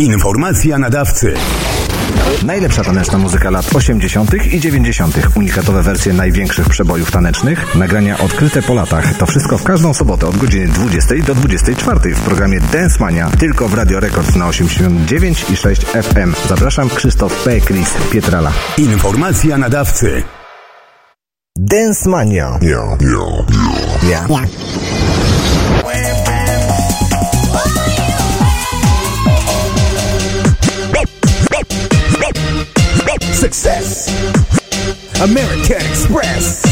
Informacja nadawcy. Najlepsza taneczna muzyka lat 80. i 90. Unikatowe wersje największych przebojów tanecznych, nagrania odkryte po latach. To wszystko w każdą sobotę od godziny 20 do 24 w programie Dance Mania tylko w Radio Records na 89 i 6 FM. Zapraszam Krzysztof P. Chris Pietrala. Informacja nadawcy. Dance Mania. Yeah, yeah, Ja. Success. American Express.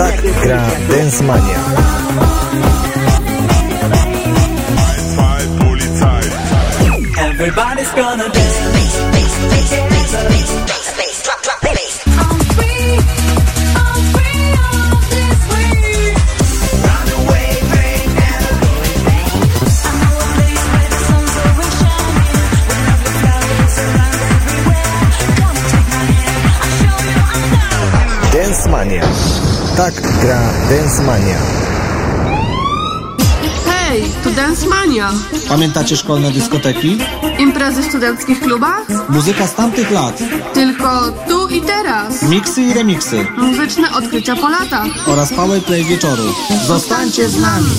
Tak gra Dance Mania. Everybody's gonna dance. Dance Tak gra Dance Mania. Hej, to Dance Mania. Pamiętacie szkolne dyskoteki? Imprezy w studenckich klubach? Muzyka z tamtych lat. Tylko tu i teraz. Miksy i remiksy. Muzyczne odkrycia po latach. Oraz powerplay wieczoru. Zostańcie z nami.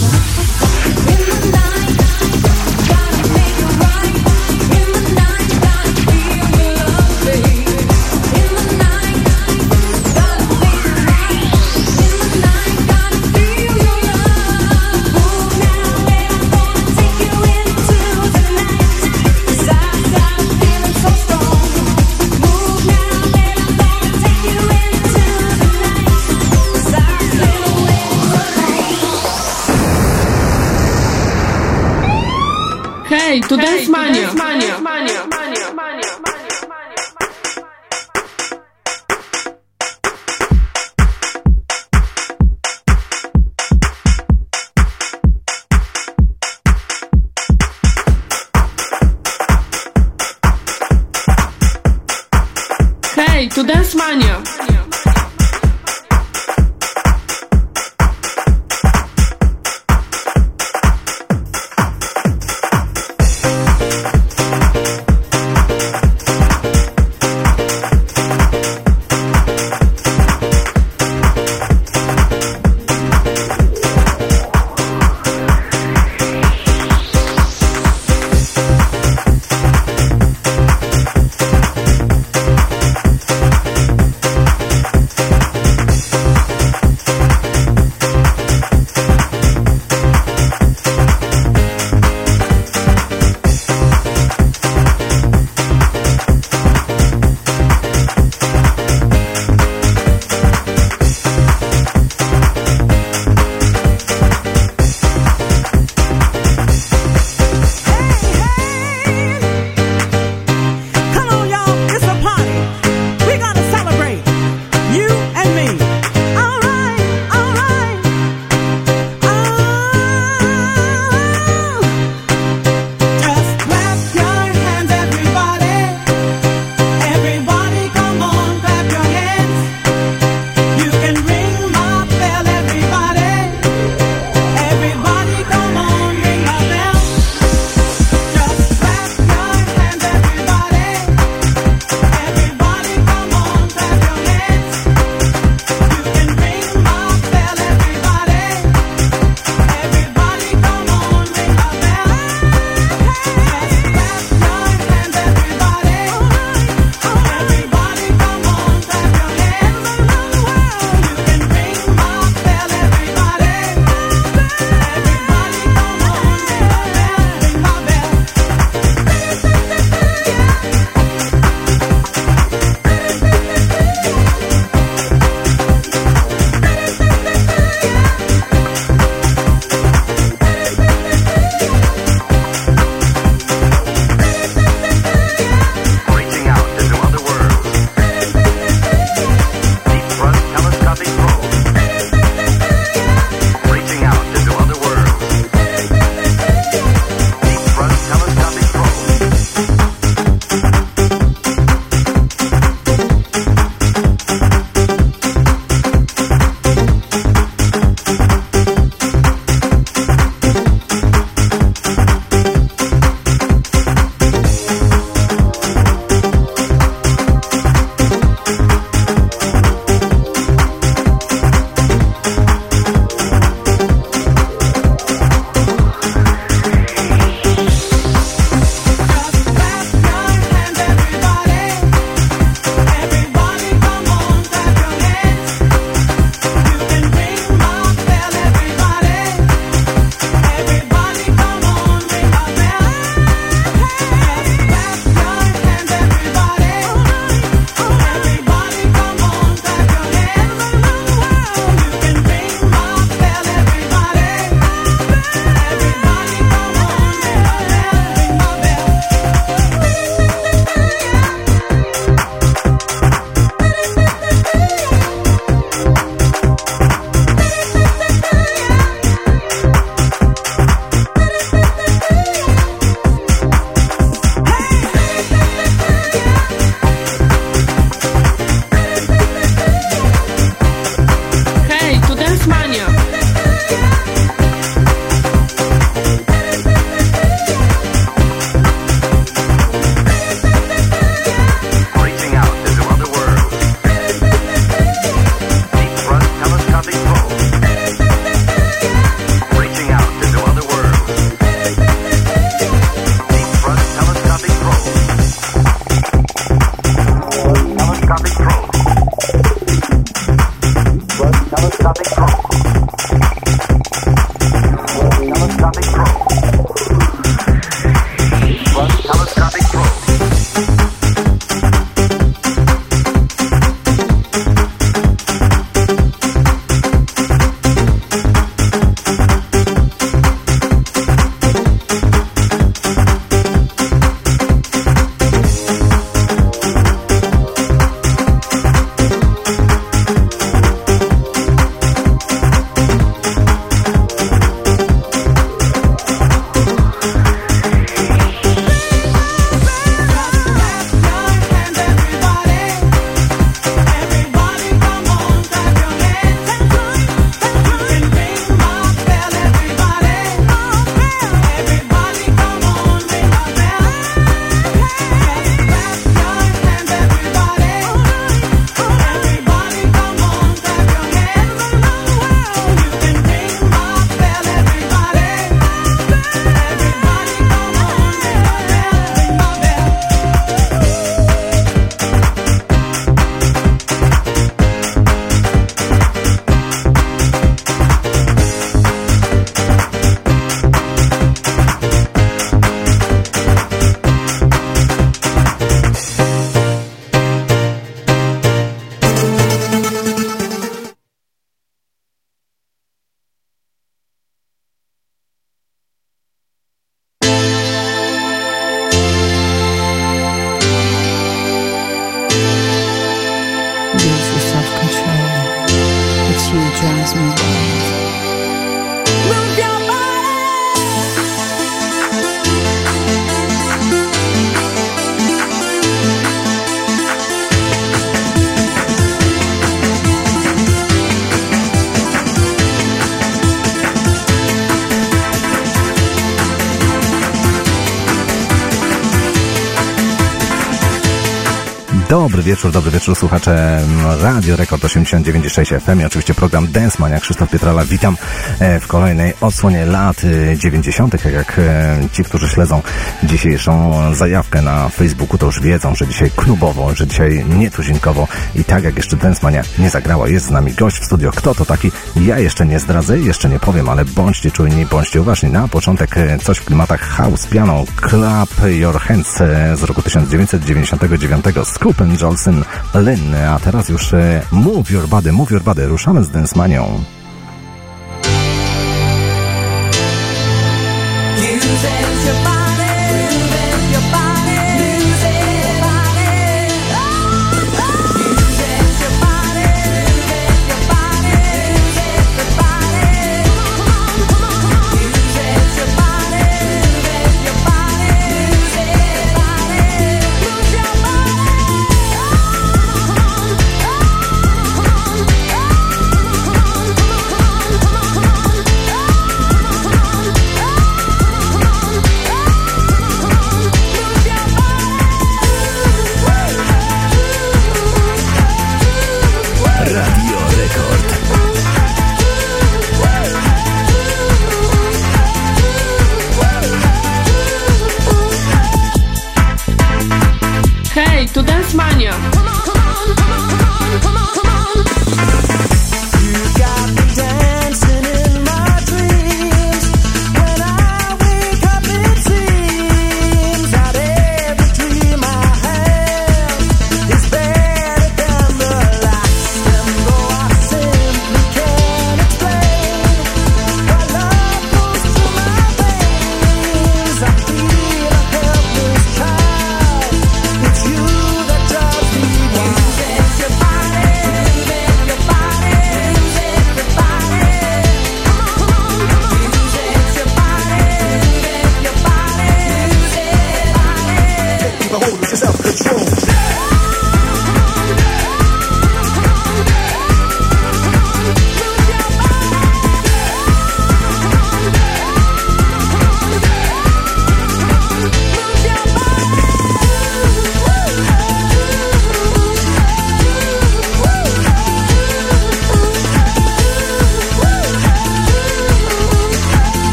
Wieczór, dobry wieczór słuchacze Radio Rekord 89.6 FM i oczywiście program Dance Mania. Krzysztof Pietrala, witam e, w kolejnej odsłonie lat 90. Tak jak e, ci, którzy śledzą dzisiejszą zajawkę na Facebooku, to już wiedzą, że dzisiaj klubowo, że dzisiaj nietuzinkowo i tak jak jeszcze Dance Mania nie zagrała, jest z nami gość w studio. Kto to taki? Ja jeszcze nie zdradzę, jeszcze nie powiem, ale bądźcie czujni, bądźcie uważni. Na początek e, coś w klimatach house piano, Clap Your Hands z roku 1999 Scoop and Jolson Lynn, a teraz już Move Your Body, Move Your Body, ruszamy z Dance Manią.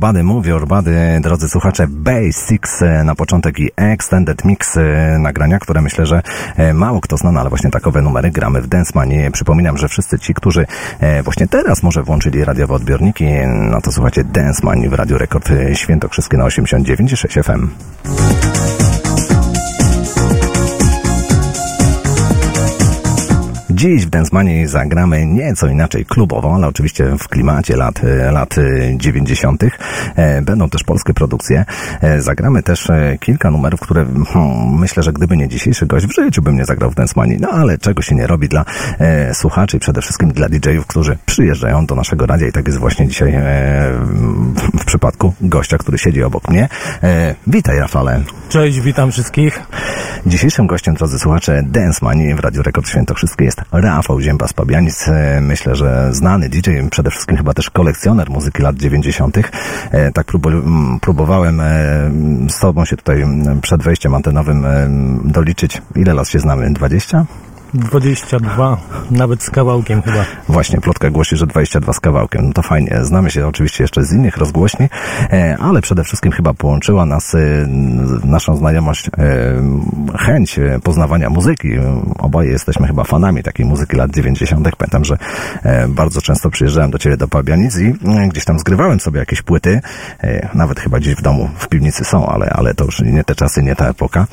Move Your Body, drodzy słuchacze, Basics e, na początek i Extended Mix e, nagrania, które myślę, że e, mało kto zna, no ale właśnie takowe numery gramy w Dance Manie. Przypominam, że wszyscy ci, którzy właśnie teraz może włączyli radiowe odbiorniki, no to słuchacie Dance Manie w Radio Rekord Świętokrzyskie na 89,6 FM. Dziś w Densmanie zagramy nieco inaczej klubowo, ale oczywiście w klimacie lat, lat 90. E, będą też polskie produkcje. E, zagramy też e, kilka numerów, które hmm, myślę, że gdyby nie dzisiejszy gość, w życiu bym nie zagrał w Densmanie. No ale czego się nie robi dla e, słuchaczy i przede wszystkim dla DJ-ów, którzy przyjeżdżają do naszego radia i tak jest właśnie dzisiaj e, w przypadku gościa, który siedzi obok mnie. E, witaj Rafale. Cześć, witam wszystkich. Dzisiejszym gościem, drodzy słuchacze, Dance Money w Radiu Rekord Świętokrzyskie jest Rafał Zięba z Pabianic. E, myślę, że znany DJ, przede wszystkim chyba też kolekcjoner muzyki lat 90. E, tak próbowałem e, z tobą się tutaj przed wejściem antenowym doliczyć. Ile lat się znamy? 20? 22, nawet z kawałkiem chyba. Właśnie, plotka głosi, że 22 z kawałkiem. No to fajnie. Znamy się oczywiście jeszcze z innych rozgłośni, e, ale przede wszystkim chyba połączyła nas e, naszą znajomość e, chęć poznawania muzyki. Oboje jesteśmy chyba fanami takiej muzyki lat 90. Pamiętam, że bardzo często przyjeżdżałem do Ciebie do Pabianic i gdzieś tam zgrywałem sobie jakieś płyty. Nawet chyba gdzieś w domu, w piwnicy są, ale, ale to już nie te czasy, nie ta epoka.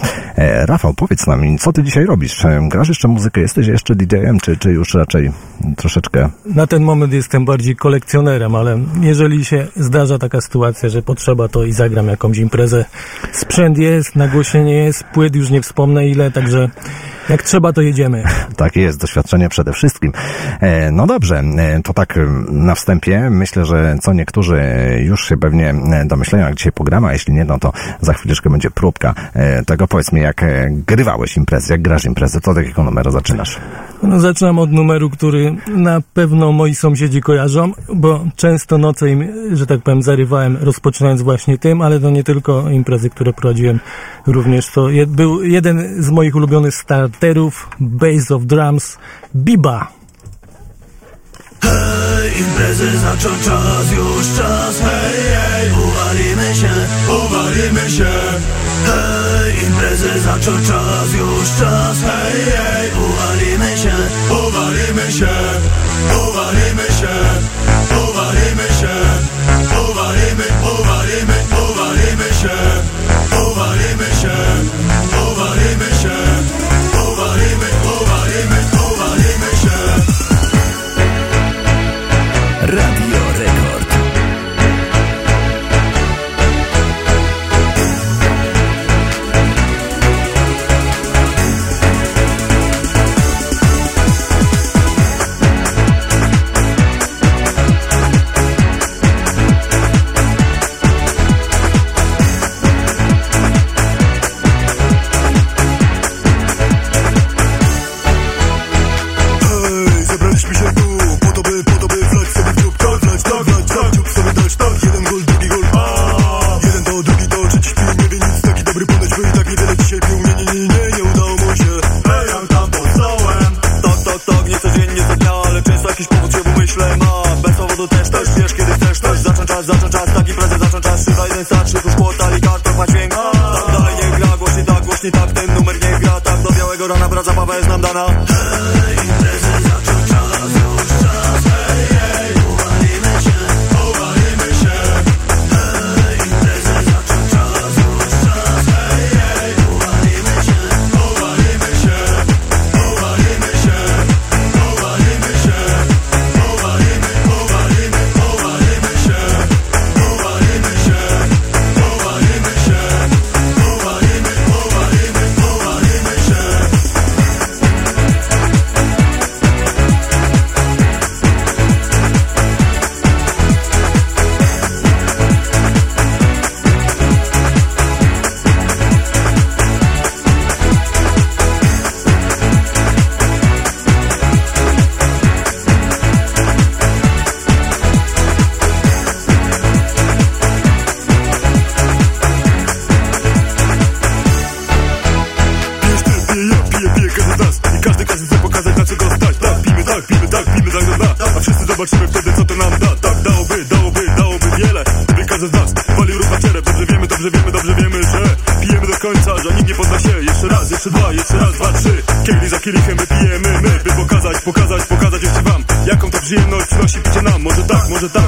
Rafał, powiedz nam, co Ty dzisiaj robisz? Grasz jeszcze muzykę muzykę? Jesteś jeszcze DJ-em, czy, czy już raczej troszeczkę... Na ten moment jestem bardziej kolekcjonerem, ale jeżeli się zdarza taka sytuacja, że potrzeba, to i zagram jakąś imprezę. Sprzęt jest, nagłośnienie jest, płyt już nie wspomnę ile, także jak trzeba, to jedziemy. Tak jest, doświadczenie przede wszystkim. E, no dobrze, e, to tak na wstępie. Myślę, że co niektórzy już się pewnie domyślają, jak dzisiaj pogramy, a jeśli nie, no to za chwileczkę będzie próbka e, tego. Powiedz mi, jak grywałeś imprezy, jak grasz imprezy, to takiego numeru zaczynasz? No, zaczynam od numeru, który na pewno moi sąsiedzi kojarzą, bo często noce im, że tak powiem, zarywałem, rozpoczynając właśnie tym, ale to nie tylko imprezy, które prowadziłem, również to je, był jeden z moich ulubionych starterów, Base of Drums, Biba. Hej, imprezy zaczął czas, już czas, hej, hej, uwalimy się, uwalimy się. Hej, imprezy zaczął czas, już czas, hej, hej, uwalimy się, uwalimy się, uwalimy się, uwalimy się, uwalimy, uwalimy, uwalimy się, powodu też, też Wiesz kiedy chcesz też Zacząć czas, zacząć czas. Tak imprezę zacząć czas. Szywa jeden start, szybko szpłotali kartok ma dźwięk. Tak dalej nie gra Głośniej tak, głośniej tak. Ten numer nie gra. Tak do białego rana baba jest nam dana Może tak, może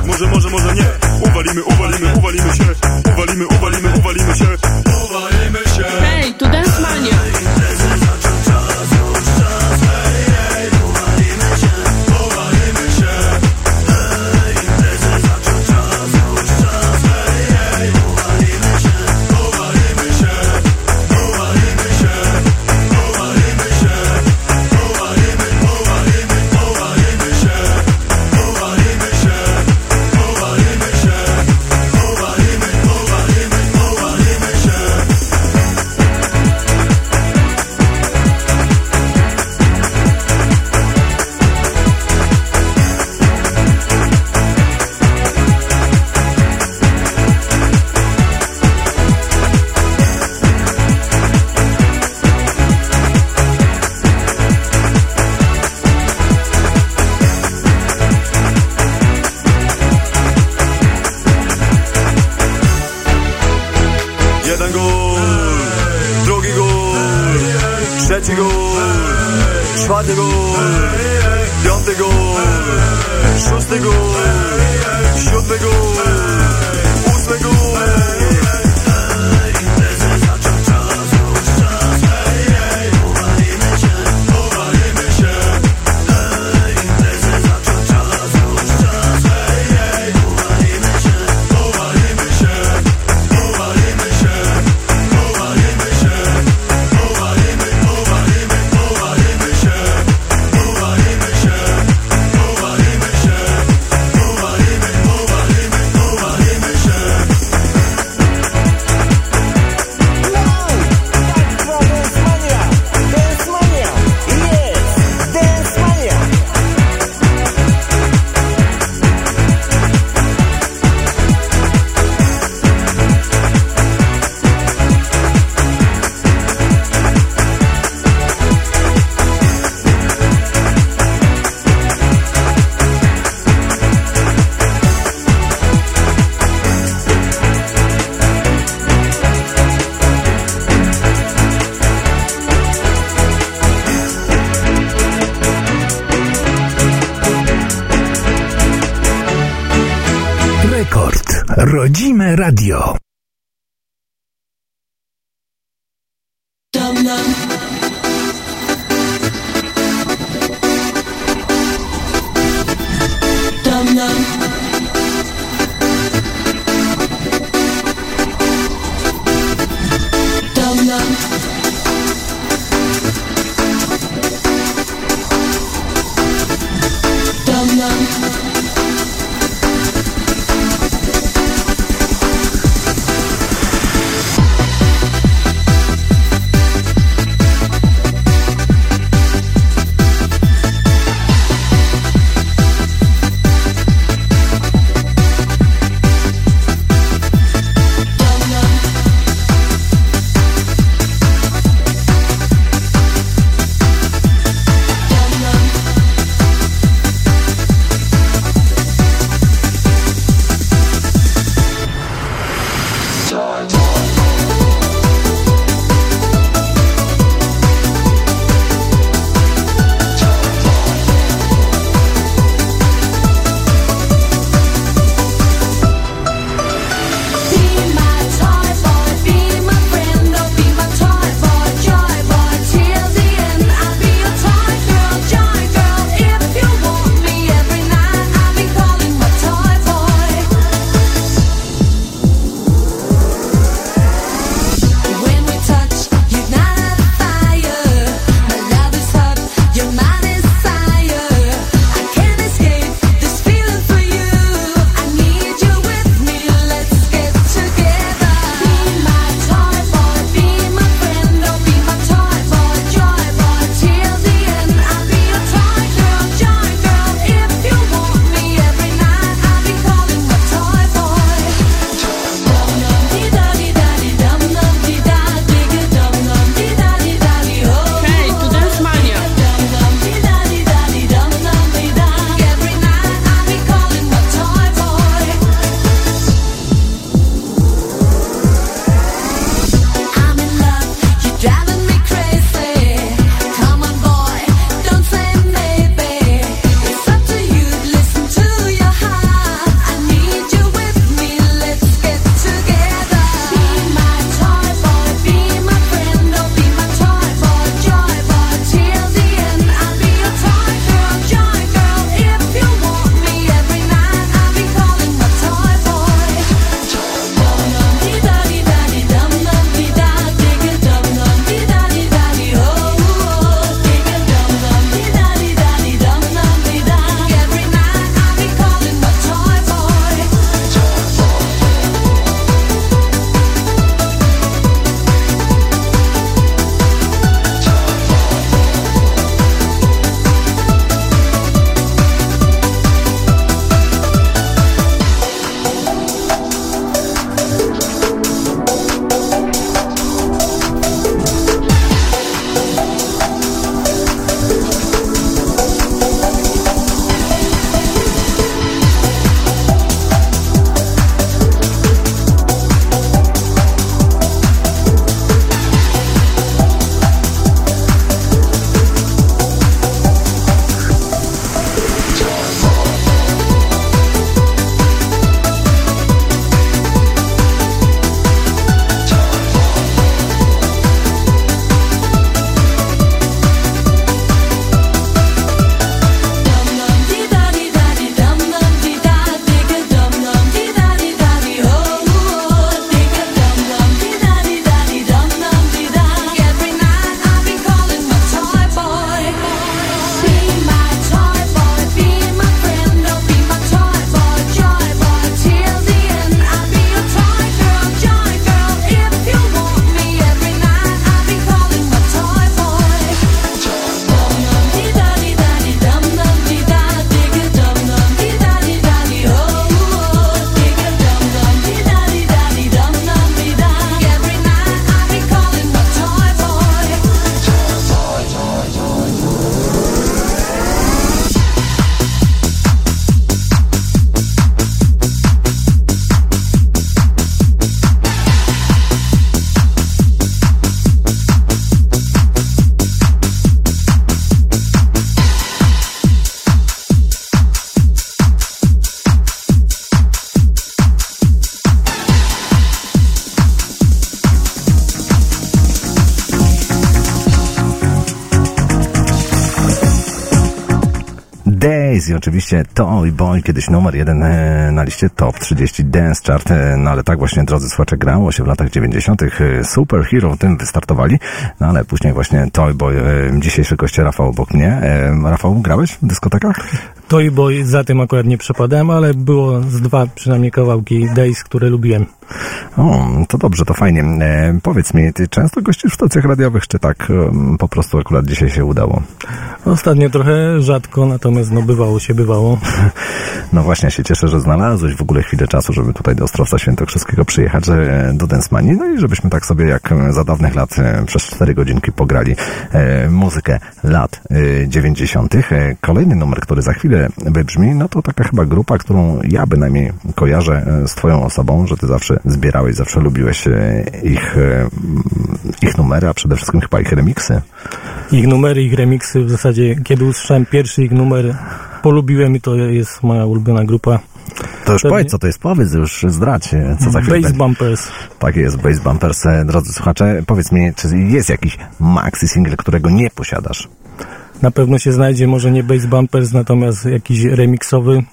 i oczywiście Toy Boy, kiedyś numer jeden e, na liście Top 30 Dance Chart, e, no ale tak właśnie, drodzy słuchacze, grało się w latach 90. e, Superhero tym wystartowali, no ale później właśnie Toy Boy, dzisiejszy goście Rafał obok mnie. Rafał, grałeś w dyskotekach? Toy Boy za tym akurat nie przepadałem, ale było z dwa przynajmniej kawałki Days, które lubiłem. O, to dobrze, to fajnie. E, powiedz mi, ty często gościsz w stacjach radiowych, czy tak e, po prostu akurat dzisiaj się udało? Ostatnio trochę rzadko, natomiast no bywało się, bywało. No właśnie, się cieszę, że znalazłeś w ogóle chwilę czasu, żeby tutaj do Ostrowca Świętokrzyskiego przyjechać, e, do Densmanii, no i żebyśmy tak sobie jak e, za dawnych lat e, przez cztery godzinki pograli muzykę lat e, 90. E, Kolejny numer, który za chwilę wybrzmi, no to taka chyba grupa, którą ja bynajmniej kojarzę z twoją osobą, że ty zawsze zbierałeś, zawsze lubiłeś ich, ich numery, a przede wszystkim chyba ich remiksy. Ich numery, ich remiksy, w zasadzie kiedy usłyszałem pierwszy ich numer, polubiłem i to jest moja ulubiona grupa. To już Pewnie. powiedz, co to jest, powiedz już, zdradź, e, co za chwilę będzie. Bumpers. Tak jest, Bass Bumpers. E, Drodzy słuchacze, powiedz mi, czy jest jakiś maxi single, którego nie posiadasz? Na pewno się znajdzie, może nie Bass Bumpers, natomiast jakiś remiksowy.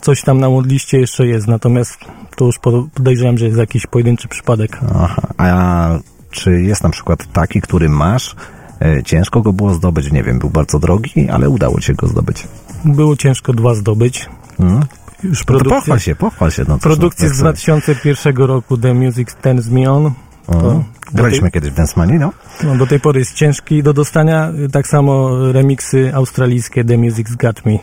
Coś tam na liście jeszcze jest, natomiast to już pod- podejrzewam, że jest jakiś pojedynczy przypadek. Aha. A czy jest na przykład taki, który masz? E, Ciężko go było zdobyć, nie wiem, był bardzo drogi, ale udało ci się go zdobyć. Było ciężko dwa zdobyć. Hmm? Już No pochwal się, pochwal się. No, cóż, produkcja no, z tak sobie. 2001 roku The Music Turns Me On. To, Graliśmy kiedyś w Densmanii, no? no, do tej pory jest ciężki do dostania. Tak samo remiksy australijskie The Music's Got Me.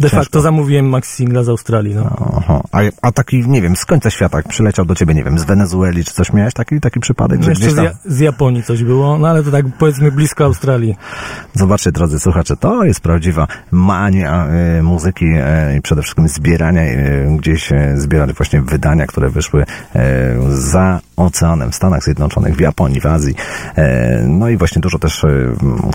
De Ciężko. facto zamówiłem max singla z Australii. No. Aha. A, a taki, nie wiem, z końca świata przyleciał do ciebie, nie wiem, z Wenezueli, czy coś miałeś taki, taki przypadek, że Jeszcze gdzieś z, tam... ja, z Japonii coś było, no ale to tak powiedzmy blisko Australii. Zobaczcie, drodzy słuchacze, to jest prawdziwa mania e, muzyki e, i przede wszystkim zbierania, e, gdzieś zbierać właśnie wydania, które wyszły za oceanem w Stanach Zjednoczonych, w Japonii, w Azji. E, no i właśnie dużo też e,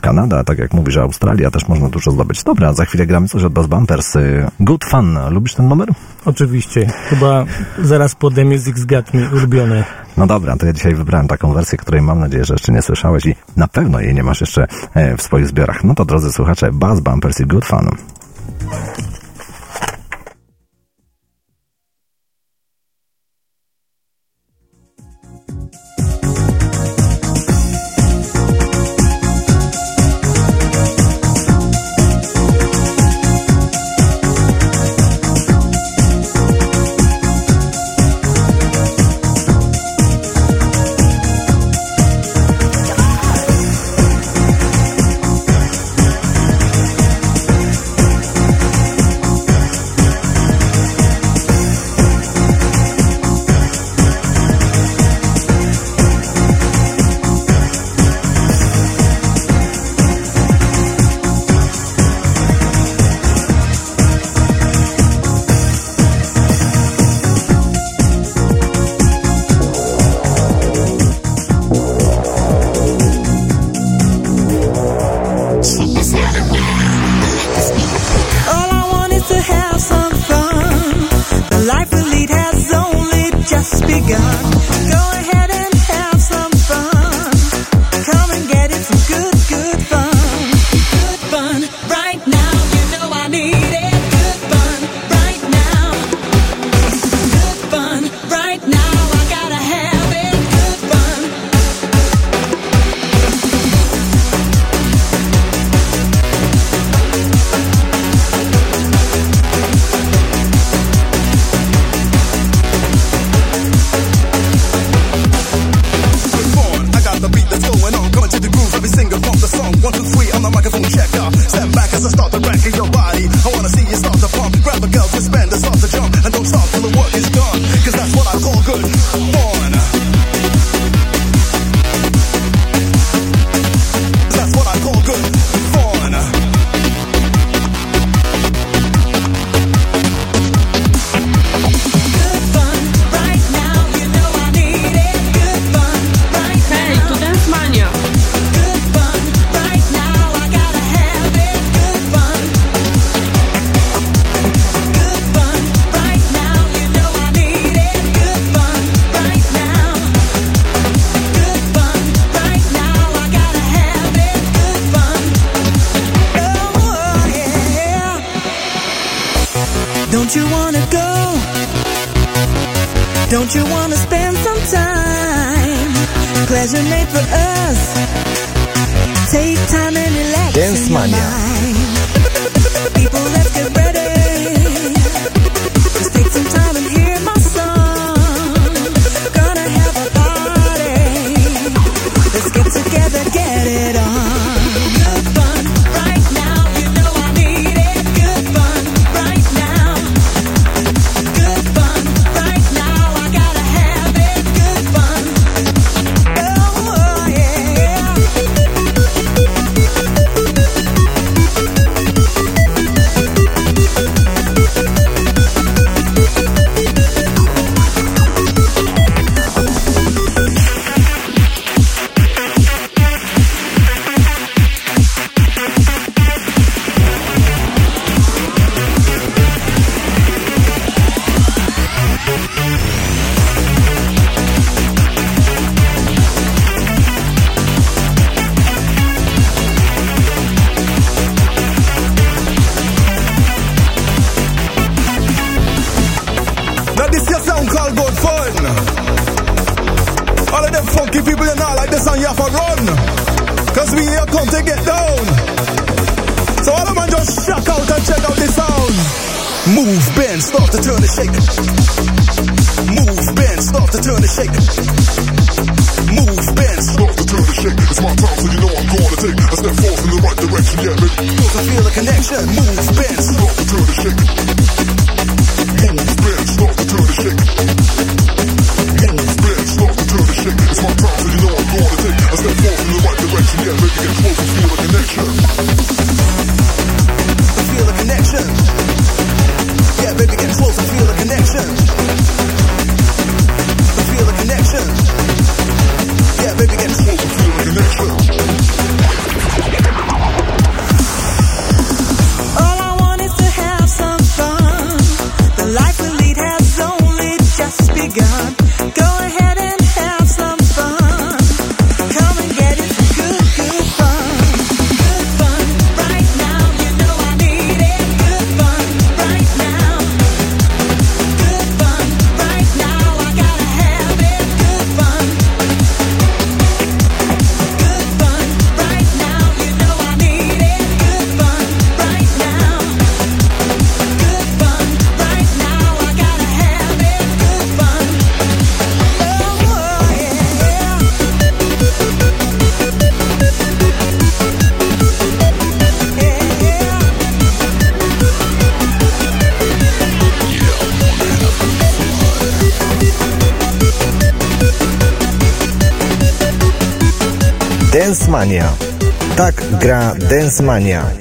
Kanada, tak jak mówisz, Australia też można dużo zdobyć. Dobra, za chwilę gramy coś od Bass Bumpers. E, Good Fun. Lubisz ten numer? Oczywiście. Chyba zaraz po The Music's Got Me ulubione. No dobra, to ja dzisiaj wybrałem taką wersję, której mam nadzieję, że jeszcze nie słyszałeś i na pewno jej nie masz jeszcze w swoich zbiorach. No to drodzy słuchacze, Bass Bumpers i Good Fun. Dance Mania.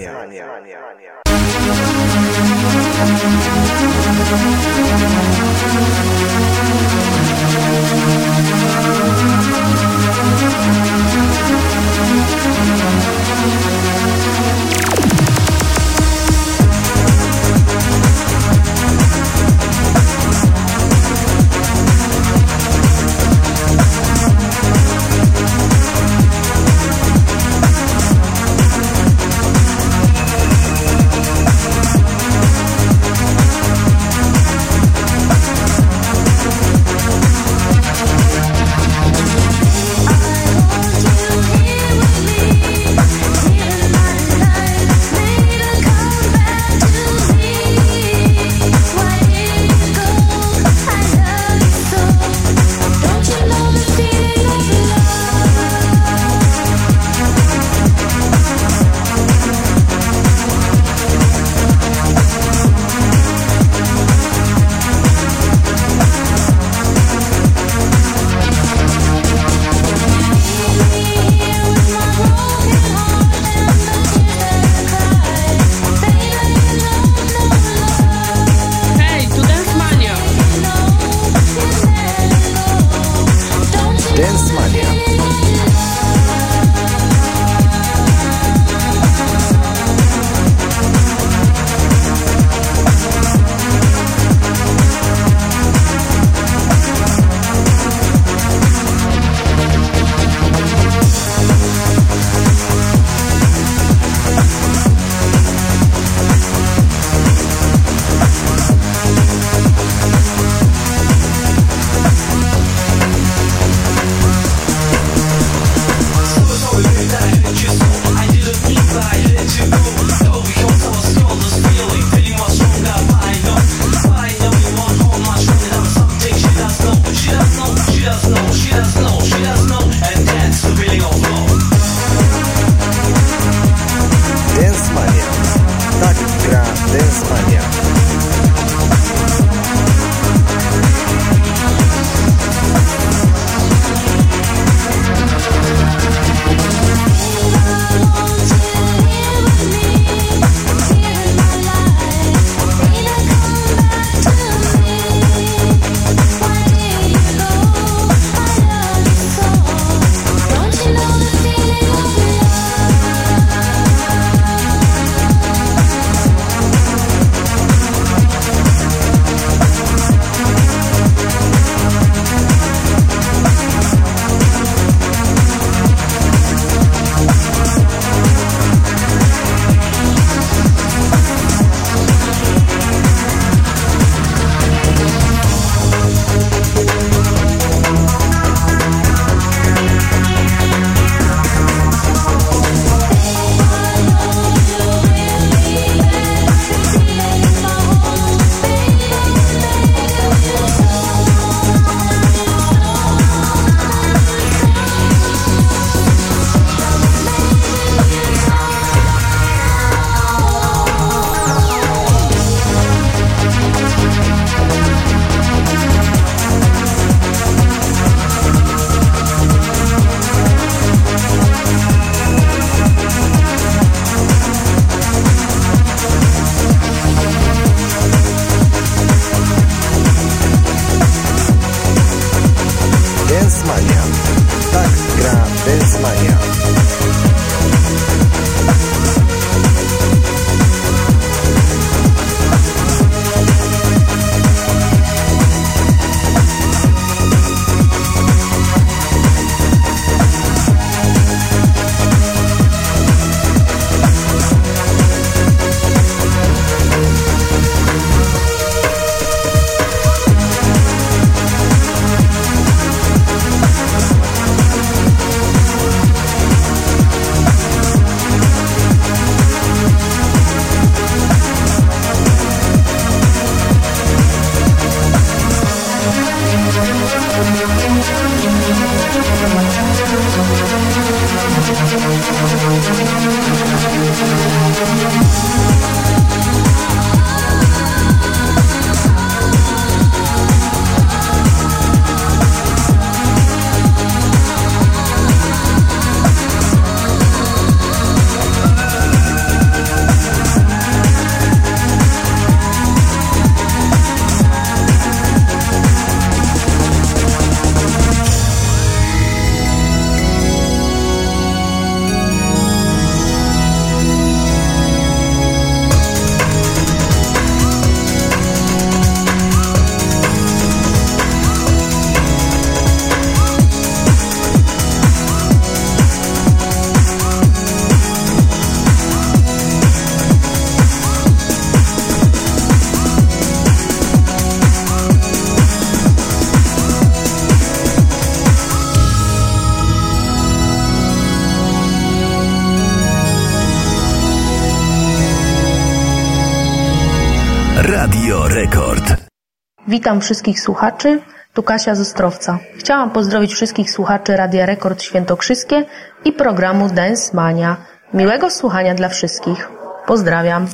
Witam wszystkich słuchaczy, tu Kasia z Ostrowca. Chciałam pozdrowić wszystkich słuchaczy Radia Rekord Świętokrzyskie i programu Dance Mania. Miłego słuchania dla wszystkich. Pozdrawiam.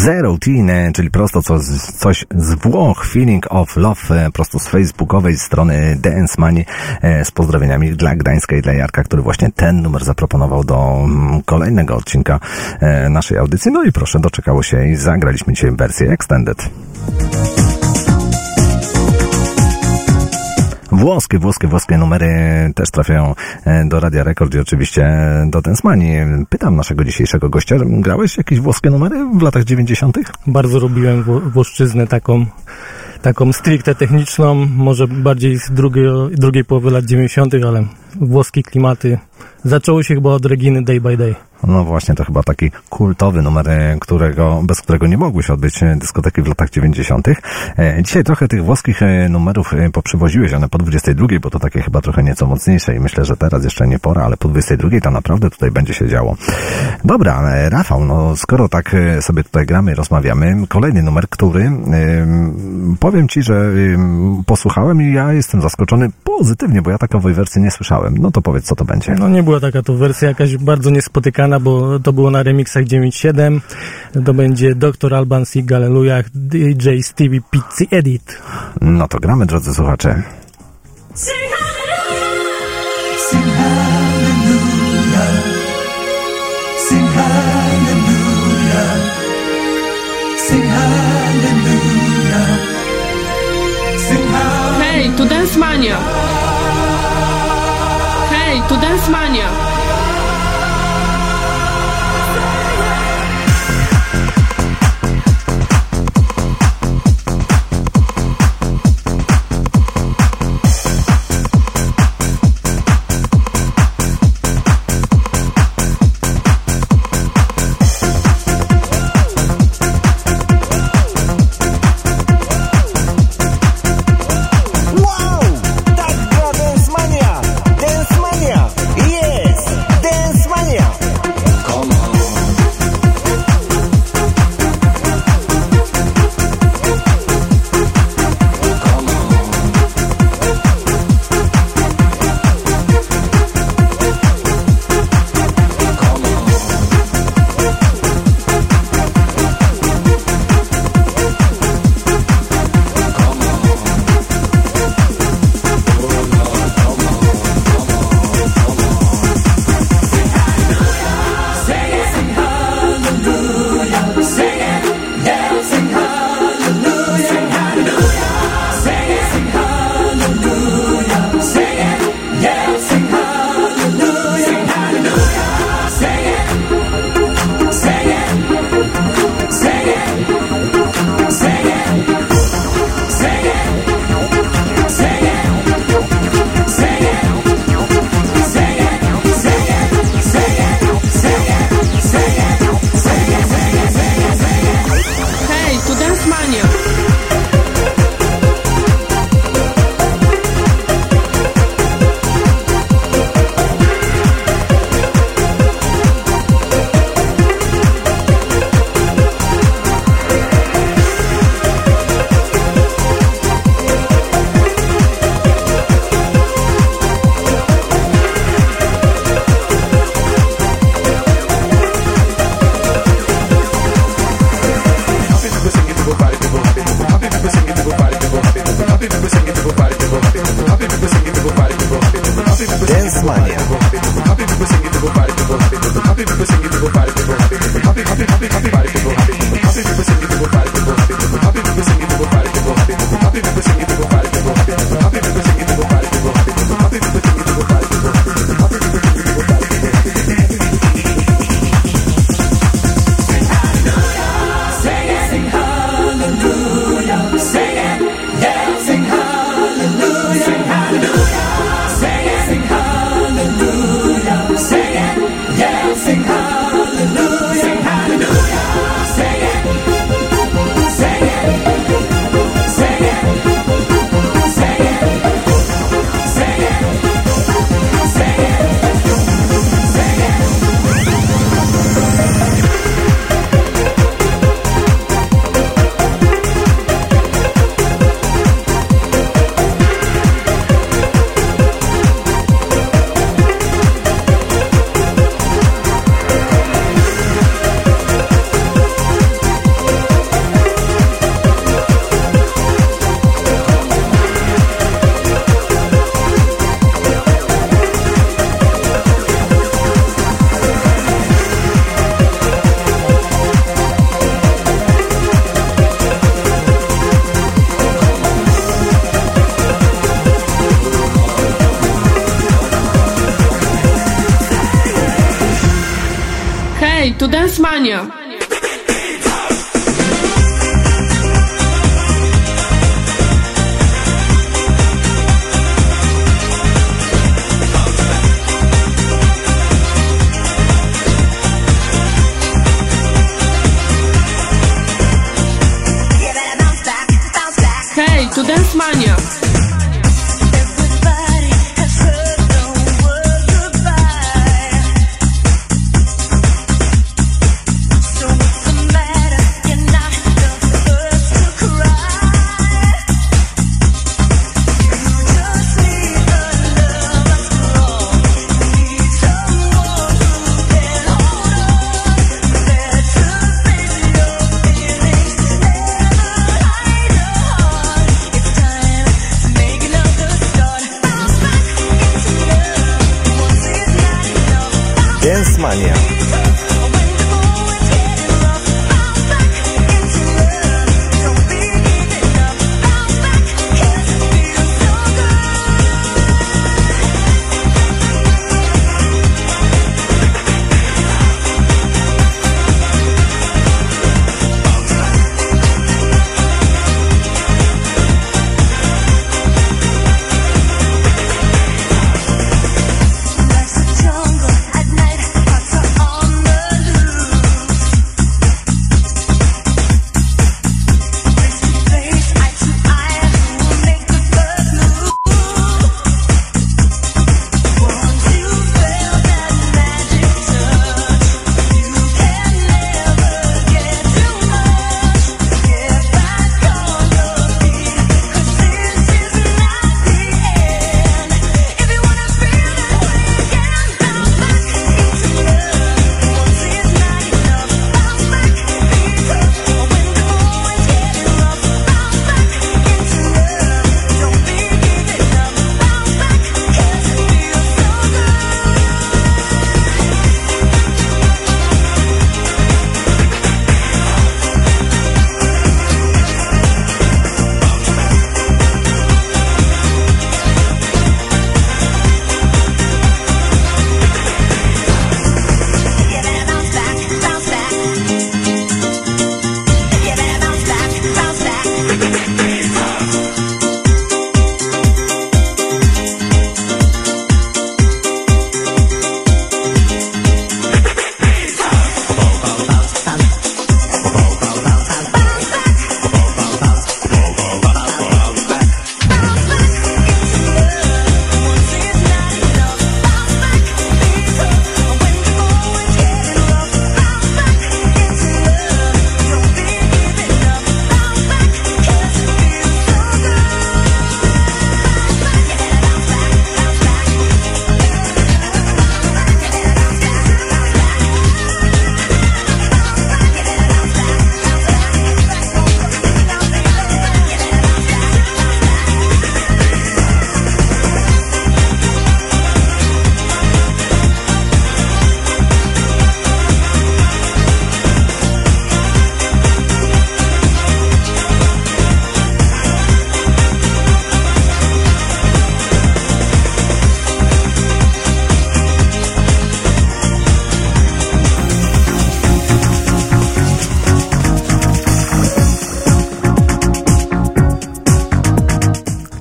Zero Teen, e, czyli prosto co, z- coś z Włoch, Feeling of Love, e, prosto z facebookowej strony Dance Money, e, z pozdrowieniami dla Gdańska i dla Jarka, który właśnie ten numer zaproponował do mm, kolejnego odcinka e, naszej audycji. No i proszę, doczekało się i zagraliśmy dzisiaj wersję Extended. Włoskie, włoskie, włoskie numery też trafiają e, do Radia Rekord i oczywiście e, do Densmani. Pytam naszego dzisiejszego gościa, grałeś jakieś włoskie numery w latach 90.? Bardzo lubiłem Wło- Włoszczyznę taką, taką stricte techniczną, może bardziej z drugiej, drugiej połowy lat 90., ale włoskie klimaty. Zaczęło się chyba od Reginy Day by Day. No właśnie, to chyba taki kultowy numer, e, którego, bez którego nie mogły się odbyć e, dyskoteki w latach 90. E, Dzisiaj trochę tych włoskich numerów poprzywoziłeś, one po 22, bo to takie chyba trochę nieco mocniejsze i myślę, że teraz jeszcze nie pora, ale po 22 to naprawdę tutaj będzie się działo. Dobra, Rafał, no skoro tak sobie tutaj gramy i rozmawiamy, kolejny numer, który powiem Ci, że posłuchałem i ja jestem zaskoczony pozytywnie, bo ja takowej wersji nie słyszałem. No to powiedz, co to będzie. No nie była taka to wersja jakaś bardzo niespotykana, bo to było na remixach 9.7. To będzie Dr. Alban Sig Galleluja, DJ Stevie Pizzi Edit. No to gramy, drodzy słuchacze. Sing hallelujah. Sing hallelujah. Sing hallelujah. Sing hallelujah. Hej, tu Dance Mania! Dance! Tak była Dance Mania!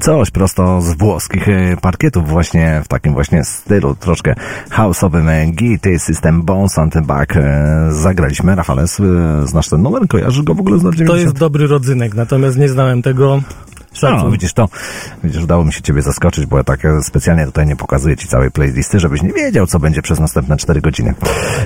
Coś prosto z włoskich e, parkietów, właśnie w takim właśnie stylu, troszkę house'owym GT System Bones and Back e, zagraliśmy. Rafales, e, znasz ten numer? Kojarzysz go w ogóle z lat To 90? jest dobry rodzynek, natomiast nie znałem tego. Szacun. No, widzisz to, widzisz, udało mi się ciebie zaskoczyć, bo ja tak e, specjalnie tutaj nie pokazuję ci całej playlisty, żebyś nie wiedział, co będzie przez następne 4 godziny.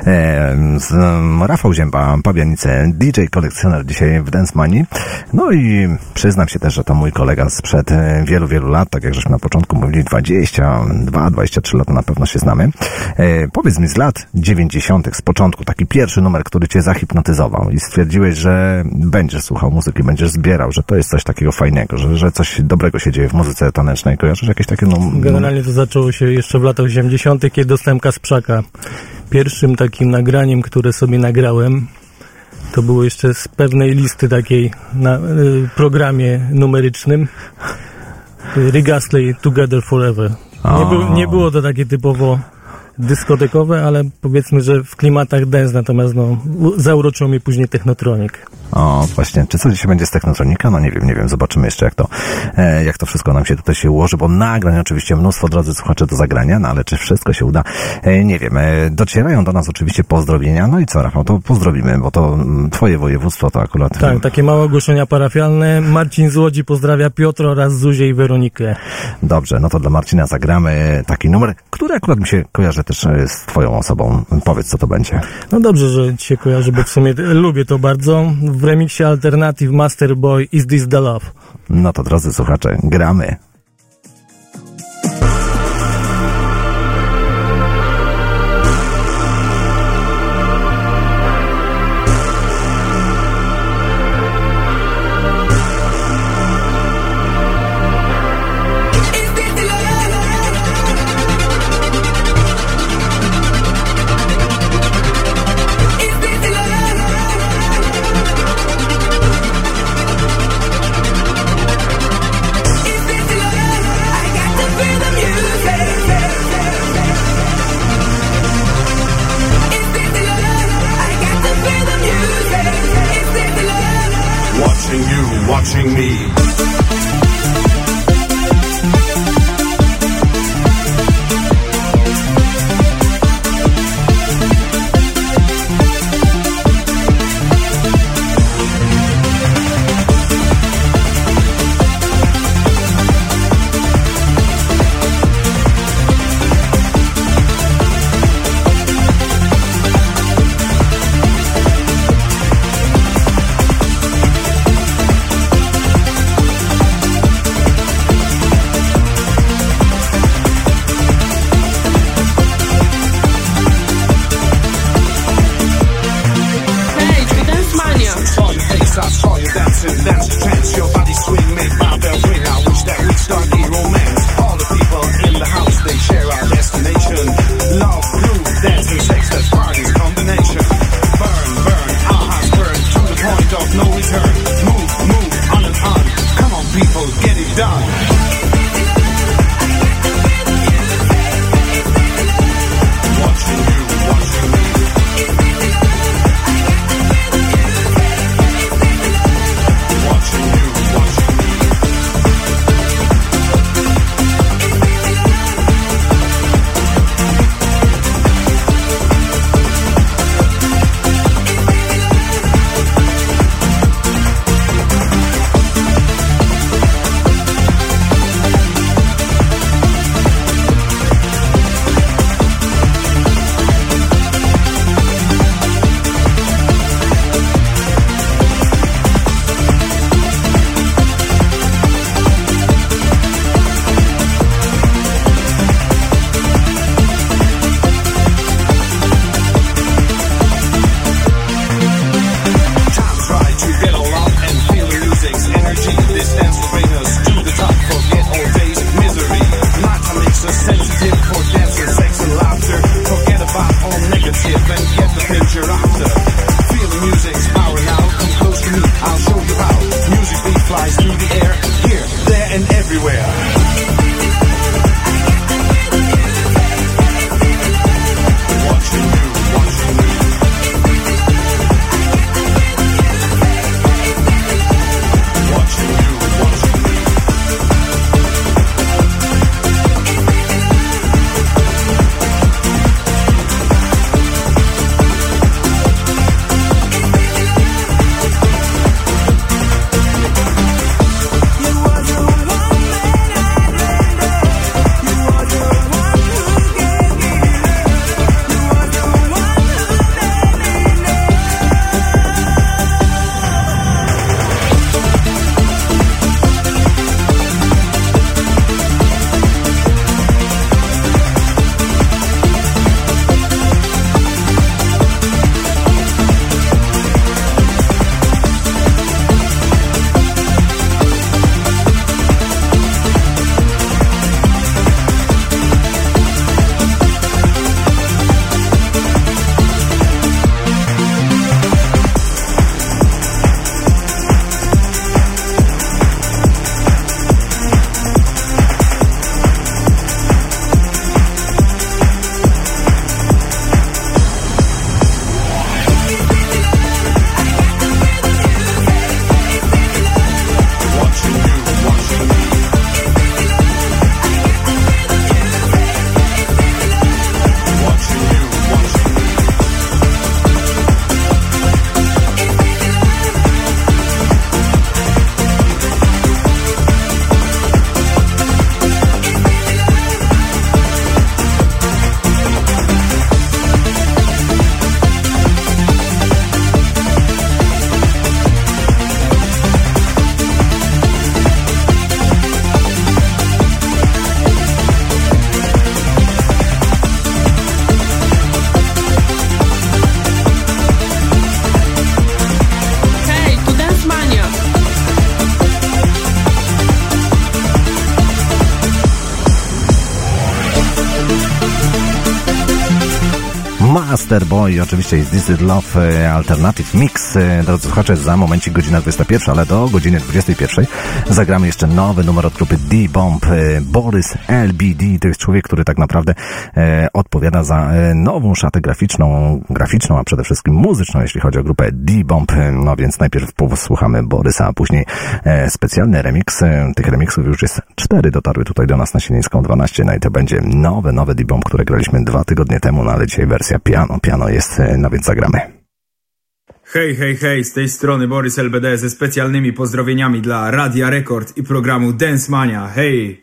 E, z, um, Rafał Zięba, Pabianice, DJ kolekcjoner dzisiaj w Dance Money. No i przyznam się też, że to mój kolega sprzed e, wielu, wielu lat, tak jak żeśmy na początku mówili, 22, 23 lata na pewno się znamy. E, powiedz mi z lat 90. z początku, taki pierwszy numer, który cię zahipnotyzował i stwierdziłeś, że będziesz słuchał muzyki, będziesz zbierał, że to jest coś takiego fajnego, że, że coś dobrego się dzieje w muzyce tanecznej. Kojarzysz jakieś takie no, Generalnie to zaczęło się jeszcze w latach 80., kiedy dostałem Kasprzaka. Pierwszym takim nagraniem, które sobie nagrałem, to było jeszcze z pewnej listy takiej na y, programie numerycznym. Y, Rick Astley Together Forever. Nie, nie było to takie typowo dyskotekowe, ale powiedzmy, że w klimatach dance, natomiast no, zauroczył mnie później technotronik. O, właśnie, czy coś dzisiaj będzie z Technotronika? No nie wiem, nie wiem, zobaczymy jeszcze jak to, e, jak to wszystko nam się tutaj się ułoży, bo nagrań oczywiście mnóstwo, drodzy słuchacze, do zagrania, no ale czy wszystko się uda? E, nie wiem, e, docierają do nas oczywiście pozdrowienia, no i co Rafał, to pozdrowimy, bo to mm, twoje województwo to akurat... Tak, takie małe ogłoszenia parafialne. Marcin z Łodzi pozdrawia Piotr oraz Zuzię i Weronikę. Dobrze, no to dla Marcina zagramy taki numer, który akurat mi się kojarzy też z twoją osobą. Powiedz, co to będzie. No dobrze, że ci się kojarzy, bo w sumie lubię to bardzo. W remiksie Alternative Master Boy Is This The Love. No to drodzy słuchacze, gramy. No i oczywiście jest This Is Love e, Alternative Mix. E, drodzy słuchacze, za momencik godzina 21, ale do godziny 21 zagramy jeszcze nowy numer od grupy D-Bomb. E, Borys LBD to jest człowiek, który tak naprawdę e, odpowiada za nową szatę graficzną, graficzną, a przede wszystkim muzyczną, jeśli chodzi o grupę D-Bomb. No więc najpierw posłuchamy Borysa, a później e, specjalny remix. Tych remixów już jest cztery dotarły tutaj do nas na Sileńską 12. No i to będzie nowe, nowe D-Bomb, które graliśmy dwa tygodnie temu, no ale dzisiaj wersja piano. Piano jest, e, no więc zagramy. Hej, hej, hej, z tej strony Borys LBD ze specjalnymi pozdrowieniami dla Radia Rekord i programu Dance Mania. Hej!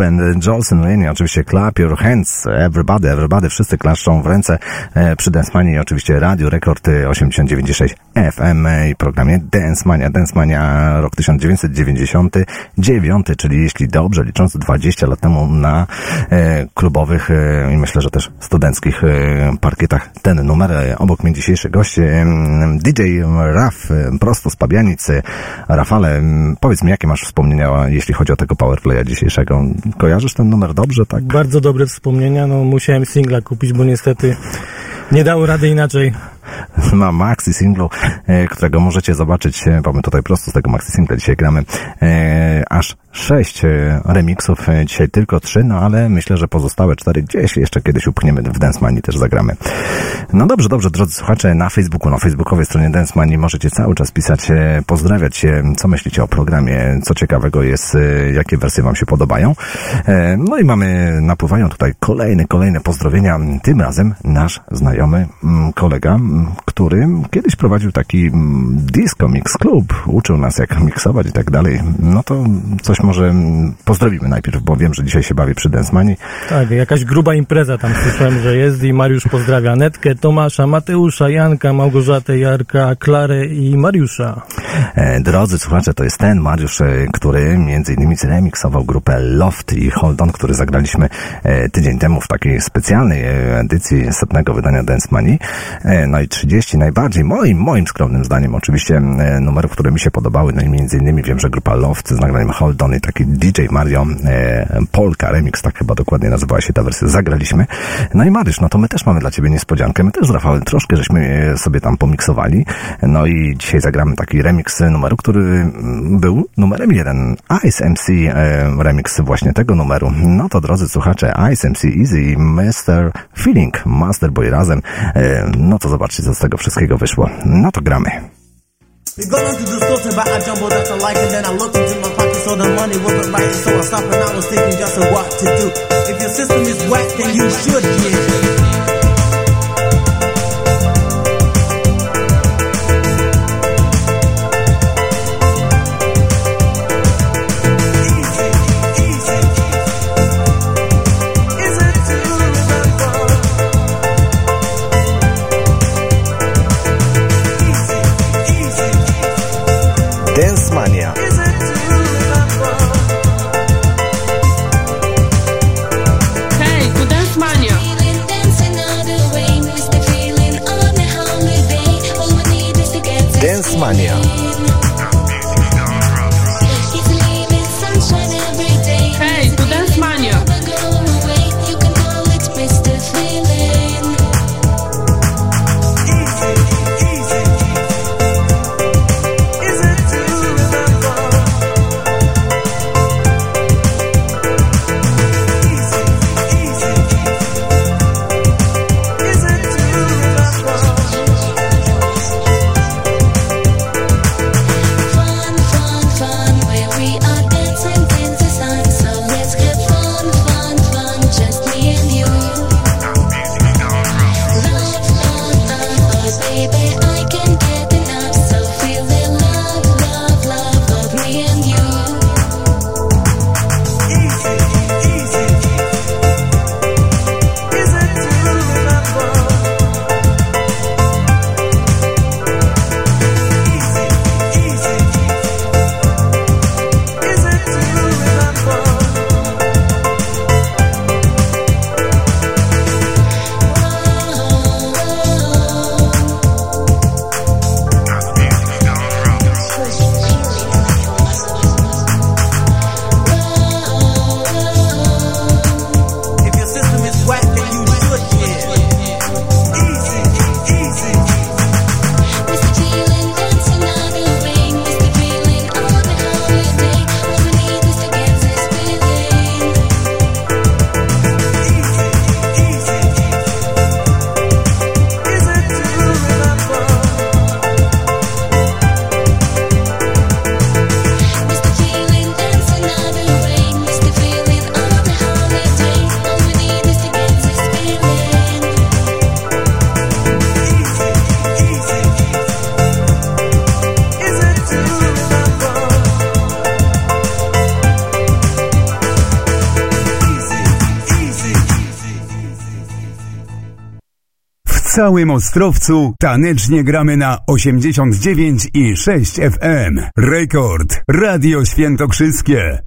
And Jolson Rainey, oczywiście clap your hands, everybody, everybody, wszyscy klaszczą w ręce e, przy Dance i oczywiście Radio Rekord e, 89,6 FM e, programie Dance Mania, Dance Mania rok 1999, czyli jeśli dobrze licząc 20 lat temu na e, klubowych e, i myślę, że też studenckich e, parkietach ten numer. E, obok mnie dzisiejszy gość e, DJ Raf, e, prosto z Pabianic. E, Rafale, powiedz mi, jakie masz wspomnienia, jeśli chodzi o tego powerplaya dzisiejszego? Kojarzysz ten numer dobrze, tak? Bardzo dobre wspomnienia. No, musiałem singla kupić, bo niestety nie dało rady inaczej. Na maxi singlu, e, którego możecie zobaczyć, e, bo my tutaj prosto z tego maxi singla dzisiaj gramy, e, aż sześć remixów, dzisiaj tylko trzy, no ale myślę, że pozostałe cztery gdzieś jeszcze kiedyś upchniemy w Dance Mani też zagramy. No dobrze, dobrze, drodzy słuchacze, na Facebooku, na facebookowej stronie Dance Mani możecie cały czas pisać, pozdrawiać się, co myślicie o programie, co ciekawego jest, jakie wersje wam się podobają. No i mamy, napływają tutaj kolejne, kolejne pozdrowienia, tym razem nasz znajomy mm, kolega, mm, który kiedyś prowadził taki mm, disco mix club, uczył nas jak miksować i tak dalej. No to coś może mm, pozdrowimy najpierw, bo wiem, że dzisiaj się bawi przy Densmani. Tak, jakaś gruba impreza tam słyszałem, że jest i Mariusz pozdrawia Netkę, Tomasza, Mateusza, Janka, Małgorzatę, Jarka, Klarę i Mariusza. E, Drodzy słuchacze, to jest ten Mariusz, e, który między innymi zremiksował grupę Loft i Hold On, który zagraliśmy e, tydzień temu w takiej specjalnej edycji setnego wydania Dance Money. No i 30 najbardziej, moim, moim skromnym zdaniem oczywiście numerów, które mi się podobały, no i między innymi wiem, że grupa Loft z nagraniem Hold On i taki DJ Mario Polka Remix, tak chyba dokładnie nazywała się ta wersja, zagraliśmy. No i Mariusz, no to my też mamy dla Ciebie niespodziankę. My też z Rafałem troszkę żeśmy sobie tam pomiksowali. No i dzisiaj zagramy taki remix numeru, który mm, był numerem jeden. Ice MC e, remix właśnie tego numeru. No to drodzy słuchacze, Ice MC Easy i Mr. Feeling, Master Boy razem. E, no to zobaczcie, co z tego wszystkiego wyszło. No to gramy. We go into the store to buy a jumbo that I like, and then I into my pocket, so the money wasn't right. So I stopped and I was thinking just what to do. If your system is whack, then you should. Całym Ostrowcu tanecznie gramy na 89 i 6 FM. Rekord Radio Świętokrzyskie.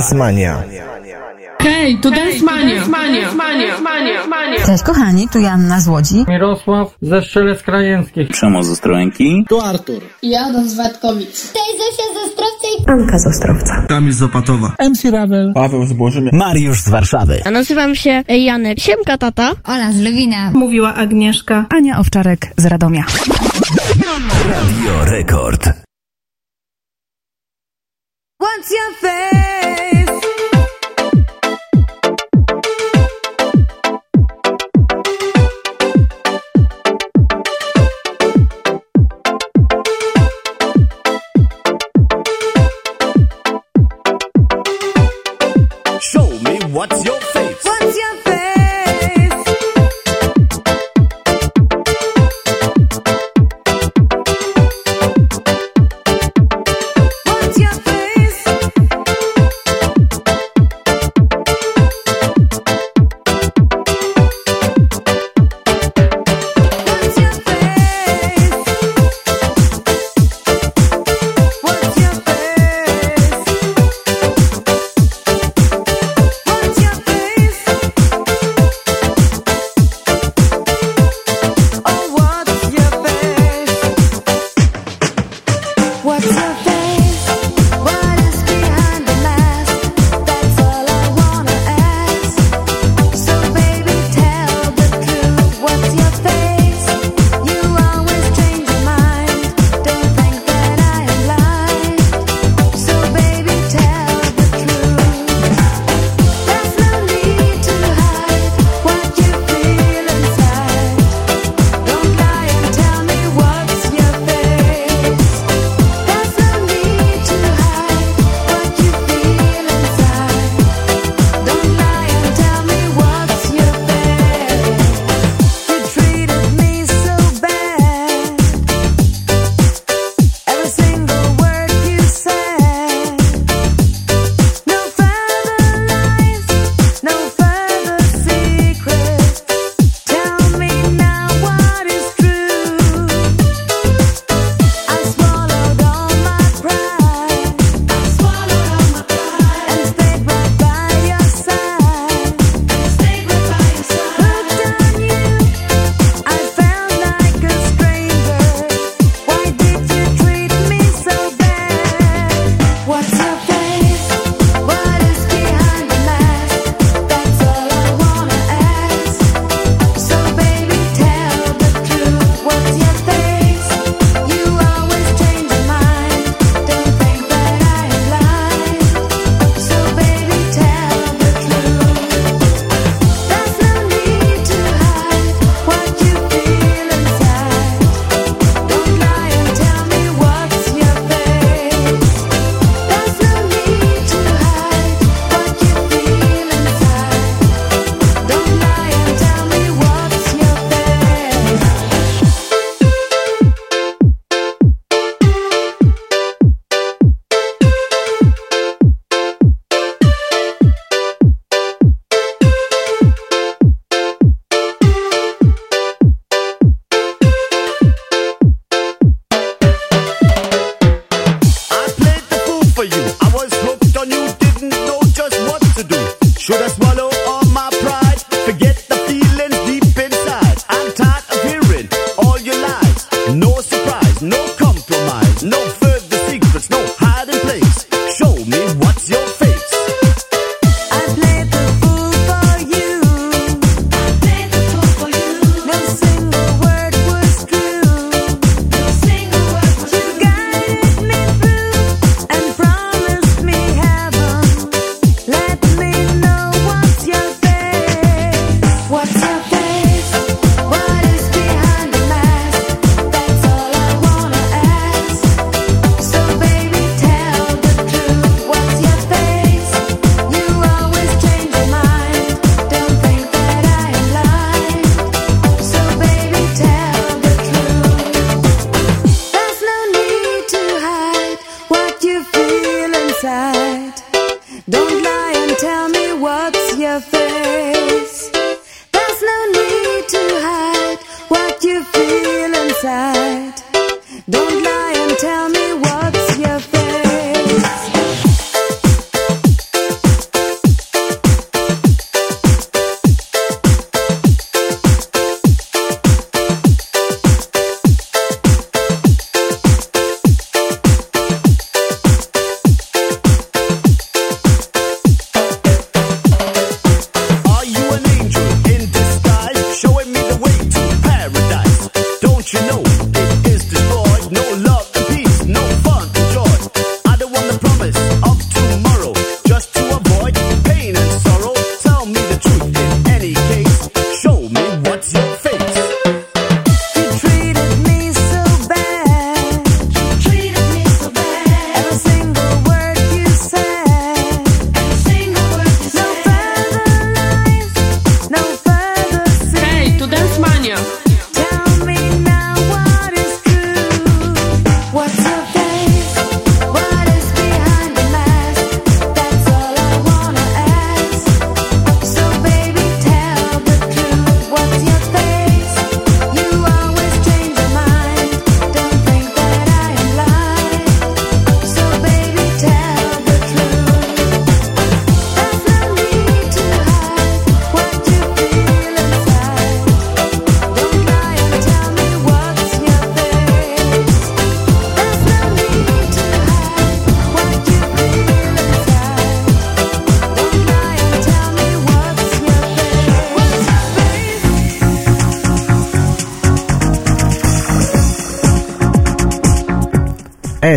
Dance Mania. Hej, to Dance Mania! Mania, Mania, Mania, Mania. Cześć kochani, tu Janna z Łodzi. Mirosław ze Strzelec Krajeńskich. Przemo z Ostrołęki. Tu Artur. Jadon z Watkowic. Cześć Zosia z Ostrowca i Anka z Ostrowca. Kamil z Opatowa. MC Ravel. Paweł z Błożymy. Mariusz z Warszawy. A nazywam się Janek. Siemka tata. Ola z Lubina. Mówiła Agnieszka. Ania Owczarek z Radomia. Radio Rekord. What's your favorite?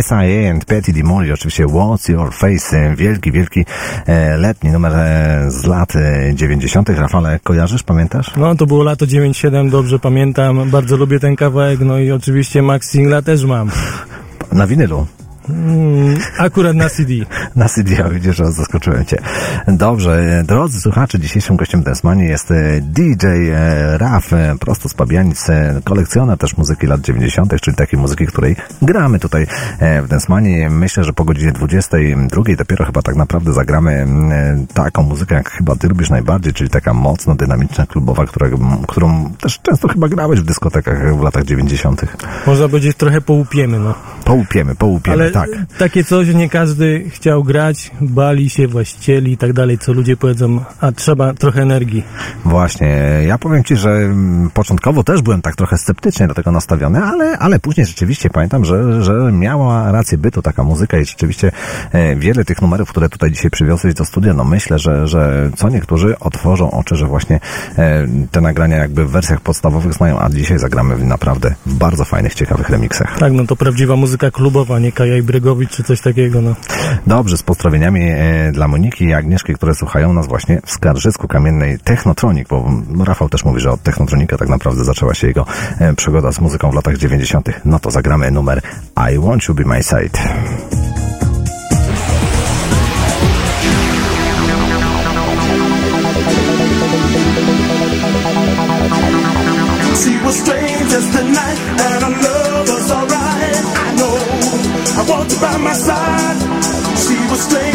S.I.A. and Petty Dimoli, oczywiście What's Your Face, wielki, wielki e, letni numer e, z lat e, 90. Rafale, kojarzysz, pamiętasz? No to było lato 97, dobrze pamiętam. Bardzo lubię ten kawałek, no i oczywiście Max Singla też mam. Na winylu. Mm, akurat na CD. Na CD, widzisz, że zaskoczyłem Cię. Dobrze, drodzy słuchacze, dzisiejszym gościem Densmanii jest e, DJ e, Raf, e, prosto z Pabianic, kolekcjoner też muzyki lat 90., czyli takiej muzyki, której gramy tutaj w Densmanii. Myślę, że po godzinie 22 dopiero chyba tak naprawdę zagramy taką muzykę, jak chyba Ty lubisz najbardziej, czyli taka mocno dynamiczna, klubowa, która, którą też często chyba grałeś w dyskotekach w latach 90. Można powiedzieć, trochę połupiemy, no. Połupiemy, połupiemy, Ale tak. takie coś, nie każdy chciał grać, bali się, właścicieli i tak dalej, co ludzie powiedzą, a trzeba trochę energii. Właśnie, ja powiem Ci, że mm, początkowo też byłem tak trochę sceptycznie do tego nastawiony, ale, ale później rzeczywiście pamiętam, że, że miała rację bytu taka muzyka i rzeczywiście e, wiele tych numerów, które tutaj dzisiaj przywiozłeś do studia, no myślę, że, że co niektórzy otworzą oczy, że właśnie e, te nagrania jakby w wersjach podstawowych znają, a dzisiaj zagramy w naprawdę bardzo fajnych, ciekawych remixach. Tak, no to prawdziwa muzyka klubowa, nie Kaja i Brygowicz czy coś takiego, no. Dobrze, z pozdrowieniami e, dla Moniki i Agnieszki, które słuchają nas właśnie w Skarżysku Kamiennej Technotronik, bo Rafał też mówi, że od Technotronika tak naprawdę zaczęła się jego e, przygoda z muzyką w latach 90. No to zagramy numer I Want You Be My Side. Want you by my side. She was strange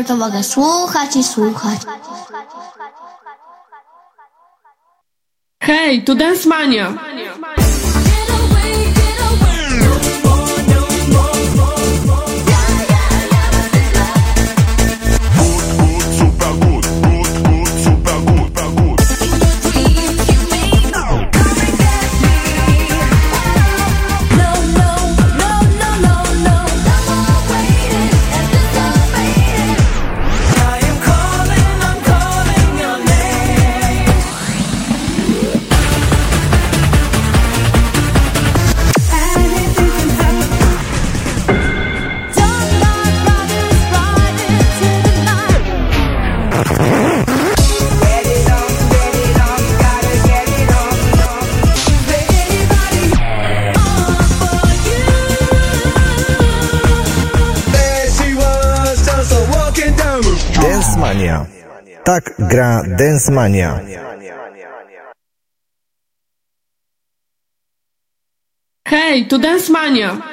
no to mogę słuchać i słuchać. Hej, to Dance Mania! Dance Mania. Hej, to Dance Mania!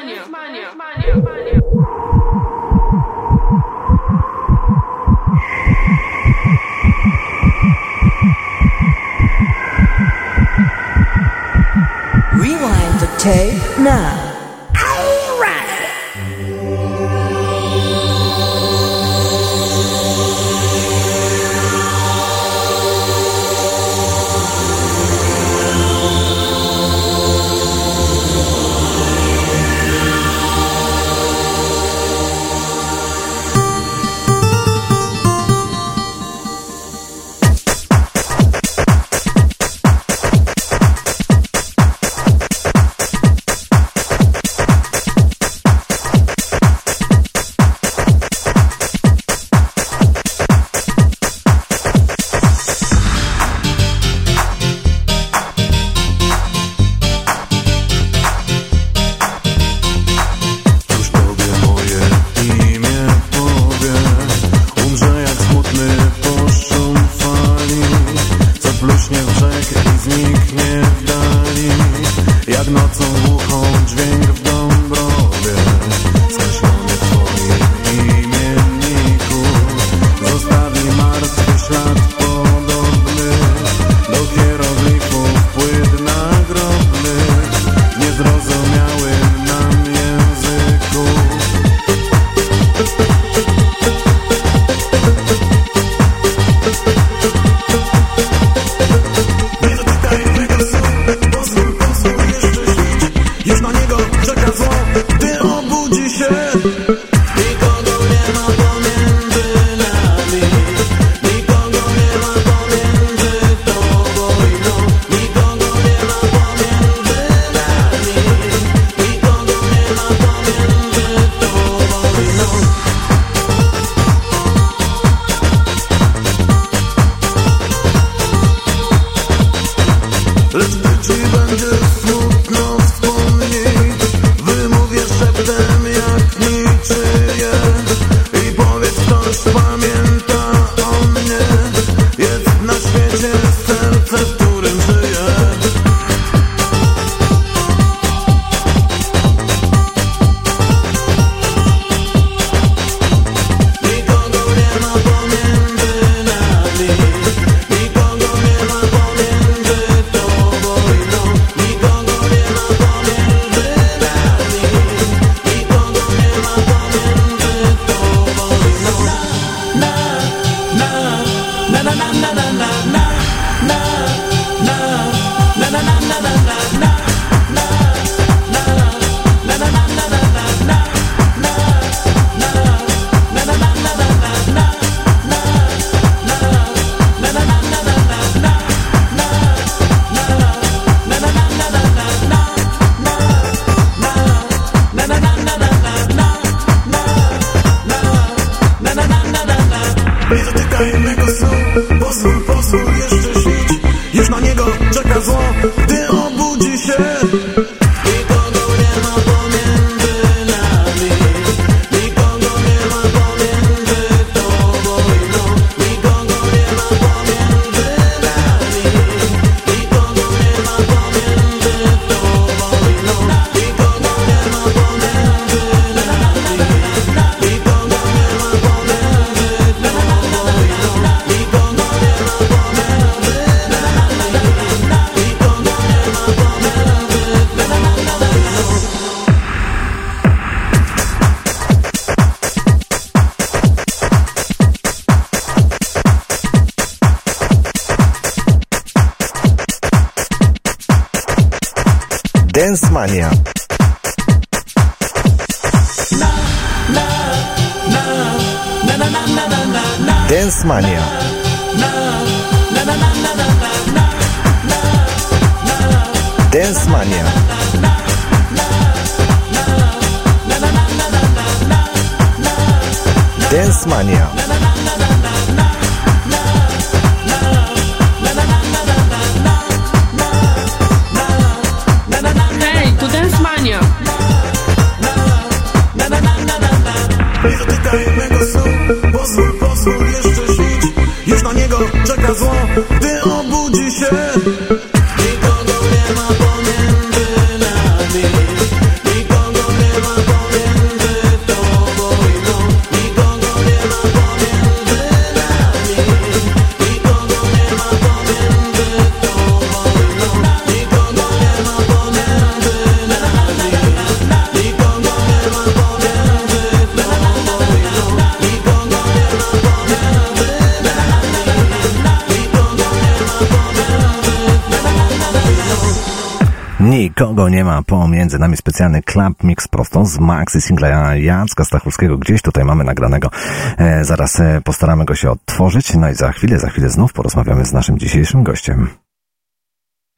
Maxi Singla Jacka Stachurskiego. Gdzieś tutaj mamy nagranego. E, zaraz e, postaramy go się odtworzyć. No i za chwilę, za chwilę znów porozmawiamy z naszym dzisiejszym gościem.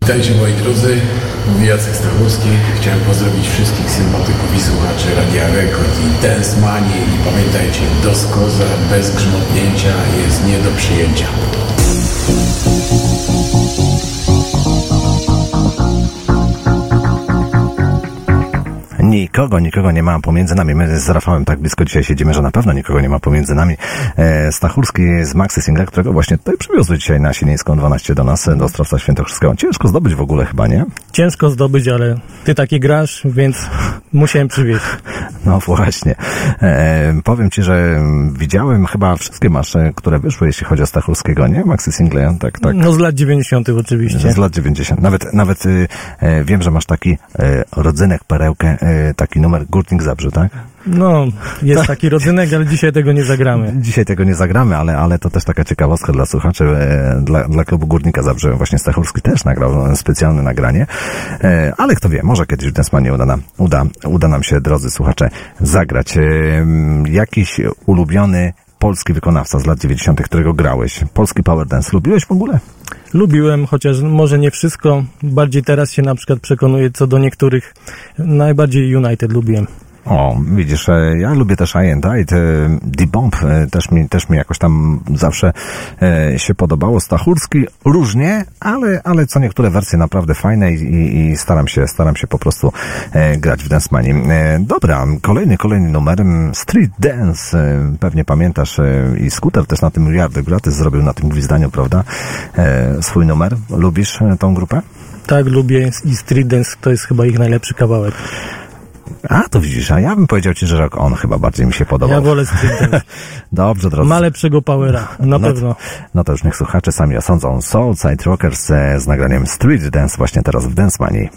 Witajcie moi drodzy, mówi Jacek Stachurski. Chciałem pozdrowić wszystkich sympatyków i słuchaczy Radia Rekord i Dance i pamiętajcie, do skoza bez grzmotnięcia jest nie do przyjęcia. Nikogo, nikogo nie ma pomiędzy nami. My z Rafałem tak blisko dzisiaj siedzimy, że na pewno nikogo nie ma pomiędzy nami. E, Stachurski z Maxi Singla, którego właśnie tutaj przywiozły dzisiaj na Sienińską 12 do nas, do Ostrowca Świętokrzyskiego. Ciężko zdobyć w ogóle chyba, nie? Ciężko zdobyć, ale ty taki grasz, więc musiałem przywieźć. No właśnie. E, powiem ci, że widziałem chyba wszystkie masz, e, które wyszły, jeśli chodzi o Stachurskiego, nie? Maxi Single, tak, tak. No z lat 90. oczywiście. Z lat 90. Nawet, nawet e, wiem, że masz taki e, rodzynek, perełkę, e, taki numer Górnik Zabrze, tak? No, jest taki rodzynek, ale dzisiaj tego nie zagramy. Dzisiaj tego nie zagramy, ale, ale to też taka ciekawostka dla słuchaczy, e, dla, dla klubu Górnika Zabrze. Właśnie Stachurski też nagrał specjalne nagranie, e, ale kto wie, może kiedyś w Densmanie uda nam, uda, uda nam się, drodzy słuchacze, zagrać. E, jakiś ulubiony polski wykonawca z lat 90., którego grałeś. Polski Power Dance. Lubiłeś w ogóle? Lubiłem, chociaż może nie wszystko. Bardziej teraz się na przykład przekonuję co do niektórych. Najbardziej United lubiłem. O, widzisz, e, ja lubię też I and I, D-Bomb e, też mi, też mi jakoś tam zawsze e, się podobało. Stachurski różnie, ale, ale co niektóre wersje naprawdę fajne i, i, staram się, staram się po prostu grać w Dance. E, dobra, kolejny, kolejny numer, mm, Street Dance, pewnie pamiętasz i Scooter też na tym miliardy gratis zrobił na tym gwizdaniu, prawda, swój numer. Lubisz tą grupę? Tak, lubię i Street Dance to jest chyba ich najlepszy kawałek. A, to widzisz, a ja bym powiedział ci, że Rock On chyba bardziej mi się podobał. Ja wolę Dance. Dobrze, drodzy. Ma lepszego powera, na no, pewno. No to już niech słuchacze sami osądzą. Soulside Rockers e, z nagraniem Street Dance właśnie teraz w Dance Money.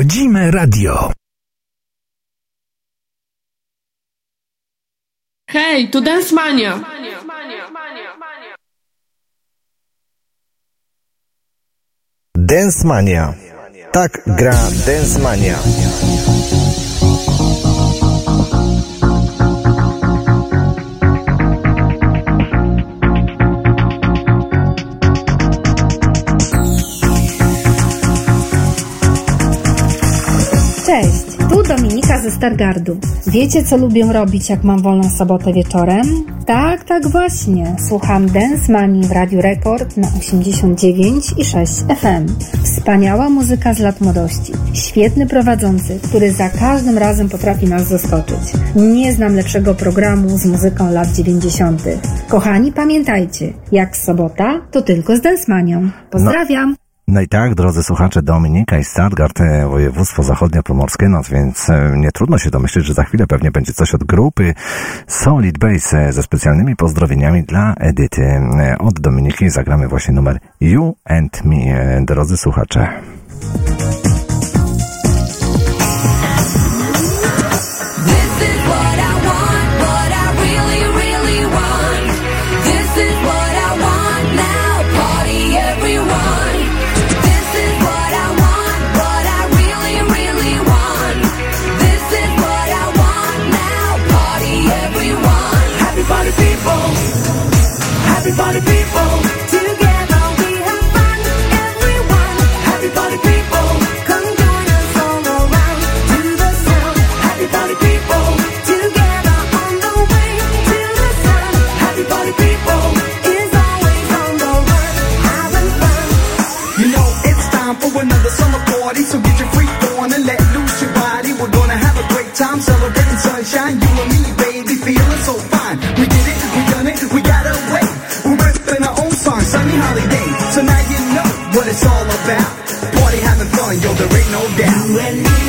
Rodzime radio. Hej, tu Dance Mania. Dance Mania. Tak gra Dance Mania. Ze Stargardu. Wiecie, co lubię robić, jak mam wolną sobotę wieczorem? Tak, tak właśnie. Słucham Dance Money w Radiu Rekord na 89 i 6 FM. Wspaniała muzyka z lat młodości. Świetny prowadzący, który za każdym razem potrafi nas zaskoczyć. Nie znam lepszego programu z muzyką lat 90. Kochani, pamiętajcie, jak sobota, to tylko z Dance Manią. Pozdrawiam! No i tak, drodzy słuchacze, Dominika i Stargard, e, województwo zachodniopomorskie, no więc e, nie trudno się domyślić, że za chwilę pewnie będzie coś od grupy Solid Base e, ze specjalnymi pozdrowieniami dla Edyty. Od Dominiki zagramy właśnie numer You and Me, drodzy słuchacze. Time celebrating sunshine. You and me, baby, feeling so fine. We did it, we done it, we got away. We're ripping our own song, sunny holiday. So now you know what it's all about. Party having fun, yo, there ain't no doubt. You and me,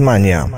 Beatmania.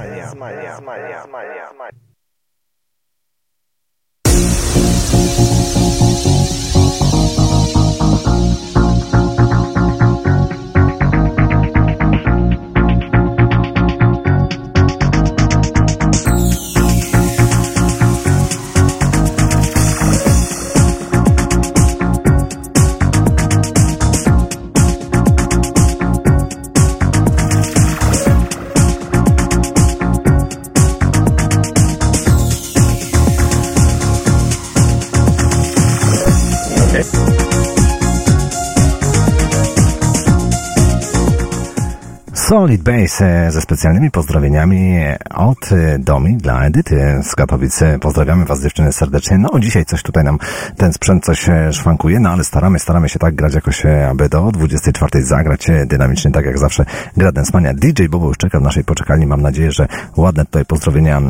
Solid Base e, ze specjalnymi pozdrowieniami od e, Domi dla Edyty z Katowic. E, pozdrawiamy Was dziewczyny serdecznie. No dzisiaj coś tutaj nam ten sprzęt coś szwankuje, no ale staramy, staramy się tak grać jakoś, aby do 24 zagrać dynamicznie, tak jak zawsze gra Densmania. DJ Bobo już czeka w naszej poczekalni. Mam nadzieję, że ładne tutaj pozdrowienia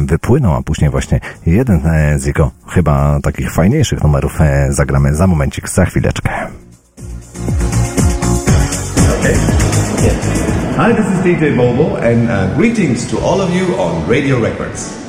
wypłyną, a później właśnie jeden z jego chyba takich fajniejszych numerów zagramy za momencik, za chwileczkę. Hi, this is DJ Bobo, and uh, greetings to all of you on Radio Records.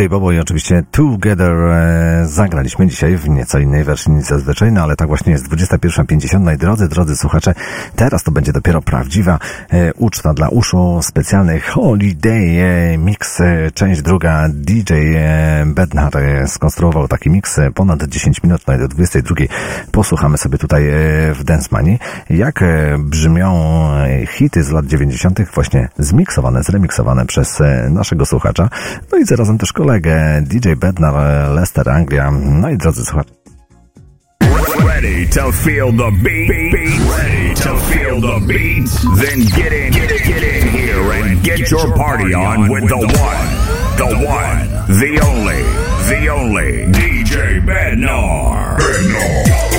DJ Bobo i oczywiście Together e, zagraliśmy dzisiaj w nieco innej wersji niż zazwyczaj, no ale tak właśnie jest 21.50. No i drodzy, drodzy słuchacze, teraz to będzie dopiero prawdziwa e, uczta dla uszu, specjalny Holiday e, Mix, część druga. DJ Bednar skonstruował taki mix e, ponad 10 minut, no i do 22 posłuchamy sobie tutaj w Dance Money, jak brzmią hity z lat 90. właśnie zmiksowane, zremiksowane przez naszego słuchacza. I zarazem też kolegę DJ Bednar, Lester Anglia. No i drodzy słuchacze, Ready to feel the beat? Ready to feel the beat? Then get in, get in, get in here and get your party on with the one, the one, the only, the only DJ Bednar. Dziś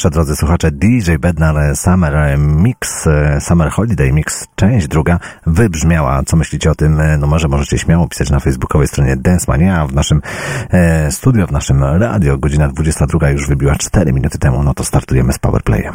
proszę drodzy słuchacze, DJ Bednar Summer Mix, e, Summer Holiday Mix, część druga wybrzmiała. Co myślicie o tym e, numerze? Możecie śmiało pisać na facebookowej stronie Dance Mania, w naszym e, studio, w naszym radio, godzina 22 już wybiła 4 minuty temu, no to startujemy z Powerplayem.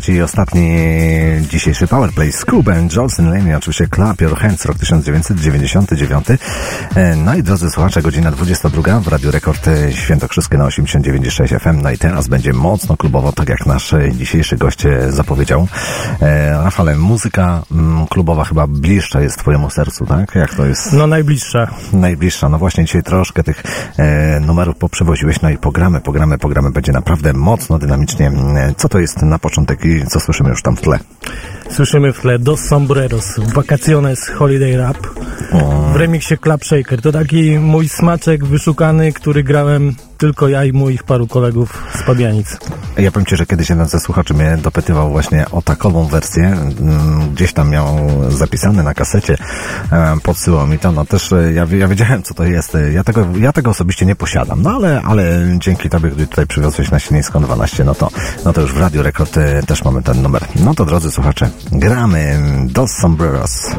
Trzeci i ostatni dzisiejszy Powerplay Scoop and Jolson Lane, oczywiście Clap Your Hands, rok 1999. E, No i drodzy słuchacze, godzina 22 w Radiu Rekord e, Świętokrzyskie na 89,6 FM. No i teraz będzie mocno klubowo, tak jak nasz dzisiejszy gość e, zapowiedział. Rafale, muzyka mm, klubowa chyba bliższa jest twojemu sercu, tak? Jak to jest? No najbliższa. Najbliższa. No właśnie dzisiaj troszkę tych e, numerów poprzewoziłeś, no i pogramy, pogramy, pogramy. Będzie naprawdę mocno, dynamicznie. E, Co to jest na początek i co słyszymy już tam w tle? Słyszymy w tle Dos Sombreros, Vacaciones Holiday Rap w remiksie Club Shaker. To taki mój smaczek wyszukany, który grałem tylko ja i moich paru kolegów z Pabianic. Ja powiem Ci, że kiedyś jeden ze słuchaczy mnie dopytywał właśnie o takową wersję. Mm, Gdzieś tam miał zapisane na kasecie, e, podsyłał mi to. No też e, ja, ja wiedziałem, co to jest. E, Ja tego, ja tego osobiście nie posiadam. No ale, ale dzięki Tobie, gdy tutaj przywiozłeś na Sienińską 12, no to, no to już w Radio Rekord też mamy ten numer. No to drodzy słuchacze, gramy Dos Sombreros.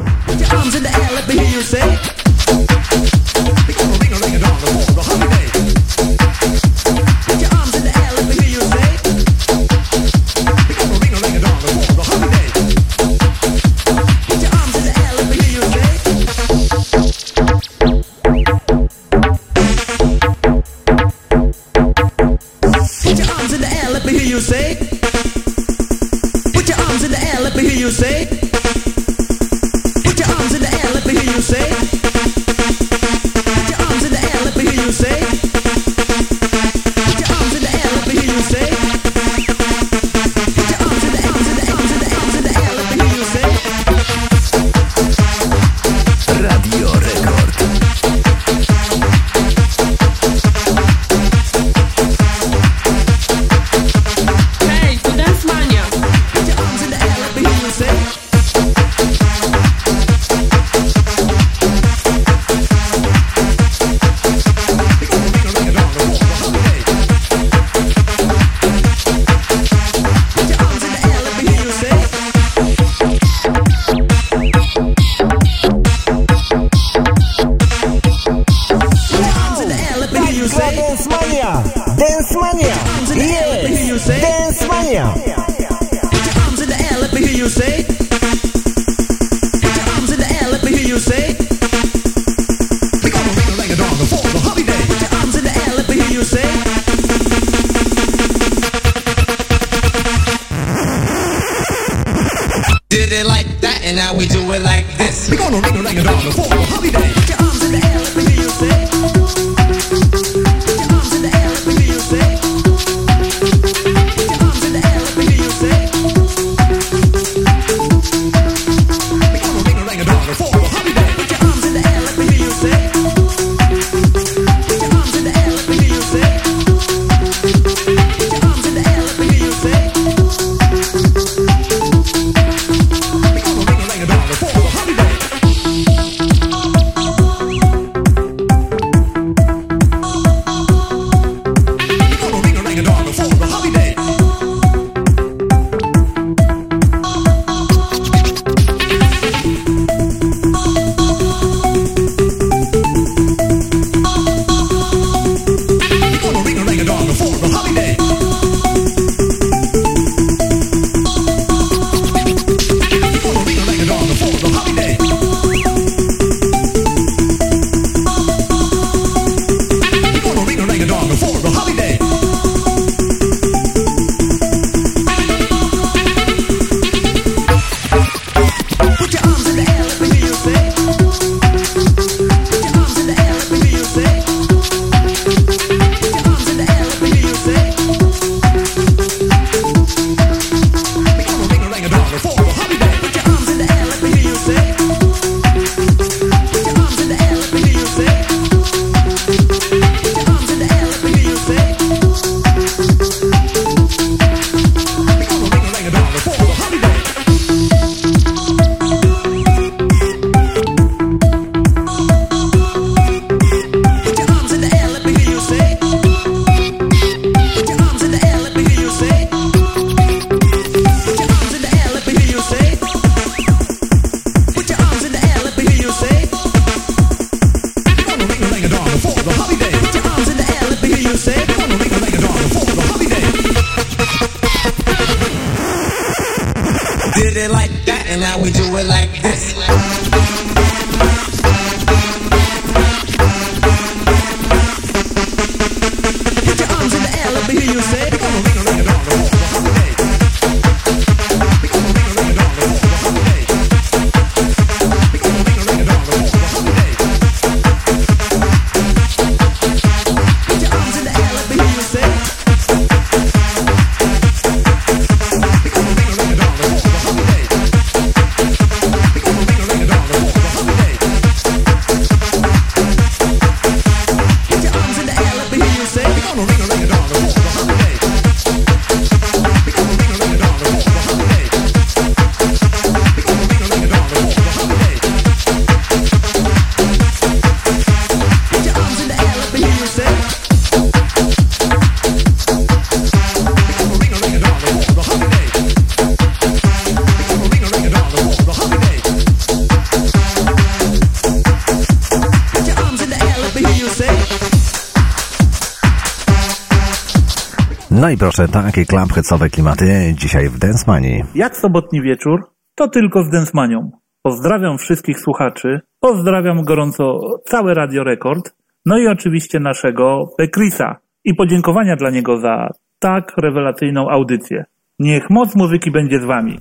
Proszę, takie klamphecowe klimaty dzisiaj w Money. Jak sobotni wieczór, to tylko z Densmanią. Pozdrawiam wszystkich słuchaczy, pozdrawiam gorąco całe Radio Rekord, no i oczywiście naszego Pekrisa i podziękowania dla niego za tak rewelacyjną audycję. Niech moc muzyki będzie z wami.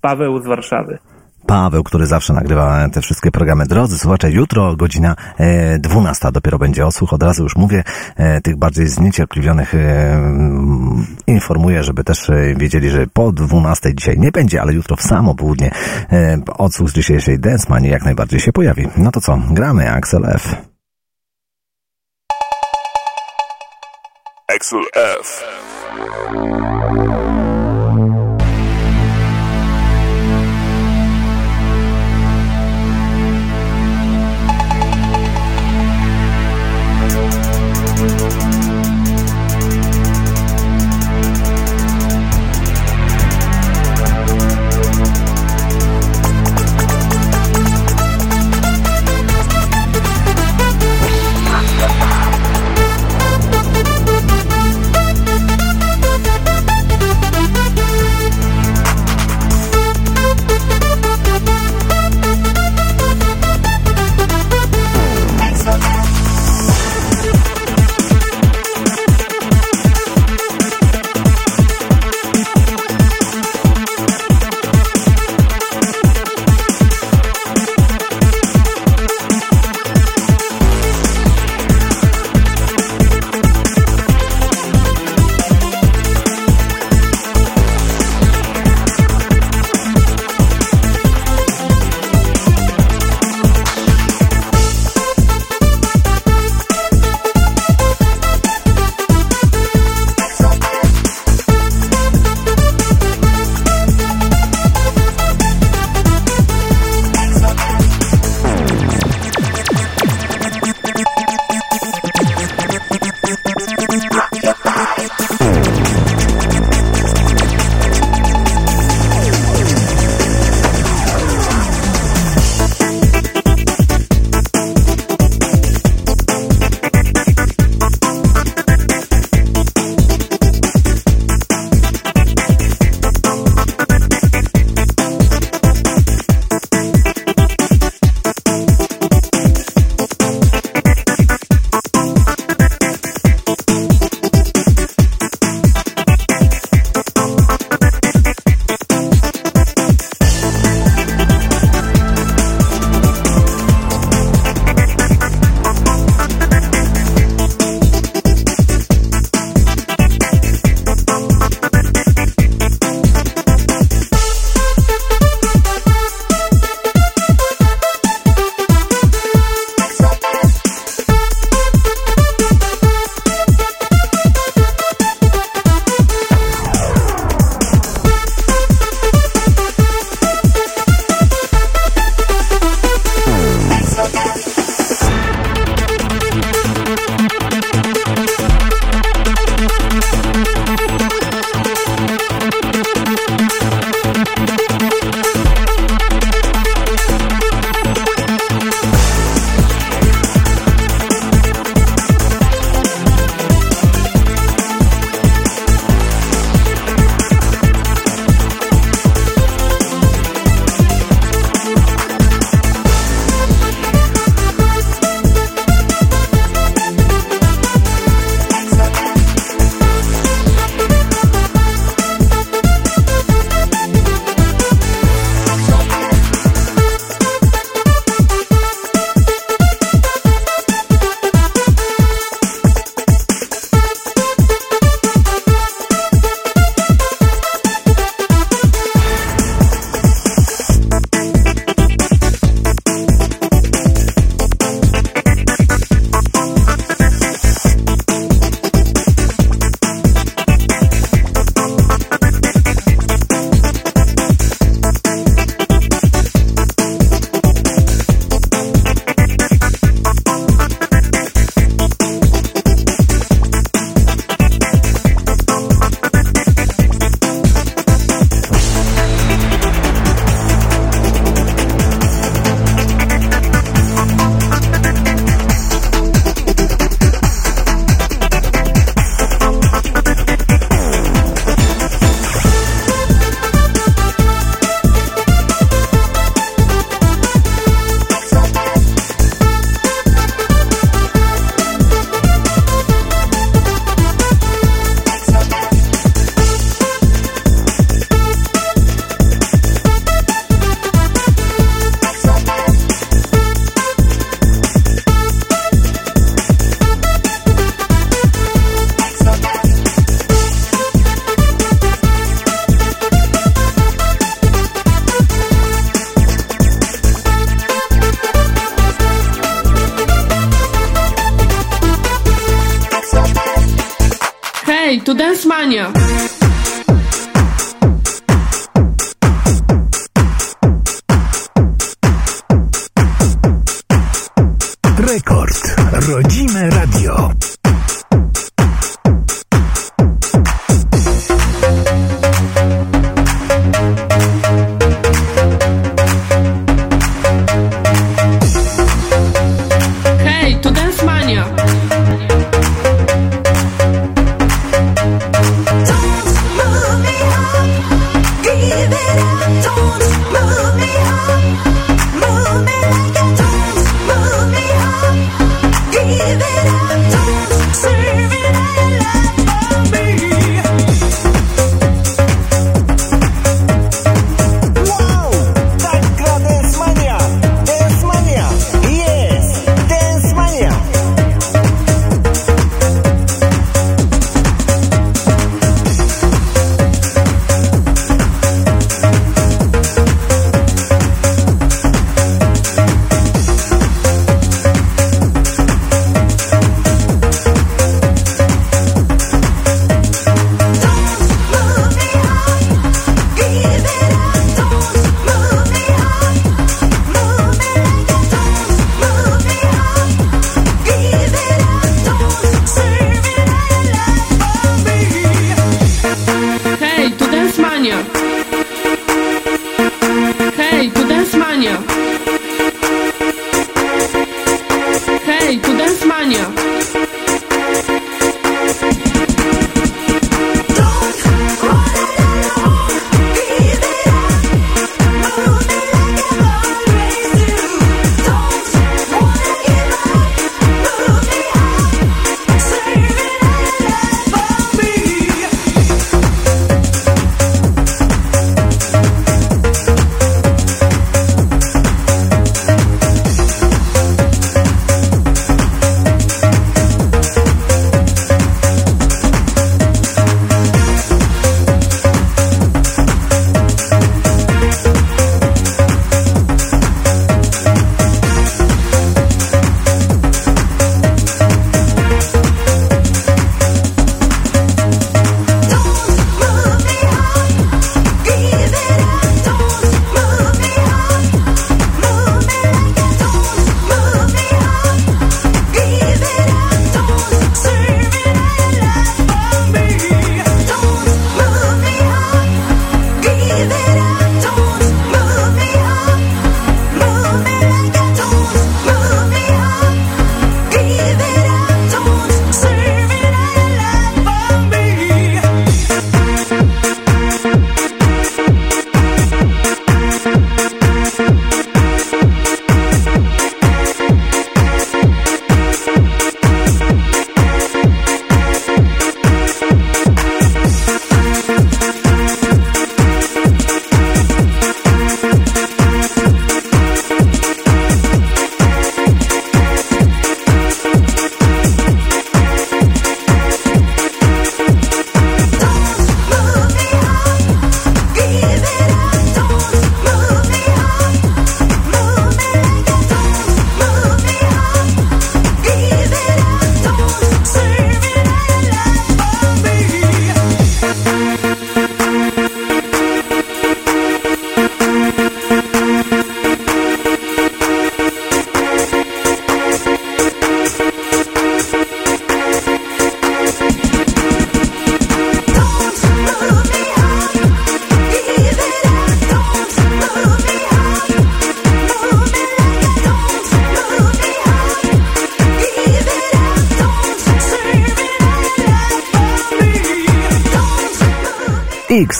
Paweł z Warszawy. Paweł, który zawsze nagrywa te wszystkie programy. Drodzy słuchacze, jutro godzina e, 12 dopiero będzie odsłuch. Od razu już mówię, e, tych bardziej zniecierpliwionych e, informuję, żeby też e, wiedzieli, że po 12 dzisiaj nie będzie, ale jutro w samo południe e, odsłuch z dzisiejszej Dance jak najbardziej się pojawi. No to co, gramy Axel F. Axel F.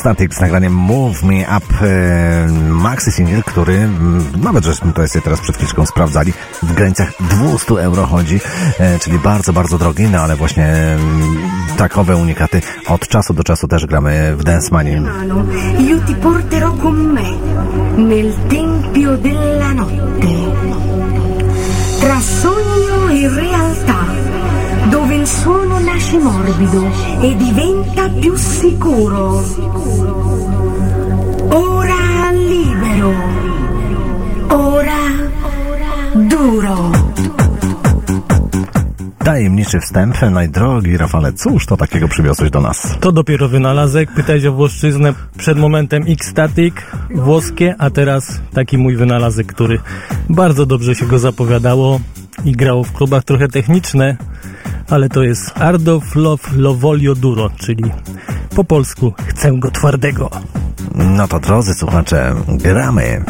X-Static z nagraniem Move Me Up e, maxi single, który mm, nawet żeśmy to sobie teraz przed chwileczką sprawdzali, w granicach 200 euro chodzi, e, czyli bardzo, bardzo drogi, no ale właśnie mm, takowe unikaty od czasu do czasu też gramy w Dance mano, io ti porterò con me nel tempio della notte. Tra sogno e realtà, il suono nasce morbido e diventa più sicuro. Ora libero, ora duro. Tajemniczy wstęp. No i drogi Rafale, cóż to takiego przywiozłeś do nas? To dopiero wynalazek. Pytać o Włoszczyznę przed momentem X-Static, włoskie, a teraz taki mój wynalazek, który bardzo dobrze się go zapowiadało i grało w klubach trochę techniczne, ale to jest Ardo Love Lovolio Duro, czyli po polsku chcę go twardego. No to drodzy słuchacze, gramy.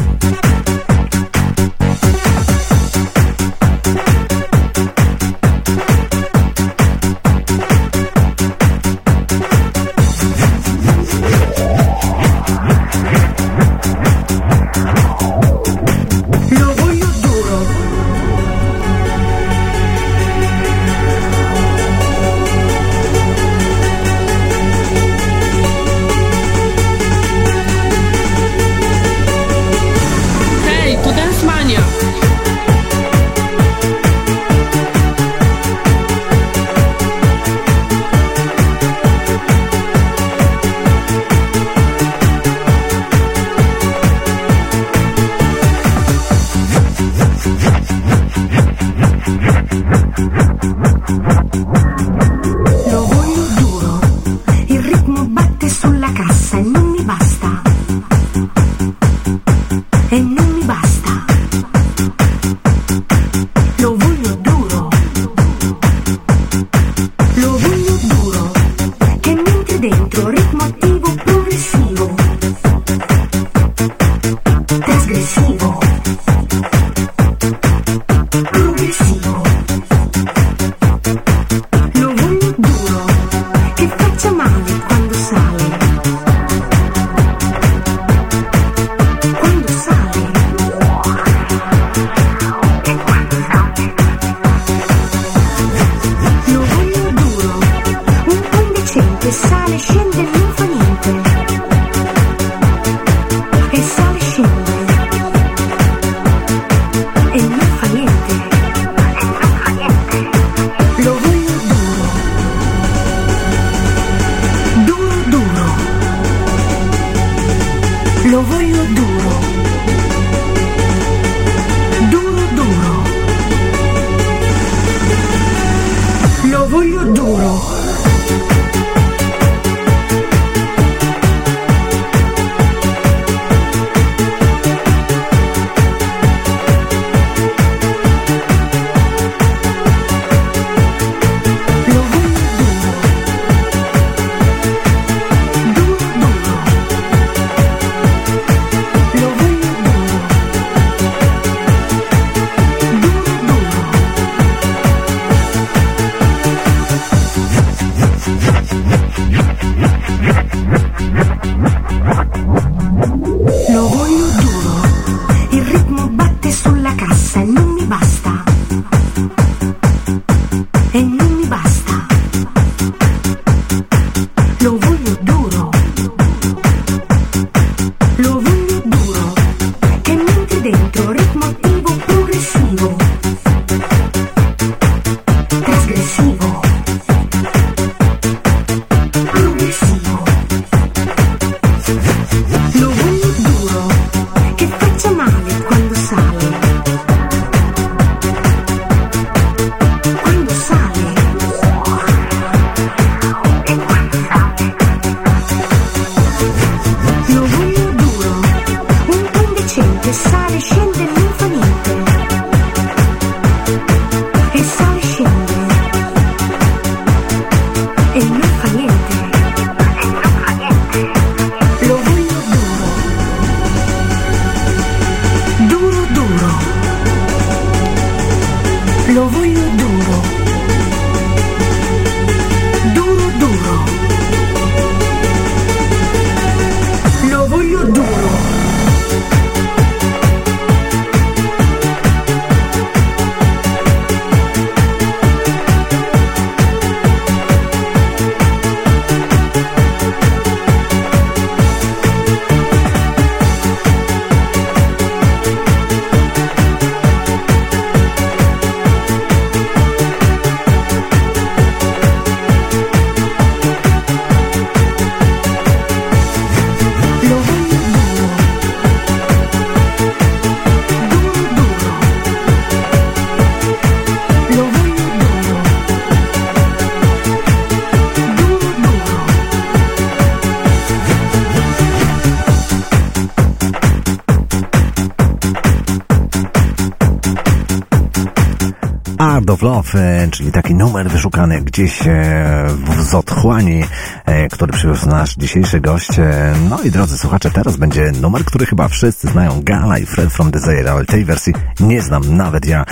Czyli taki numer wyszukany gdzieś e, w z otchłani, e, który przywiózł nasz dzisiejszy gość. E, No i drodzy słuchacze, teraz będzie numer, który chyba wszyscy znają, Gala i Fred from Desire, ale tej wersji nie znam, nawet ja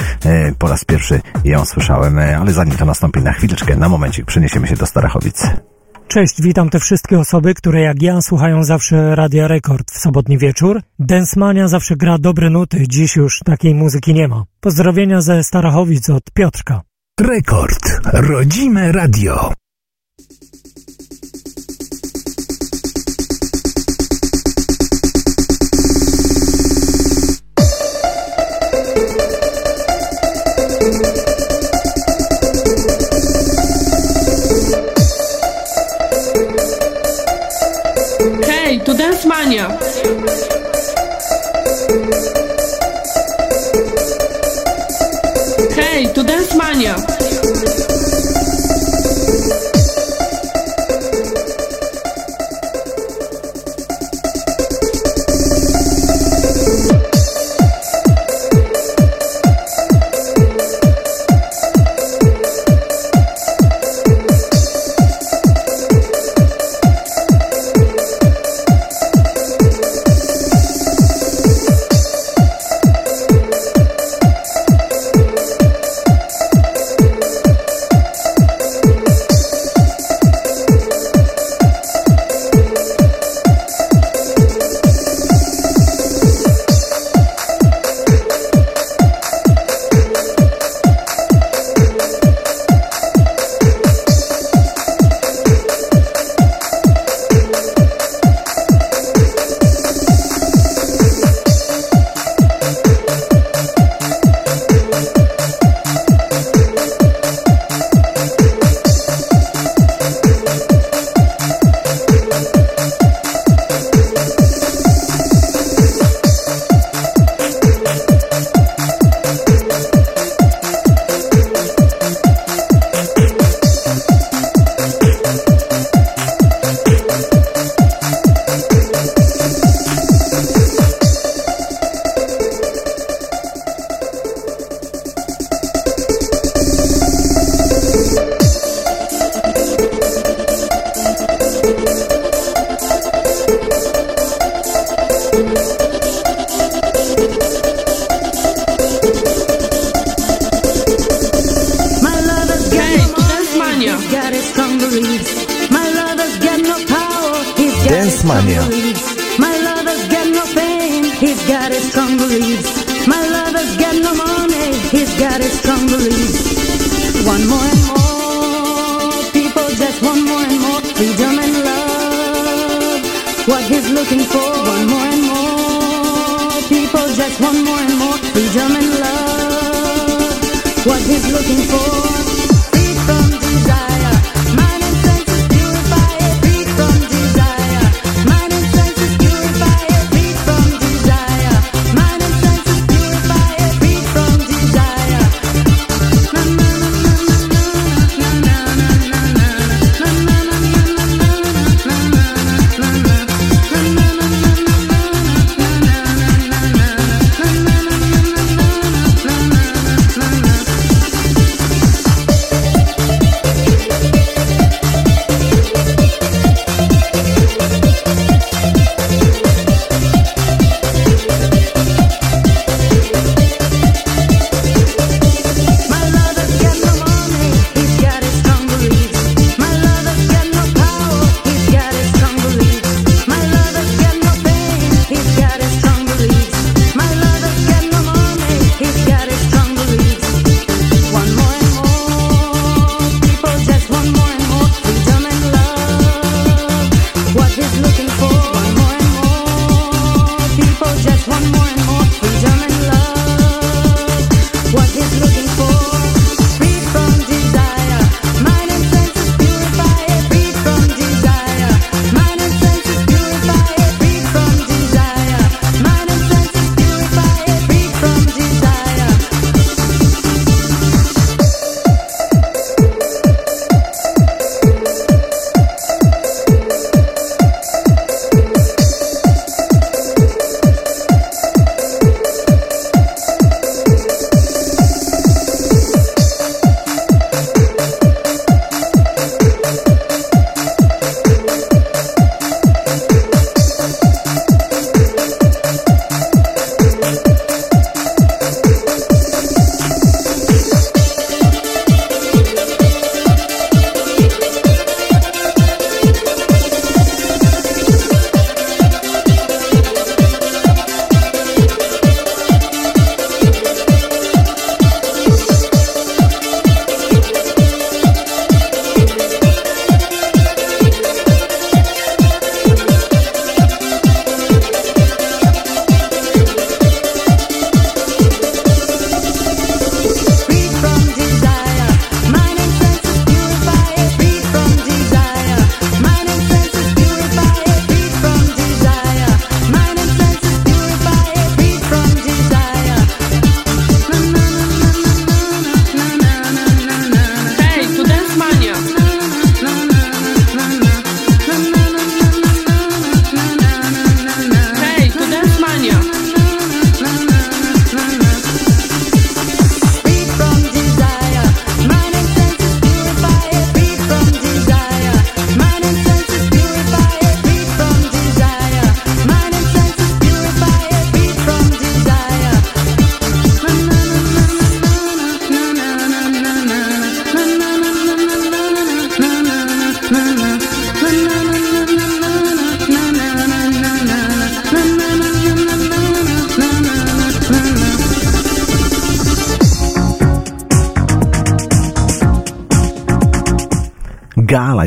po raz pierwszy ją słyszałem, ale zanim to nastąpi na chwileczkę, na momencik przeniesiemy się do Starachowic. Cześć, witam te wszystkie osoby, które jak ja słuchają zawsze Radia Rekord w sobotni wieczór. Densmania zawsze gra dobre nuty, dziś już takiej muzyki nie ma. Pozdrowienia ze Starachowic od Piotrka. Rekord. Rodzime radio.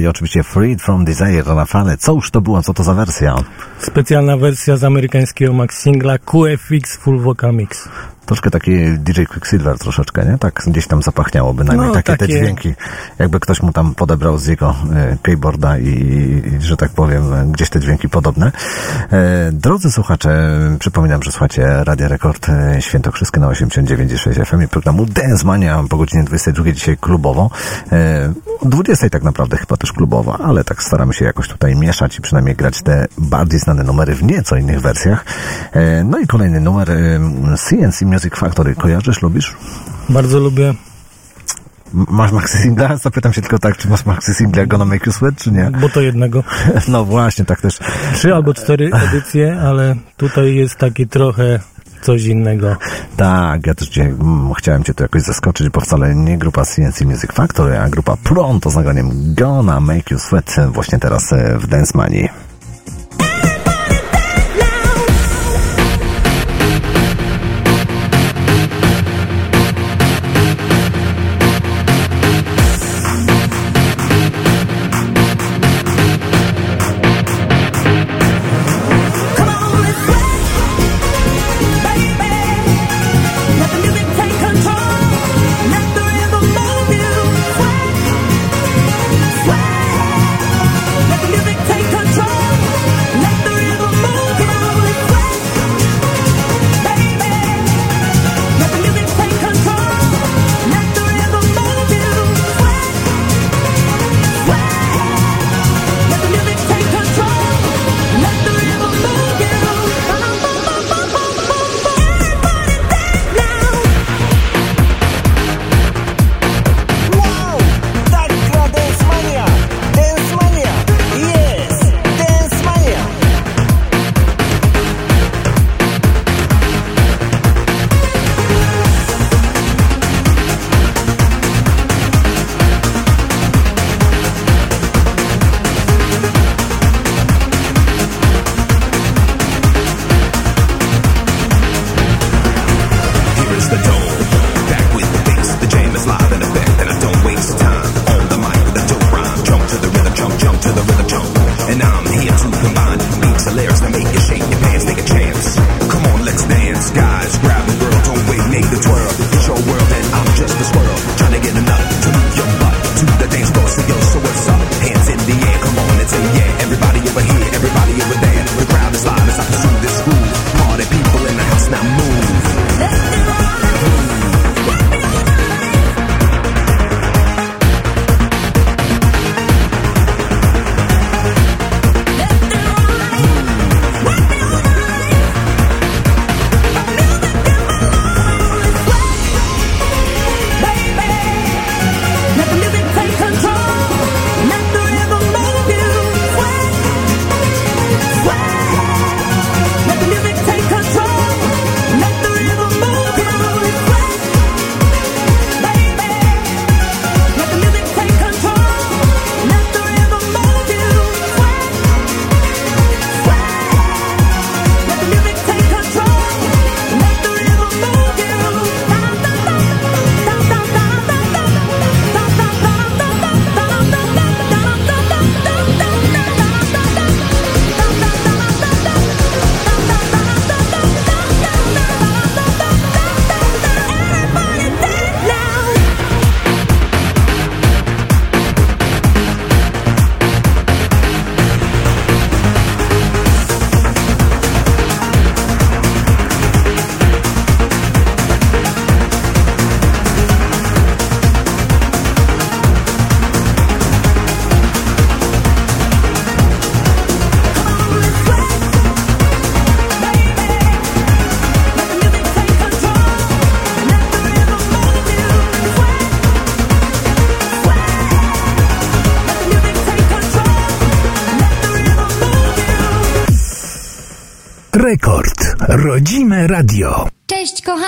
I oczywiście Freed from Desire na fale. Co już to było? Co to za wersja? Specjalna wersja z amerykańskiego max singla QFX Full Vocal Mix. Troszkę taki DJ Quicksilver troszeczkę, nie? Tak gdzieś tam zapachniało bynajmniej. No, takie, te takie- dźwięki, jakby ktoś mu tam podebrał z jego e, keyboarda i, i, że tak powiem, gdzieś te dźwięki podobne. E, drodzy słuchacze, przypominam, że słuchacie Radio Rekord e, Świętokrzyskie na 89,6 FM i programu Dance Mania po godzinie 22 dzisiaj klubowo. E, 20 tak naprawdę chyba też klubowo, ale tak staramy się jakoś tutaj mieszać i przynajmniej grać te bardziej znane numery w nieco innych wersjach. E, no i kolejny numer e, CNC Music Factory. Kojarzysz, lubisz? Bardzo lubię. Masz maxi singla? Zapytam się tylko tak, czy masz maxi singla Gonna Make You Sweat, czy nie? Bo to jednego. No właśnie, tak też. Trzy albo cztery edycje, ale tutaj jest taki trochę coś innego. Tak, ja też dzisiaj mm, chciałem Cię tu jakoś zaskoczyć, bo wcale nie grupa CNC Music Factory, a grupa Pronto z nagraniem Gonna Make You Sweat e, właśnie teraz e, w Dance Money.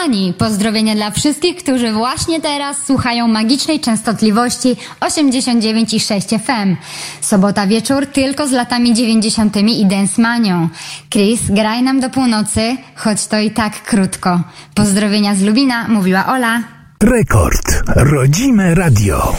Kochani! Pozdrowienia dla wszystkich, którzy właśnie teraz słuchają magicznej częstotliwości 89,6 FM. Sobota wieczór tylko z latami 90. i dance manią. Chris, graj nam do północy, choć to i tak krótko. Pozdrowienia z Lubina, mówiła Ola. Rekord. Rodzime radio.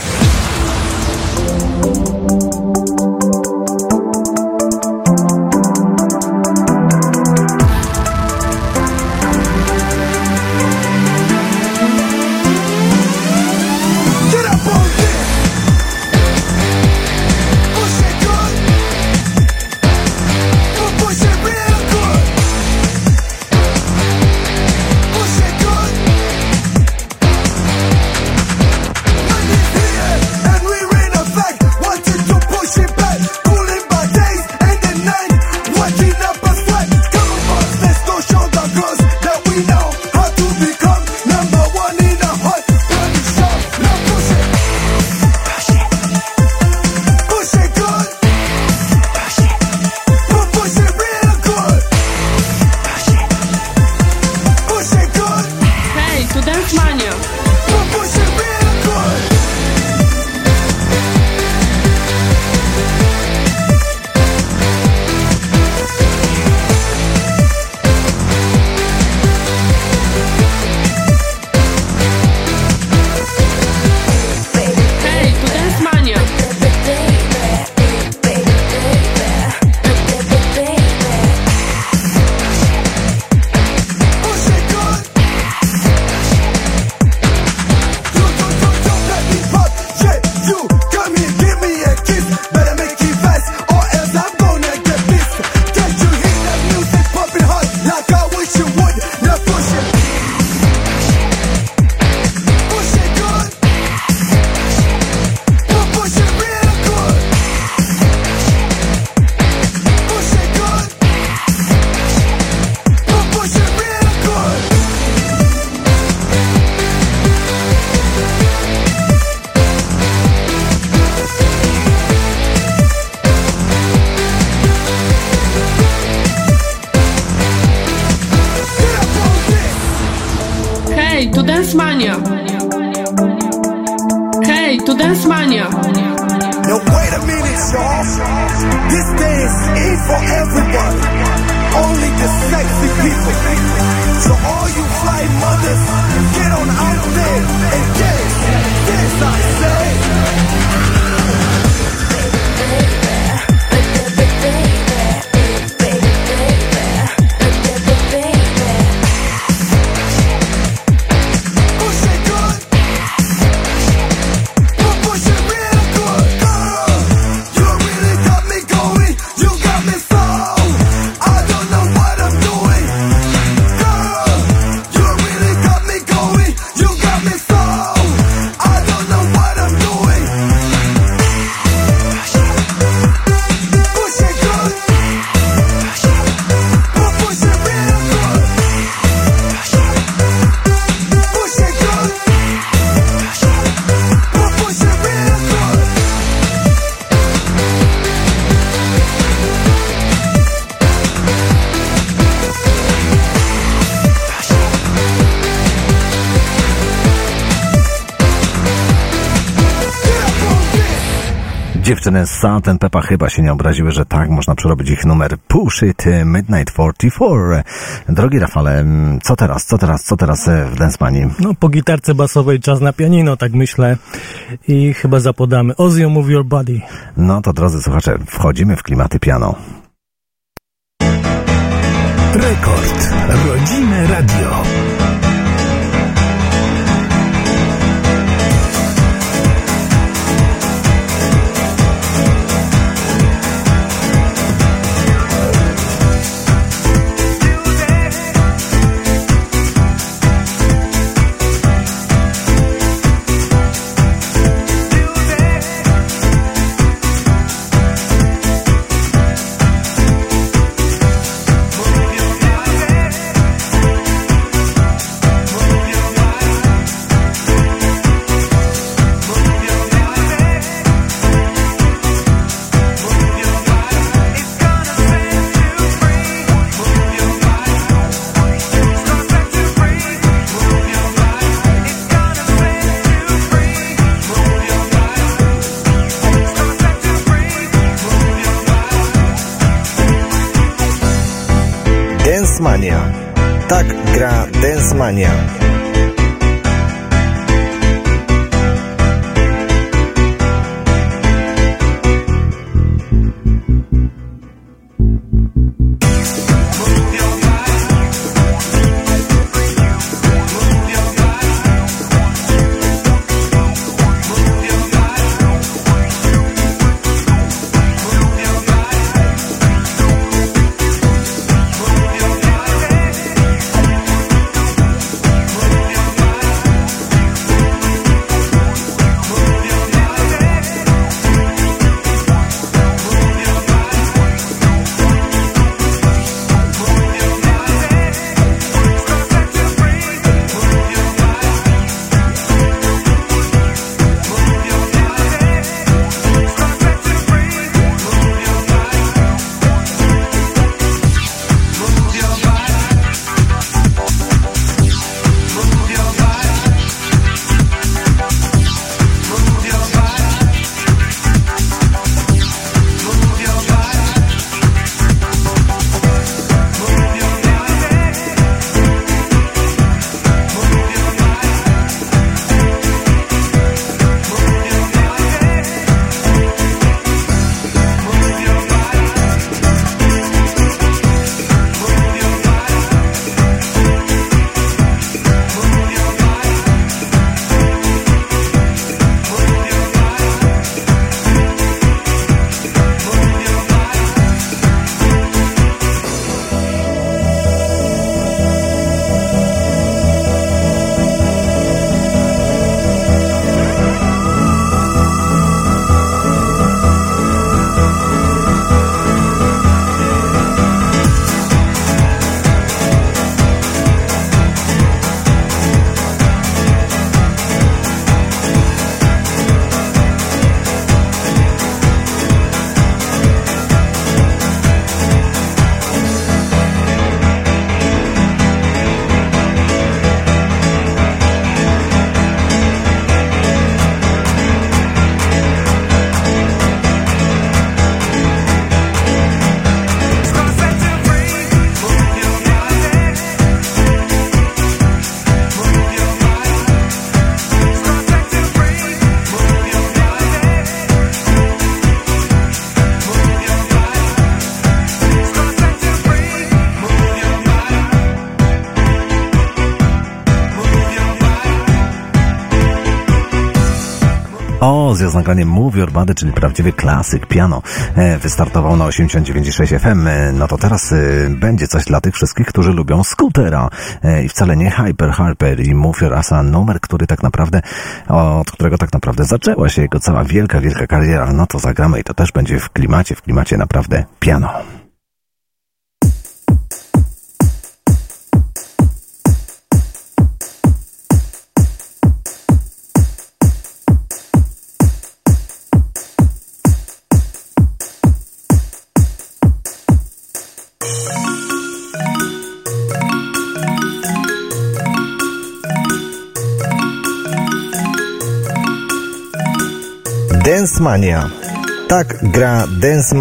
And Peppa chyba się nie obraziły, że tak można przerobić ich numer Push It Midnight 44. Drogi Rafale, mm, co teraz, co teraz, co teraz e, w Densmanii? No, po gitarce basowej czas na pianino, tak myślę. I chyba zapodamy Ozzy Move Your Body. No to drodzy słuchacze, wchodzimy w klimaty piano. Rekord. Rodzime radio. Nagraniem Move Your czyli prawdziwy klasyk piano. E, Wystartował na 89,6 FM. E, No to teraz e, będzie coś dla tych wszystkich, którzy lubią skutera. I wcale nie Hyper Harper i Move Your Asa, numer, który tak naprawdę, od którego tak naprawdę zaczęła się jego cała wielka, wielka kariera. No to zagramy i to też będzie w klimacie, w klimacie naprawdę piano. Dance Mania. Tak gra Dance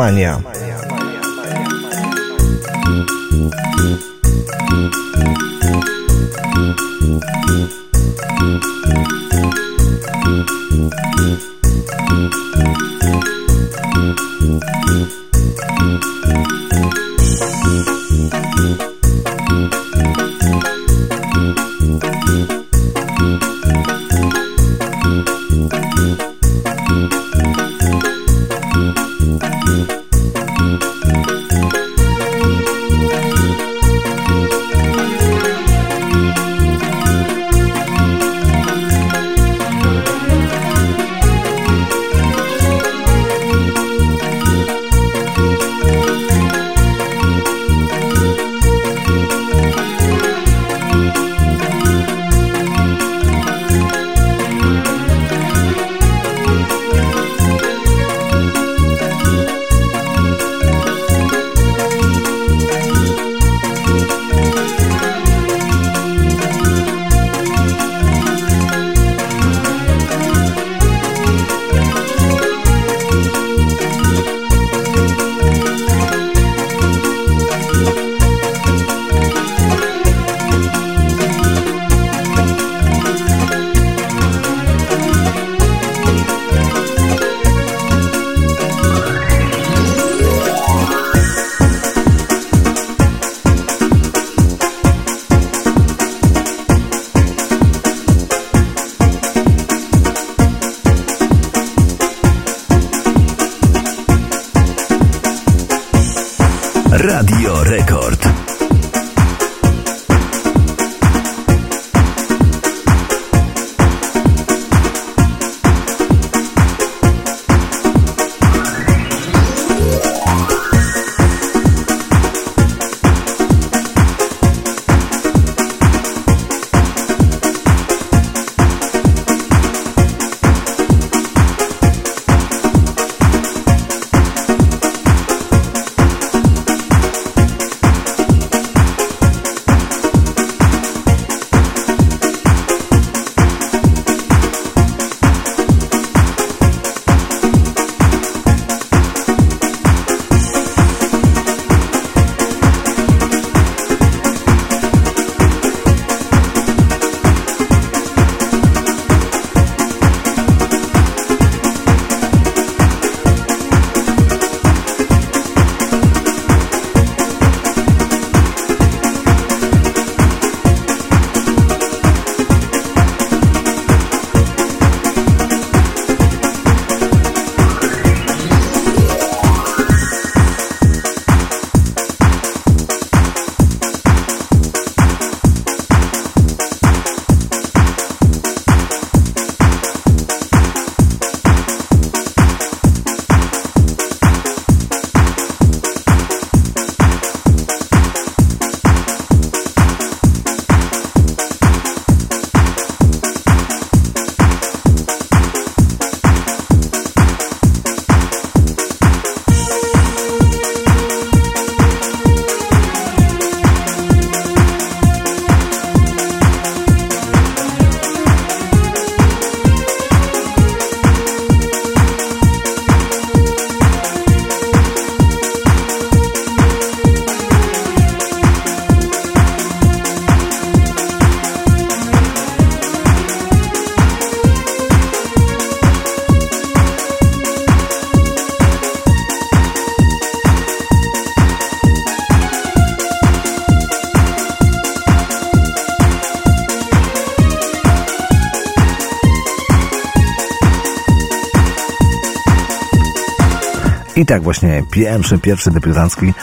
I tak właśnie pierwszy, pierwszy debiutancki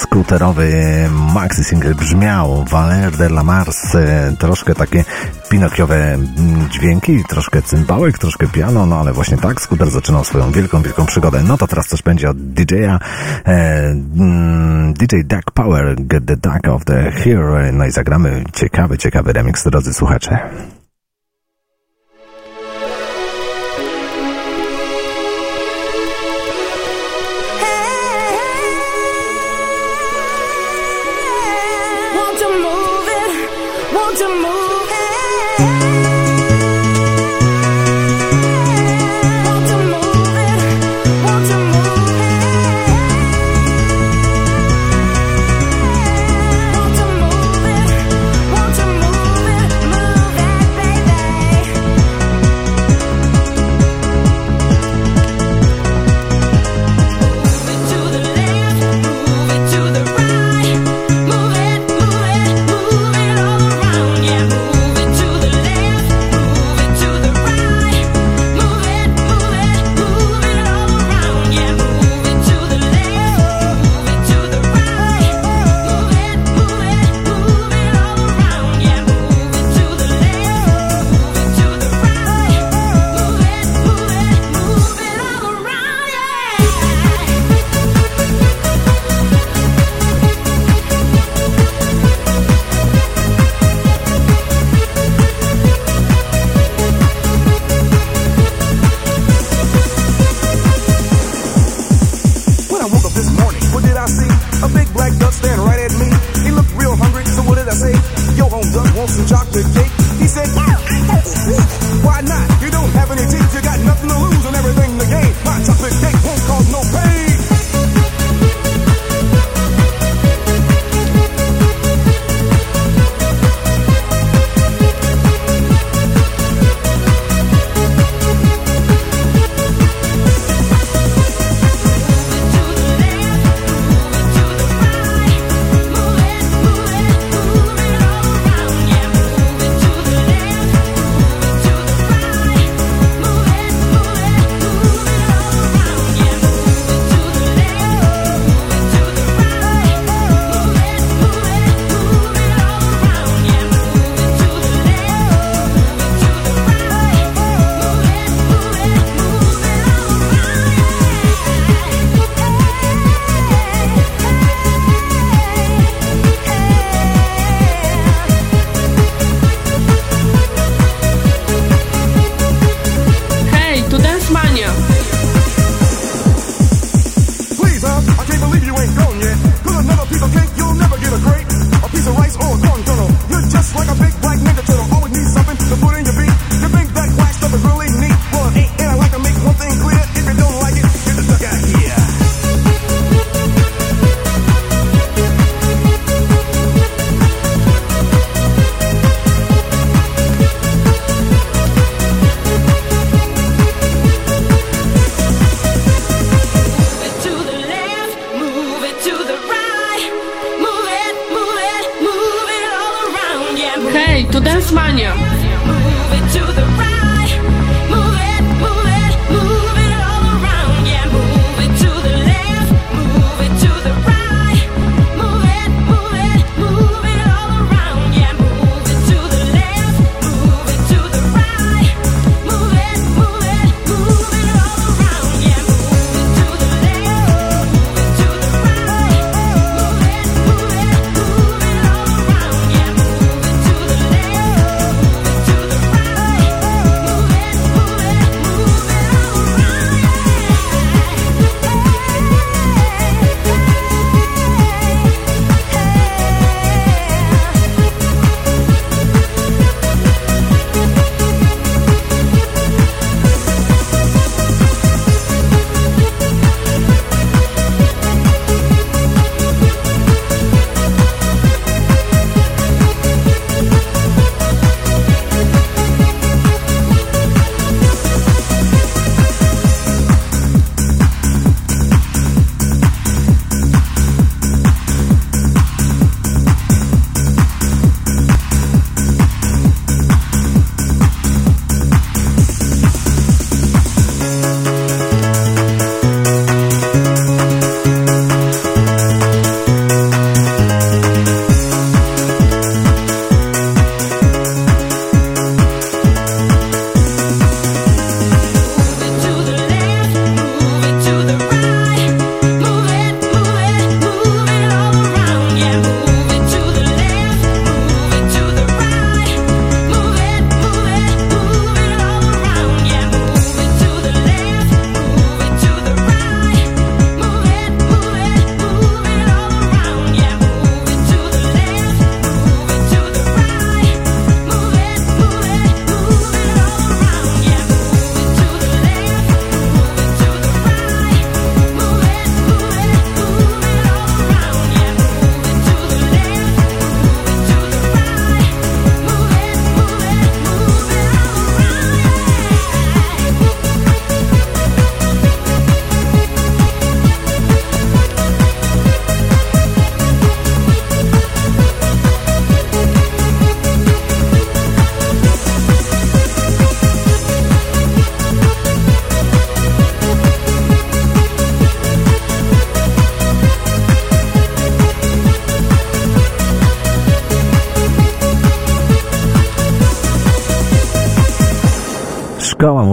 skuterowy maxi single brzmiał Valer de la Mars. E, troszkę takie pinokiowe mm, dźwięki, troszkę cymbałek, troszkę piano, no ale właśnie tak skuter zaczynał swoją wielką, wielką przygodę. No to teraz coś będzie od DJ-a. E, mm, DJ Duck Power, Get the Duck of the Hero. No i zagramy ciekawy, ciekawy remix, drodzy słuchacze.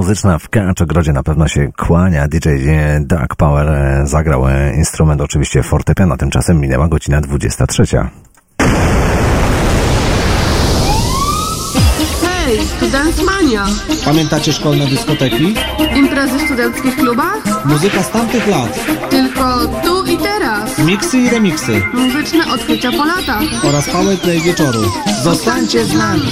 Muzyczna w Kaczogrodzie na pewno się kłania. DJ Dark Power e, zagrał e, instrument, oczywiście fortepiana. Tymczasem minęła godzina 23. Hej, to Dance Mania. Pamiętacie szkolne dyskoteki? Imprezy w studenckich klubach? Muzyka z tamtych lat. Tylko tu i teraz. Miksy i remiksy. Muzyczne odkrycia po latach. Oraz powerplay wieczoru. Zostańcie z nami.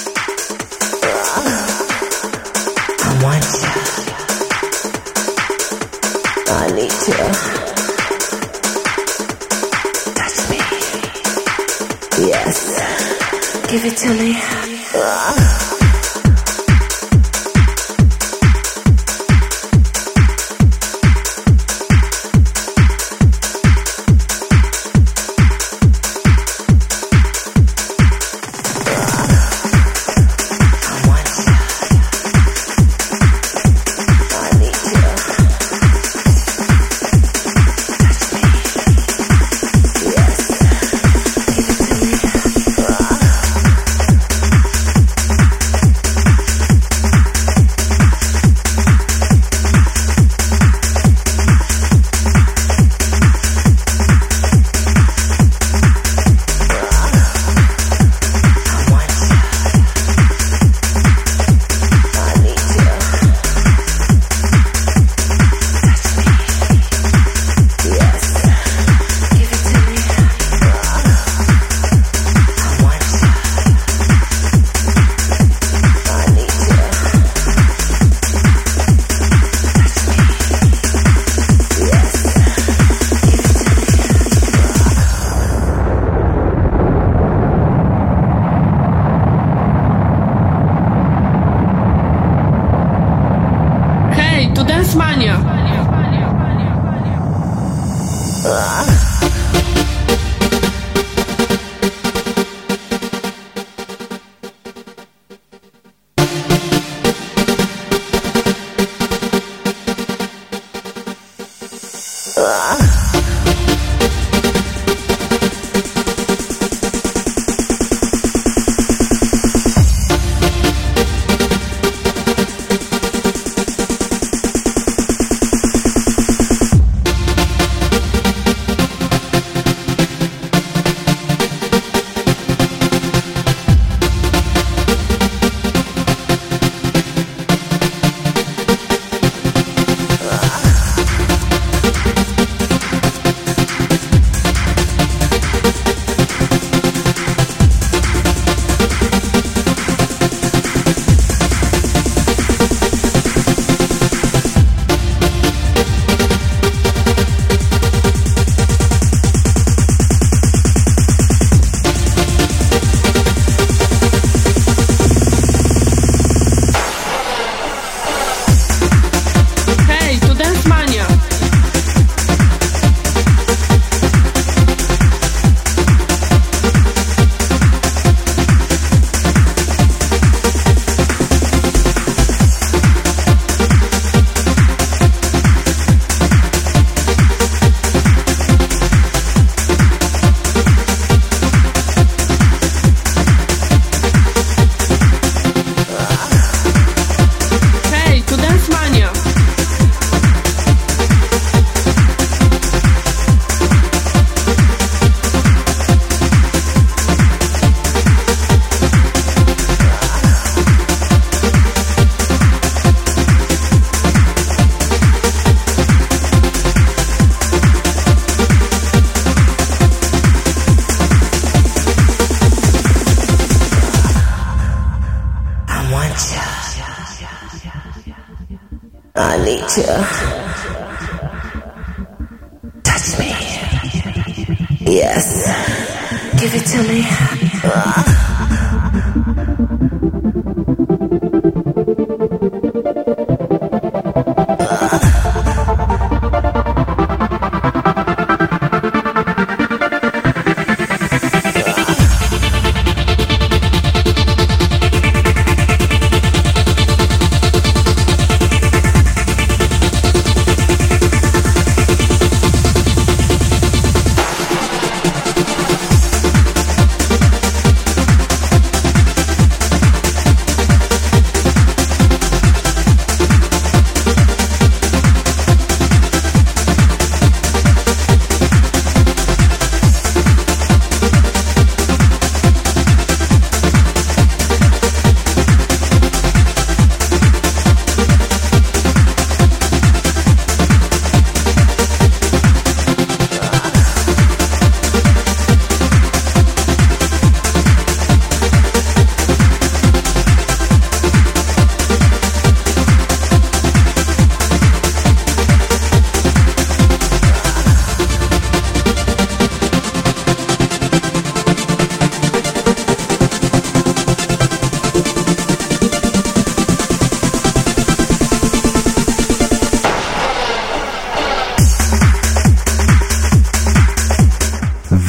Give it to me.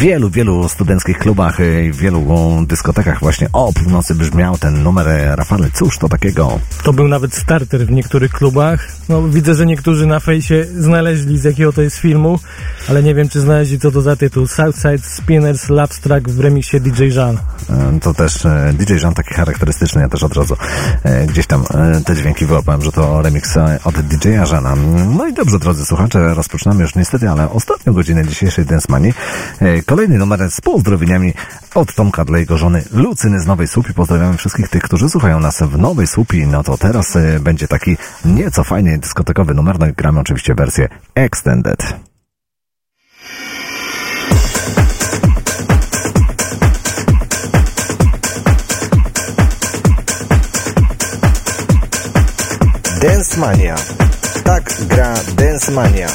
Wielu, wielu studenckich klubach y, i wielu dyskotekach właśnie o północy brzmiał ten numer e, Rafale. Cóż to takiego? To był nawet starter w niektórych klubach. No, widzę, że niektórzy na fejsie znaleźli z jakiego to jest filmu, ale nie wiem, czy znaleźli co to za tytuł. Southside Spinners Lapstrack w remiksie DJ Jean. E, To też e, DJ Jean taki charakterystyczny, ja też od razu e, gdzieś tam te dźwięki wyłapałem, że to remix od DJ-a Jeana. No i dobrze, drodzy słuchacze, rozpoczynamy już niestety, ale ostatnią godzinę dzisiejszej Dance Money. Kolejny numer z pozdrowieniami od Tomka dla jego żony Lucyny z Nowej Słupi. Pozdrawiamy wszystkich tych, którzy słuchają nas w Nowej Słupi. No to teraz będzie taki nieco fajny dyskotekowy numer, no i gramy oczywiście wersję Extended. Dance Mania. Tak gra Dance Mania.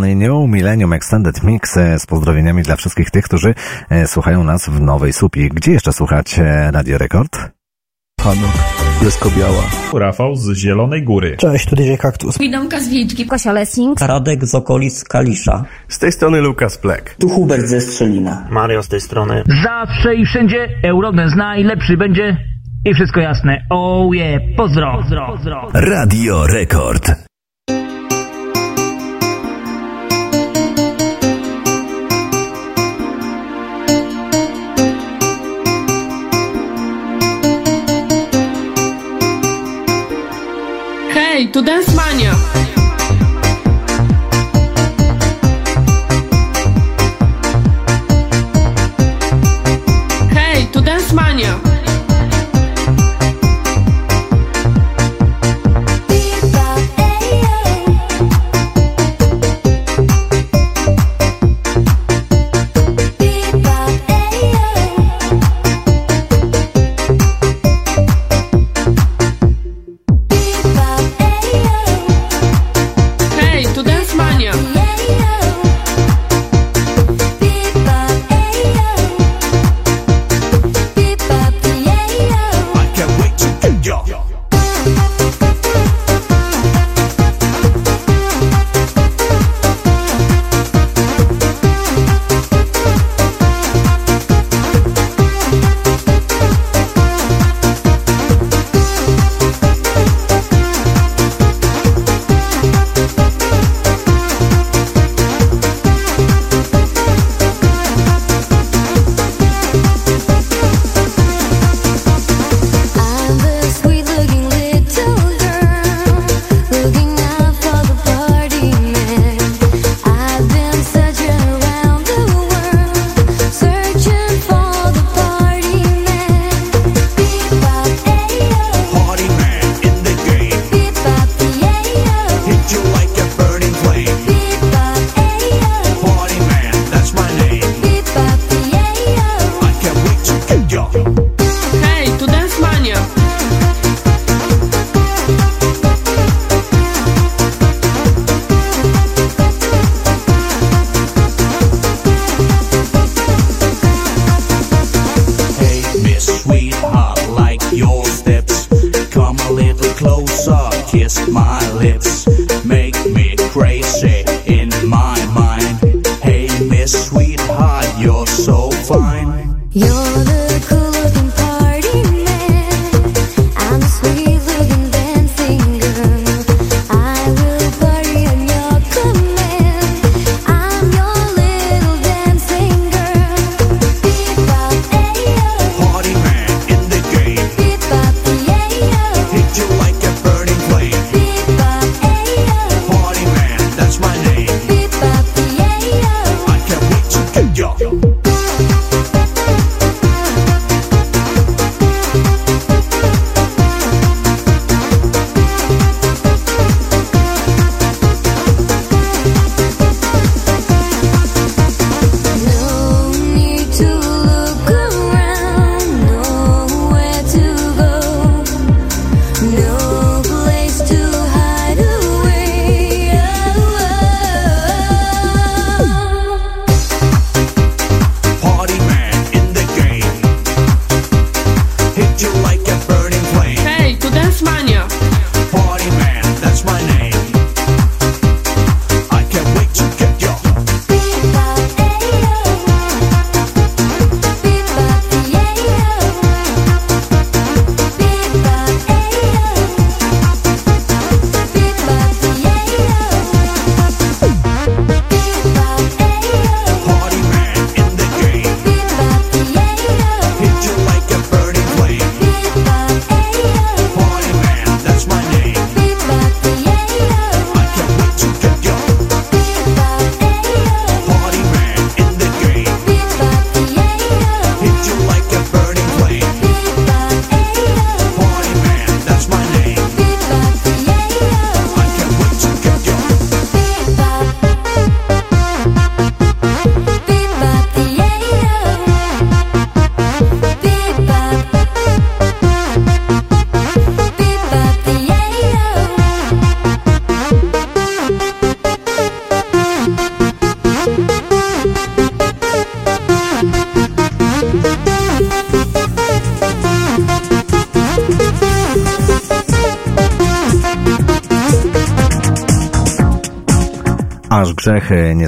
New Millennium Extended Mix e, z pozdrowieniami dla wszystkich tych, którzy e, słuchają nas w Nowej Supi. Gdzie jeszcze słuchać e, Radio Rekord? Hanok, Biała. Rafał z Zielonej Góry. Cześć, tu DJ Kaktus. Widomka z Wilczki. Kasia Lessing. Radek z okolic Kalisza. Z tej strony Lukas Plek. Tu Hubert ze Strzelina. Mario z tej strony. Zawsze i wszędzie Eurodance najlepszy będzie i wszystko jasne. Oh yeah, pozdro. pozdro. pozdro. Radio Rekord. to dance my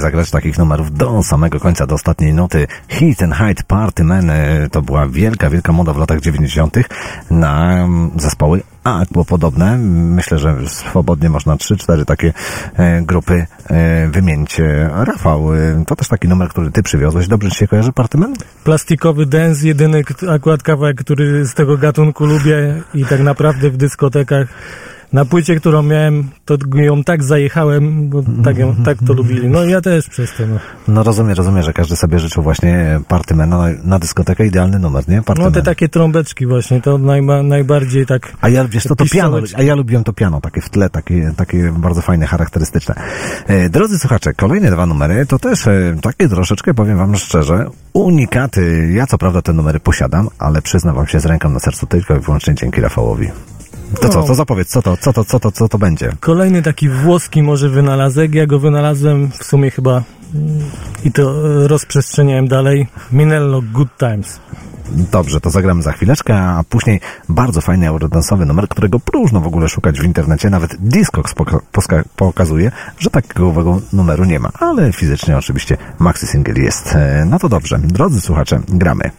zagrać takich numerów do samego końca, do ostatniej nuty. Hit and Hide Party Man e, to była wielka, wielka moda w latach 90. na mm, zespoły Aqua podobne. Myślę, że swobodnie można 3-4 takie e, grupy e, wymienić. Rafał, to też taki numer, który ty przywiozłeś. Dobrze ci się kojarzy Party Man? Plastikowy dance, jedyny akurat kawałek, który z tego gatunku lubię i tak naprawdę w dyskotekach na płycie, którą miałem, to ją tak zajechałem, bo tak, ją, tak to lubili. No ja też przez to. No, No rozumiem, rozumiem, że każdy sobie życzył właśnie Partymana na, na dyskotekę. Idealny numer, nie? no Partyman. te takie trąbeczki właśnie, to najba, najbardziej tak... A ja, wiesz co, to piano, a ja lubiłem to piano, takie w tle, takie, takie bardzo fajne, charakterystyczne. E, drodzy słuchacze, kolejne dwa numery, to też e, takie troszeczkę, powiem wam szczerze, unikaty. Ja co prawda te numery posiadam, ale przyznam wam się z ręką na sercu tylko i wyłącznie dzięki Rafałowi. To co, No. to zapowiedz, co to, co to, co to, co to będzie? Kolejny taki włoski może wynalazek, ja go wynalazłem w sumie chyba mm, i to e, rozprzestrzeniałem dalej. Minello Good Times. Dobrze, to zagramy za chwileczkę, a później bardzo fajny eurodansowy numer, którego próżno w ogóle szukać w internecie. Nawet Discogs poka- pokazuje, że takiego numeru nie ma, ale fizycznie oczywiście maxi single jest. E, No to dobrze, drodzy słuchacze, gramy.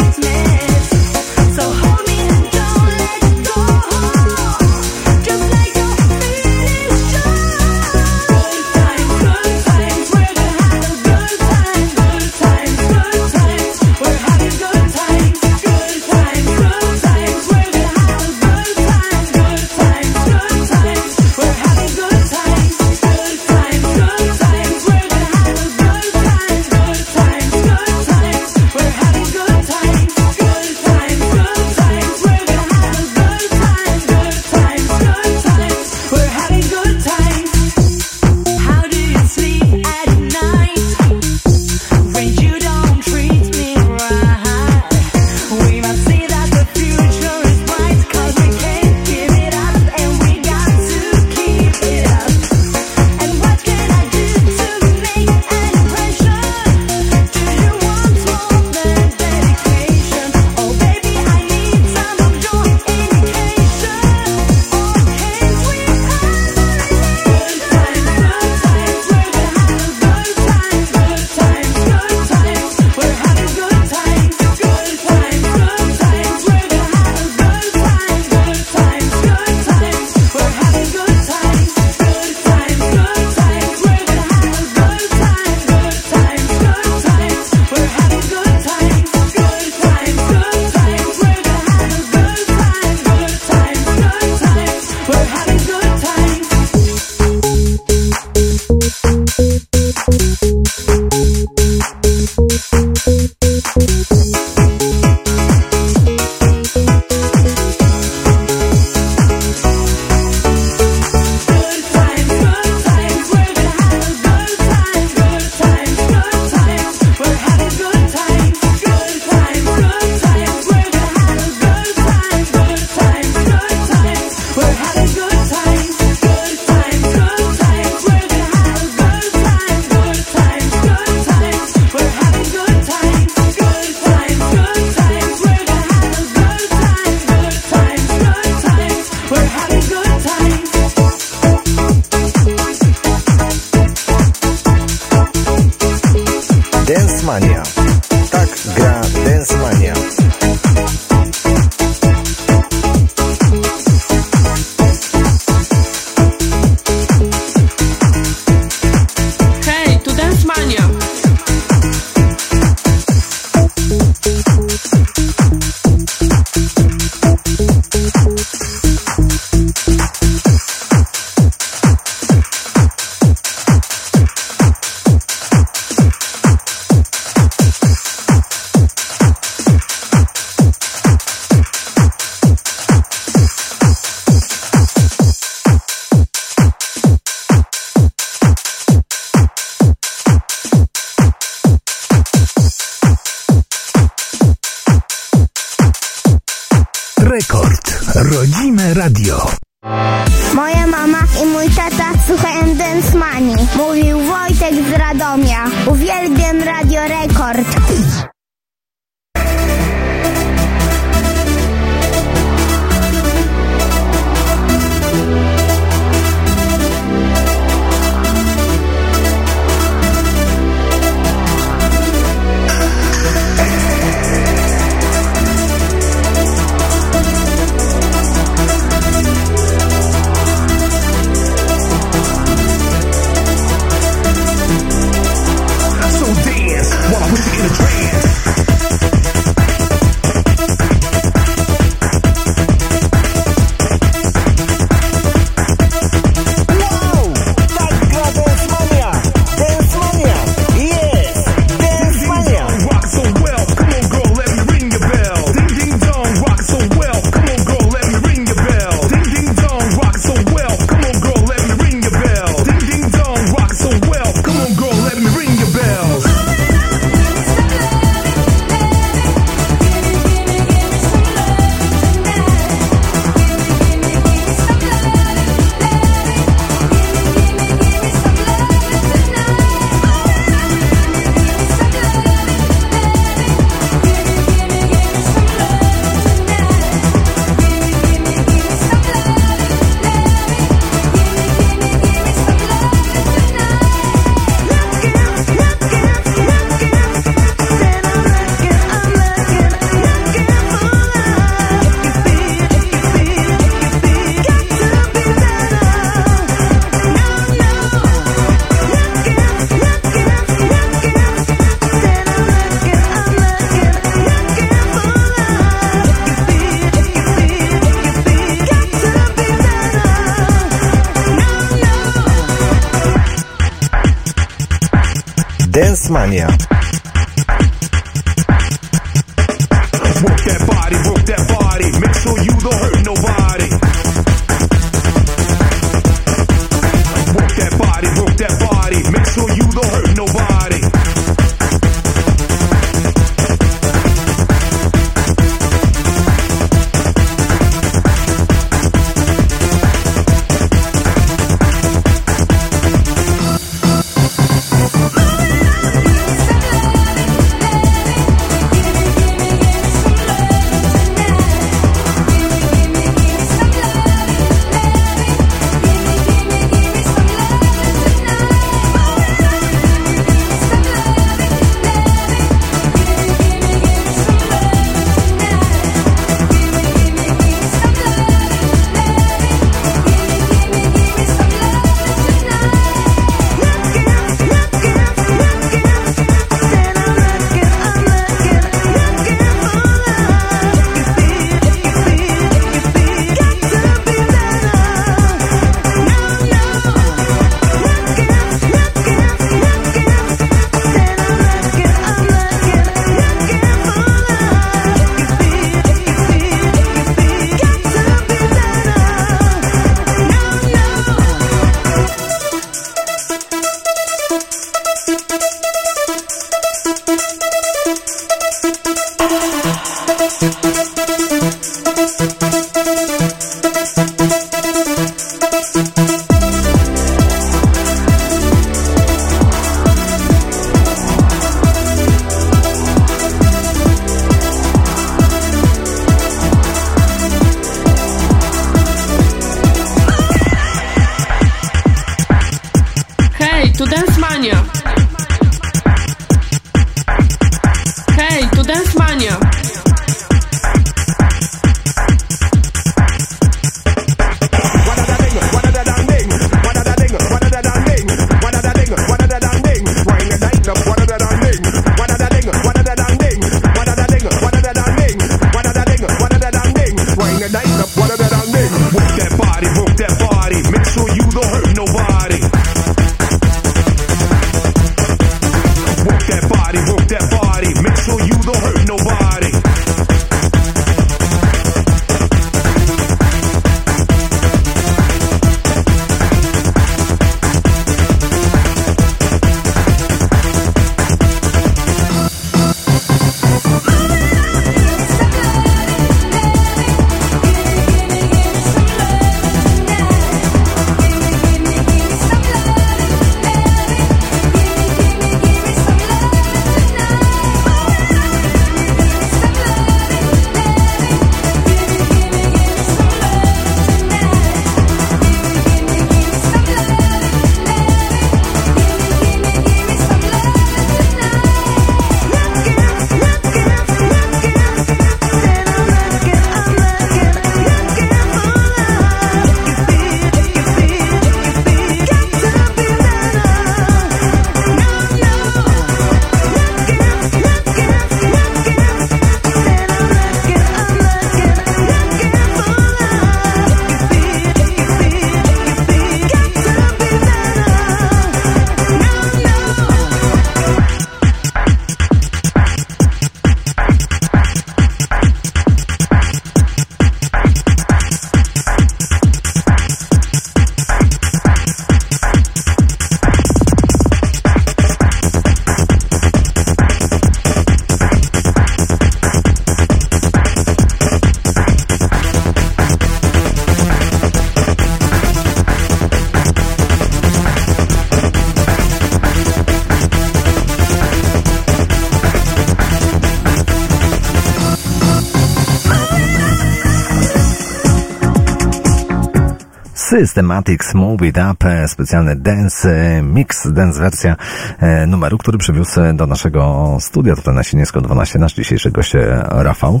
Systematics Move It Up, e, specjalny dance e, mix, dance wersja e, numeru, który przywiózł do naszego studia, tutaj na Sieniecko 12, nasz dzisiejszy gość Rafał.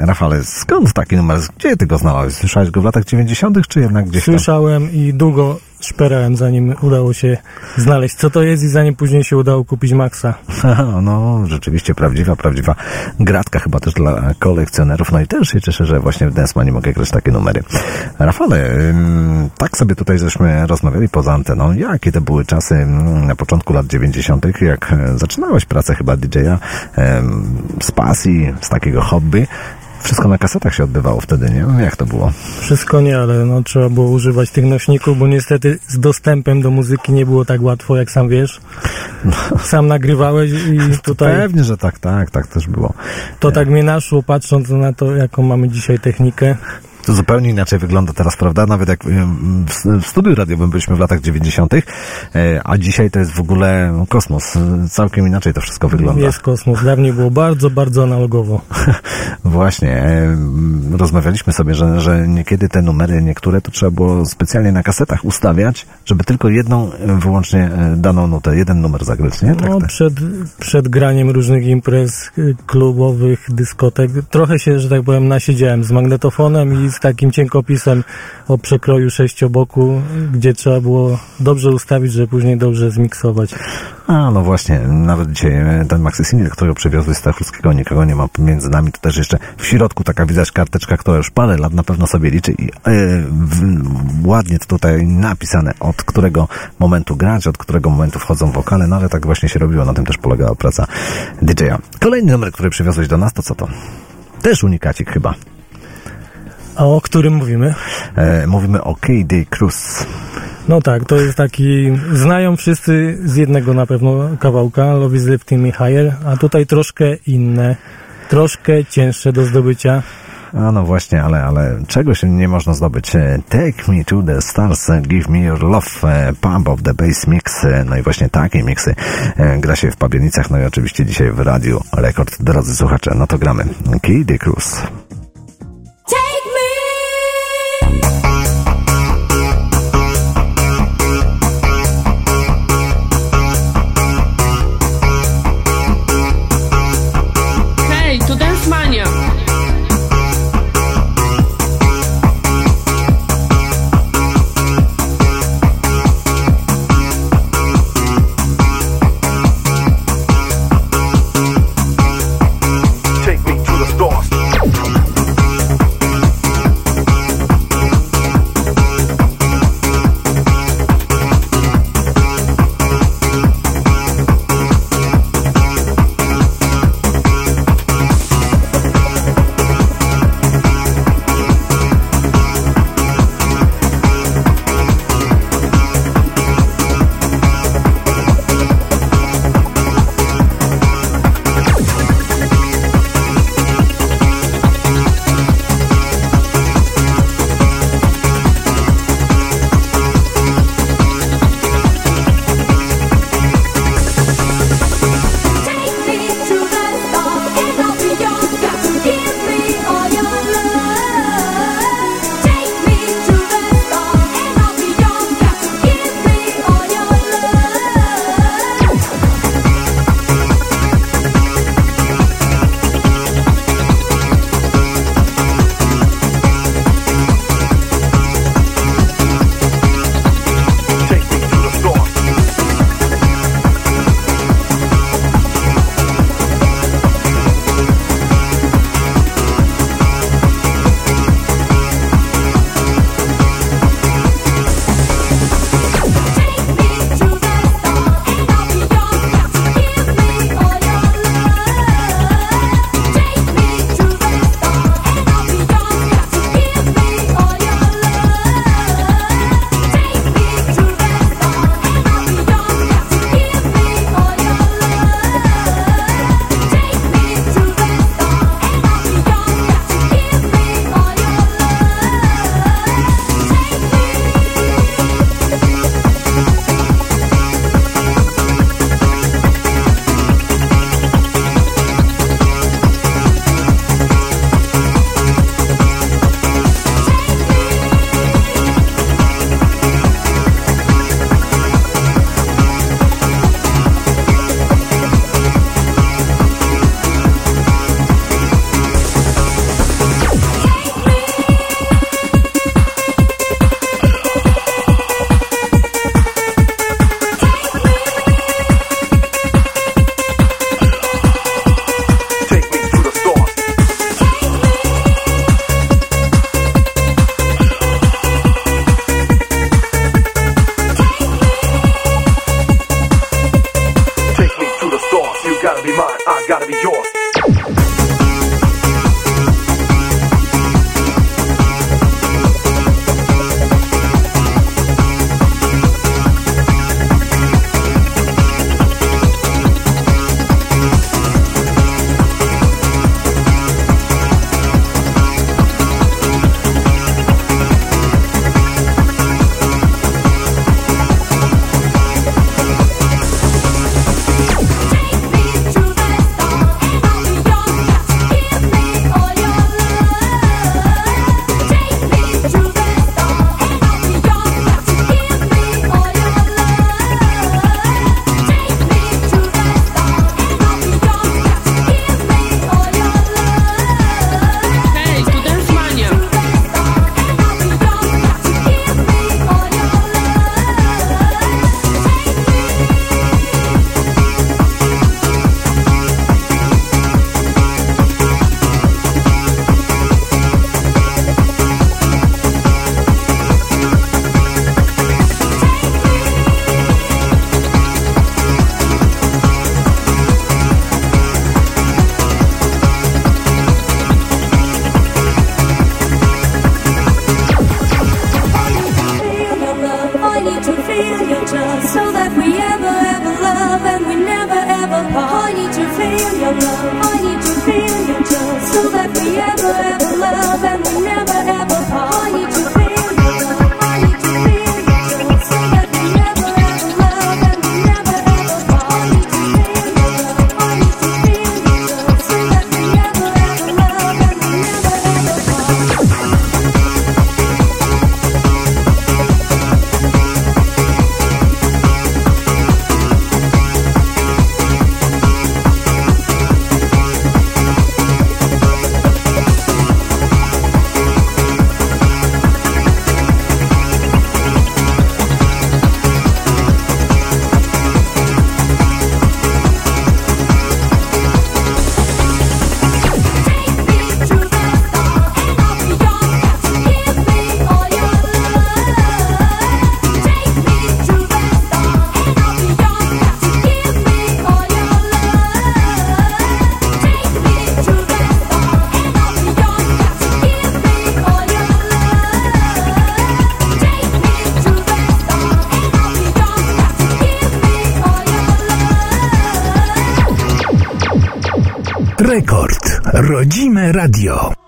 Rafale, skąd taki numer? Gdzie ty go znalazłeś? Słyszałeś go w latach 90. czy jednak gdzieś tam? Słyszałem i długo szperałem, zanim udało się znaleźć, co to jest i zanim później się udało kupić Maxa. No, rzeczywiście prawdziwa, prawdziwa gratka chyba też dla kolekcjonerów. No i też się cieszę, że właśnie w Densmanie mogę grać takie numery. Rafale, tak sobie tutaj żeśmy rozmawiali poza anteną. Jakie to były czasy na początku lat 90., jak e, zaczynałeś pracę chyba DJ-a z pasji, z takiego hobby. Wszystko na kasetach się odbywało wtedy, nie? Jak to było? Wszystko nie, ale no, trzeba było używać tych nośników, bo niestety z dostępem do muzyki nie było tak łatwo, jak sam wiesz. Sam nagrywałeś i tutaj... Pewnie, że tak, tak, tak też było. To tak mnie naszło, patrząc na to, jaką mamy dzisiaj technikę. To zupełnie inaczej wygląda teraz, prawda? Nawet jak w, studiu radiowym byliśmy w latach 90., e, a dzisiaj to jest w ogóle kosmos. Całkiem inaczej to wszystko wygląda. Jest kosmos. Dawniej było bardzo, bardzo analogowo. Właśnie. Rozmawialiśmy sobie, że, że niekiedy te numery, niektóre to trzeba było specjalnie na kasetach ustawiać, żeby tylko jedną wyłącznie e, daną nutę, jeden numer zagrać, nie? Tak, No, tak. przed, przed graniem różnych imprez y, klubowych, dyskotek, trochę się, że tak powiem, nasiedziałem z magnetofonem i z takim cienkopisem o przekroju sześcioboku, gdzie trzeba było dobrze ustawić, żeby później dobrze zmiksować. A, no właśnie, nawet dzisiaj e, ten Maxi Single, którego przywiozły z Stachurskiego, nikogo nie ma między nami, to też jeszcze w środku taka widać karteczka, która już parę lat na pewno sobie liczy i e, ładnie to tutaj napisane, od którego momentu grać, od którego momentu wchodzą wokale, no ale tak właśnie się robiło, na tym też polegała praca DJ-a. Kolejny numer, który przywiozłeś do nas, to co to? Też unikacik chyba. A o którym mówimy? E, mówimy o KD Cruz. No tak, to jest taki, znają wszyscy z jednego na pewno kawałka, Love is Lifting Me Higher, a tutaj troszkę inne, troszkę cięższe do zdobycia. A no właśnie, ale, ale czego się nie można zdobyć? E, Take me to the stars, give me your love, e, pump of the bass mix. e, No i właśnie takie miksy gra się w Pabienicach, no i oczywiście dzisiaj w Radiu Rekord, drodzy słuchacze, no to gramy. Kid Cruz. Rodzime radio.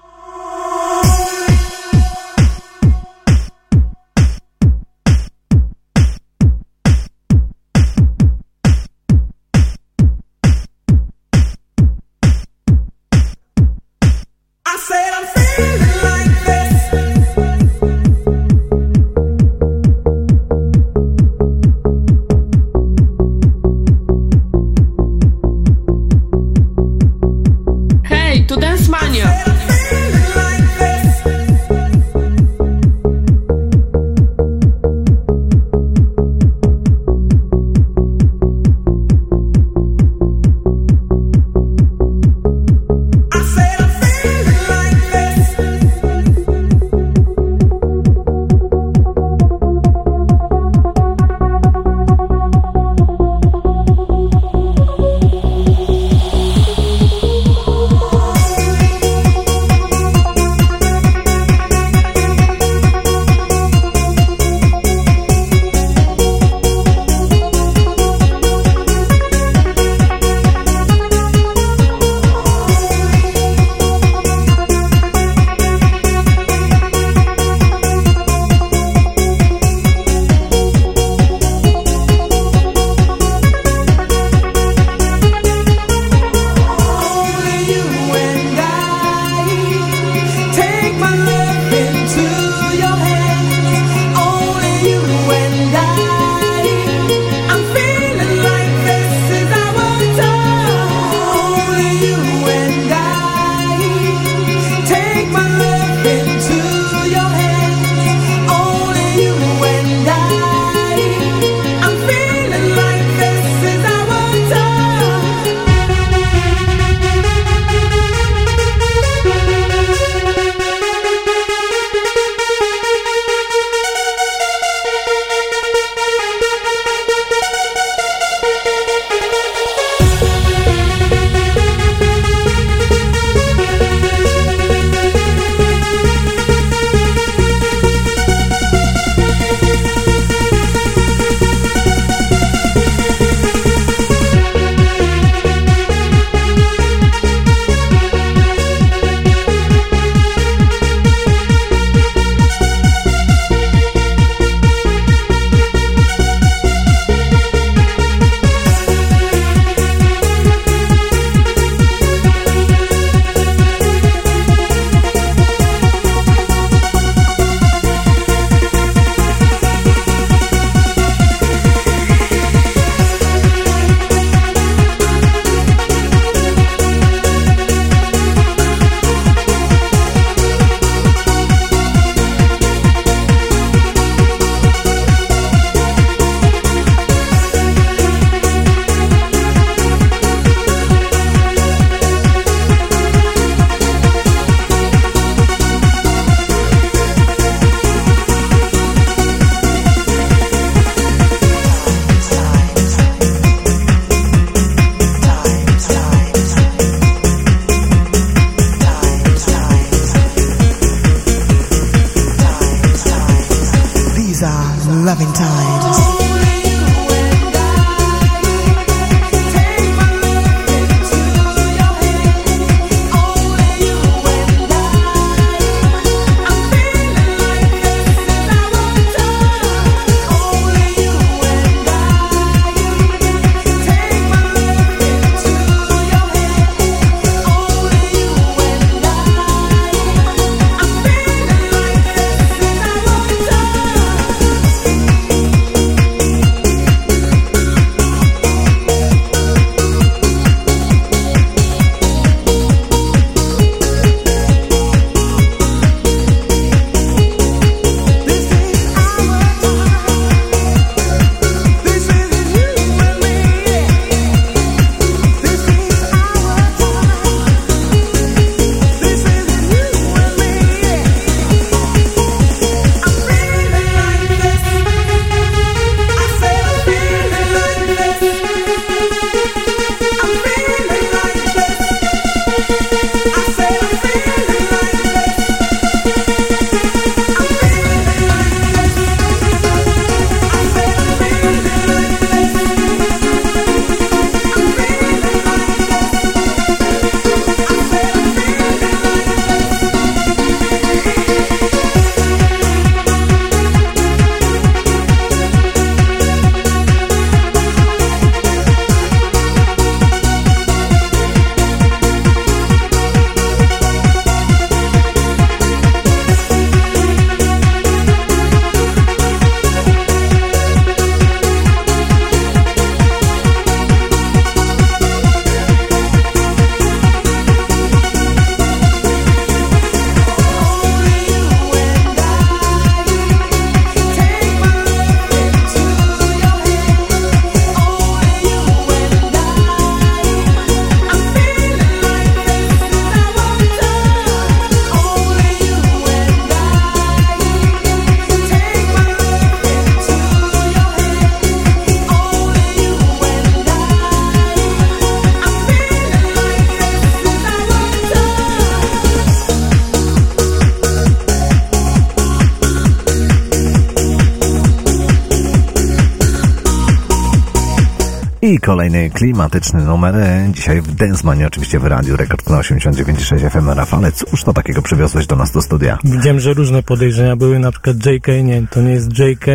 Kolejny klimatyczny numer. Dzisiaj w Densmanie, oczywiście w radiu Rekord na 89,6 FM. Rafale, cóż to takiego przywiozłeś do nas do studia? Widziałem, że różne podejrzenia były, na przykład JK, nie, to nie jest JK,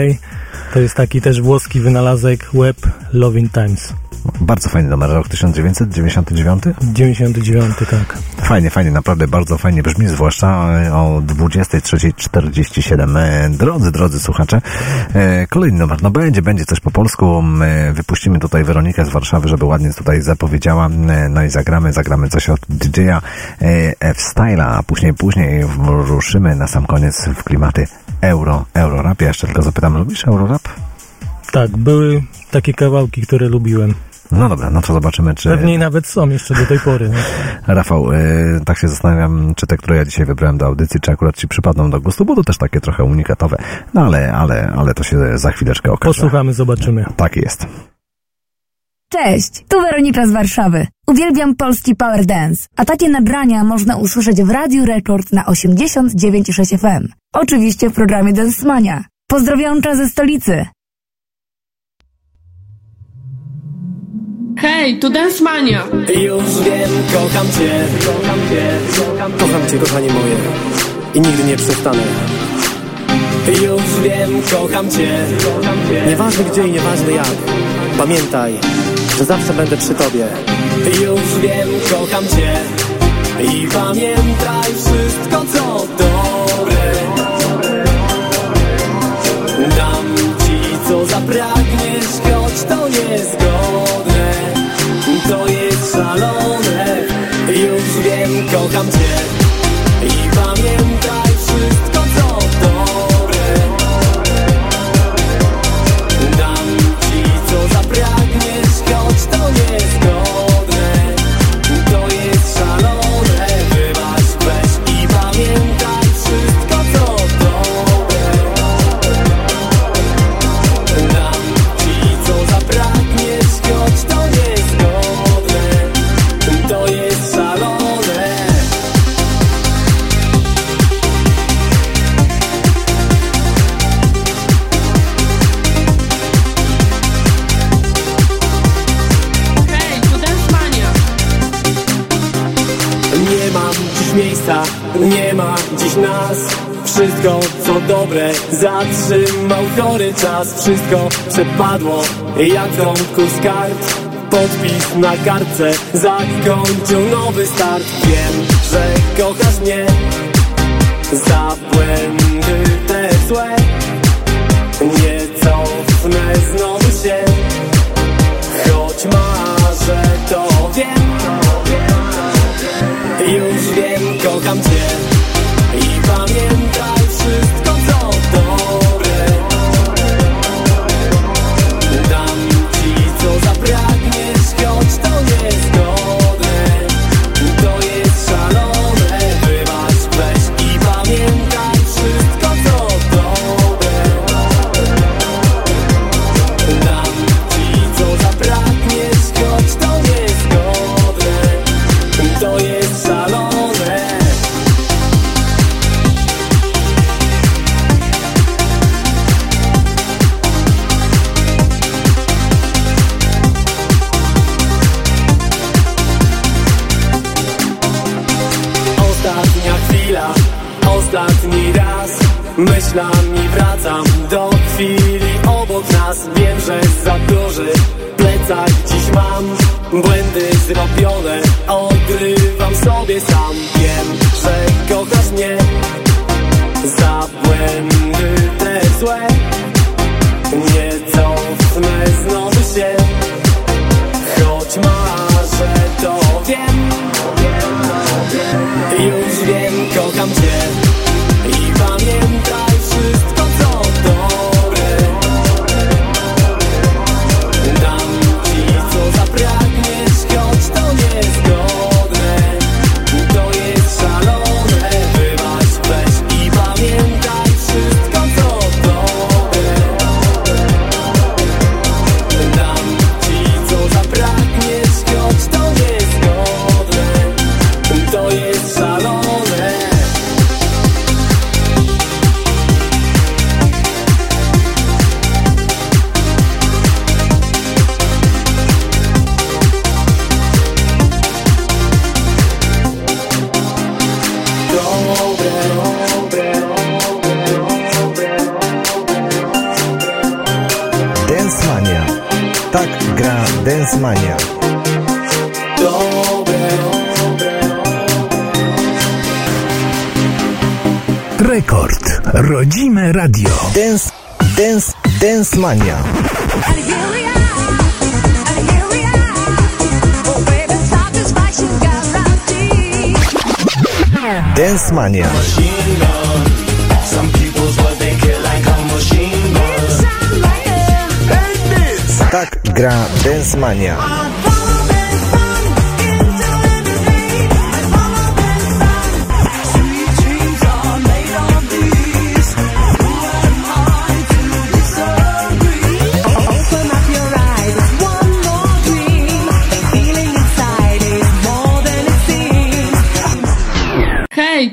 to jest taki też włoski wynalazek Web Loving Times. Bardzo fajny numer, rok 1999? 99, tak. Fajnie, fajnie, naprawdę bardzo fajnie brzmi, zwłaszcza e, o 23.47. E, Drodzy, drodzy słuchacze, e, kolejny numer, no będzie, będzie coś po polsku. E, Wypuścimy tutaj Weronikę z Warszawy, żeby ładnie tutaj zapowiedziała, no i zagramy, zagramy coś od DJ-a F-Styla, a później, później ruszymy na sam koniec w klimaty euro, eurorap. Ja jeszcze tylko zapytam, lubisz eurorap? Tak, były takie kawałki, które lubiłem. No dobra, no to zobaczymy, czy... Pewnie nawet są jeszcze do tej pory. No. Rafał, y, tak się zastanawiam, czy te, które ja dzisiaj wybrałem do audycji, czy akurat ci przypadną do gustu, bo to też takie trochę unikatowe. No ale, ale, ale to się za chwileczkę okaże. Posłuchamy, zobaczymy. Tak jest. Cześć, tu Weronika z Warszawy. Uwielbiam polski power dance, a takie nagrania można usłyszeć w Radiu Rekord na 89,6 FM. Oczywiście w programie Dance Mania. Pozdrowionka ze stolicy. Hej, tu Densmania! Już wiem, kocham cię, kocham cię, kocham cię, kochanie moje i nigdy nie przestanę. Już wiem, kocham cię, kocham cię. Nieważne gdzie i nieważne jak, pamiętaj, że zawsze będę przy tobie. Już wiem, kocham cię i pamiętaj wszystko co dobre. Dam ci co zapragniesz, Szalone, już wiem, kocham cię nie ma dziś nas. Wszystko co dobre zatrzymał chory czas. Wszystko przepadło jak w z kart. Podpis na kartce zakończył nowy start. Wiem, że kochasz mnie za błędy te złe. Nie cofnę znowu się raz Myślami wracam do chwili obok nas. Wiem, że za duży plecak dziś mam. Błędy zrobione, odrywam sobie sam. Wiem, że kochasz mnie za błędy te złe. Nie cofnę znowu się Choć marzę, to wiem. Już wiem, kocham cię Rodzime radio. Dance, dance, dance mania. Dance mania. Some people's what they kill like a machine gun. Tak gra Dance Mania.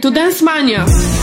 Tu Dance Mania!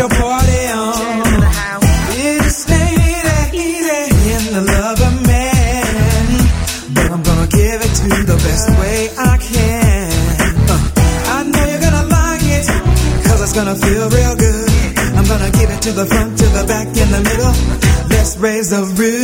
Your party on. It just ain't easy the lover man, but I'm gonna give it to the best way I can. Uh, I know you're gonna like it's gonna feel real good. I'm gonna give it to the front, to the back, in the middle. Let's raise the roof.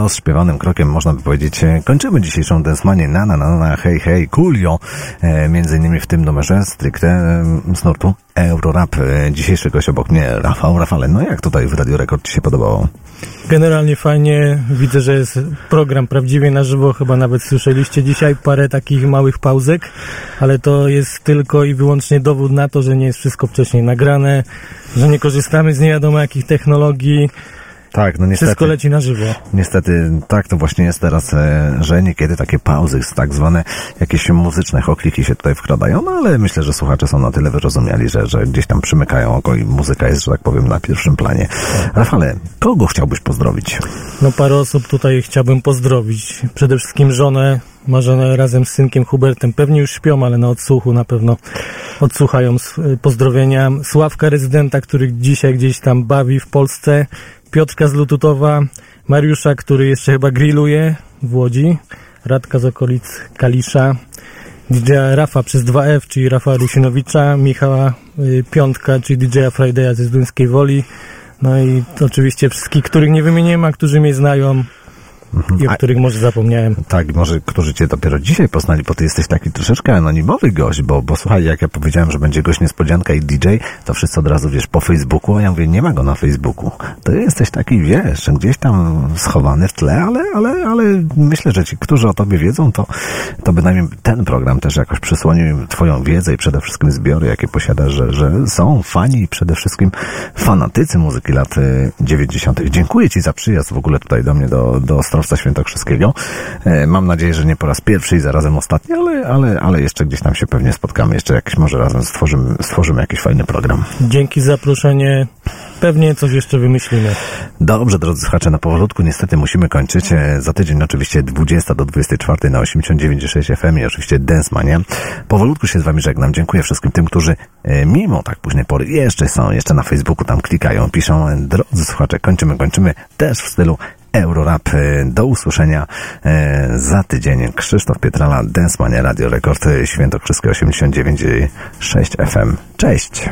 I takim rozśpiewanym krokiem można by powiedzieć, e, kończymy dzisiejszą Densmanię na na na na hej hej Coolio, e, między innymi w tym numerze stricte e, z nurtu Eurorap. E, dzisiejszy gość obok mnie Rafał. Rafale, no jak tutaj w Radio Rekord Ci się podobało? Generalnie fajnie. Widzę, że jest program prawdziwie na żywo. Chyba nawet słyszeliście dzisiaj parę takich małych pauzek, ale to jest tylko i wyłącznie dowód na to, że nie jest wszystko wcześniej nagrane, że nie korzystamy z nie wiadomo jakich technologii. Tak, no niestety. Wszystko leci na żywo. Niestety tak to właśnie jest teraz, e, że niekiedy takie pauzy, tak zwane jakieś muzyczne chokliki się tutaj wkradają, no ale myślę, że słuchacze są na tyle wyrozumiali, że, że gdzieś tam przymykają oko i muzyka jest, że tak powiem, na pierwszym planie. Rafale, kogo chciałbyś pozdrowić? No parę osób tutaj chciałbym pozdrowić. Przede wszystkim żonę, Marzenę razem z synkiem Hubertem. Pewnie już śpią, ale na odsłuchu na pewno odsłuchają pozdrowienia Sławka Rezydenta, który dzisiaj gdzieś tam bawi w Polsce, Piotrka z Lututowa, Mariusza, który jeszcze chyba grilluje w Łodzi, Radka z okolic Kalisza, DJ Rafa przez 2F, czyli Rafa Rusinowicza, Michała y, Piątka, czyli DJ Friday'a ze Zduńskiej Woli, no i oczywiście wszystkich, których nie wymieniłem, a którzy mnie znają i o A- których może zapomniałem. Tak, może którzy cię dopiero dzisiaj poznali, bo ty jesteś taki troszeczkę anonimowy gość, bo, bo słuchaj, jak ja powiedziałem, że będzie gość niespodzianka i DJ, to wszyscy od razu, wiesz, po Facebooku, a ja mówię, nie ma go na Facebooku. To jesteś taki, wiesz, gdzieś tam schowany w tle, ale, ale, ale myślę, że ci, którzy o tobie wiedzą, to, to bynajmniej ten program też jakoś przysłonił im twoją wiedzę i przede wszystkim zbiory, jakie posiadasz, że, że są fani i przede wszystkim fanatycy muzyki lat y, 90. Dziękuję ci za przyjazd w ogóle tutaj do mnie, do, do Ostrowca Świętokrzyskiego. E, Mam nadzieję, że nie po raz pierwszy i zarazem ostatni, ale, ale, ale jeszcze gdzieś tam się pewnie spotkamy. Jeszcze jakiś może razem stworzymy, stworzymy jakiś fajny program. Dzięki za zaproszenie. Pewnie coś jeszcze wymyślimy. Dobrze, drodzy słuchacze, na powolutku niestety musimy kończyć. E, Za tydzień oczywiście 20 do 24 na 89,6 FM i oczywiście Dance Mania. Powolutku się z wami żegnam. Dziękuję wszystkim tym, którzy e, mimo tak późnej pory jeszcze są, jeszcze na Facebooku tam klikają, piszą. Drodzy słuchacze, kończymy, kończymy też w stylu Eurorap. E, Do usłyszenia e, za tydzień. Krzysztof Pietrala, Dance Mania Radio Rekord, Świętokrzyskie 89,6 FM. Cześć!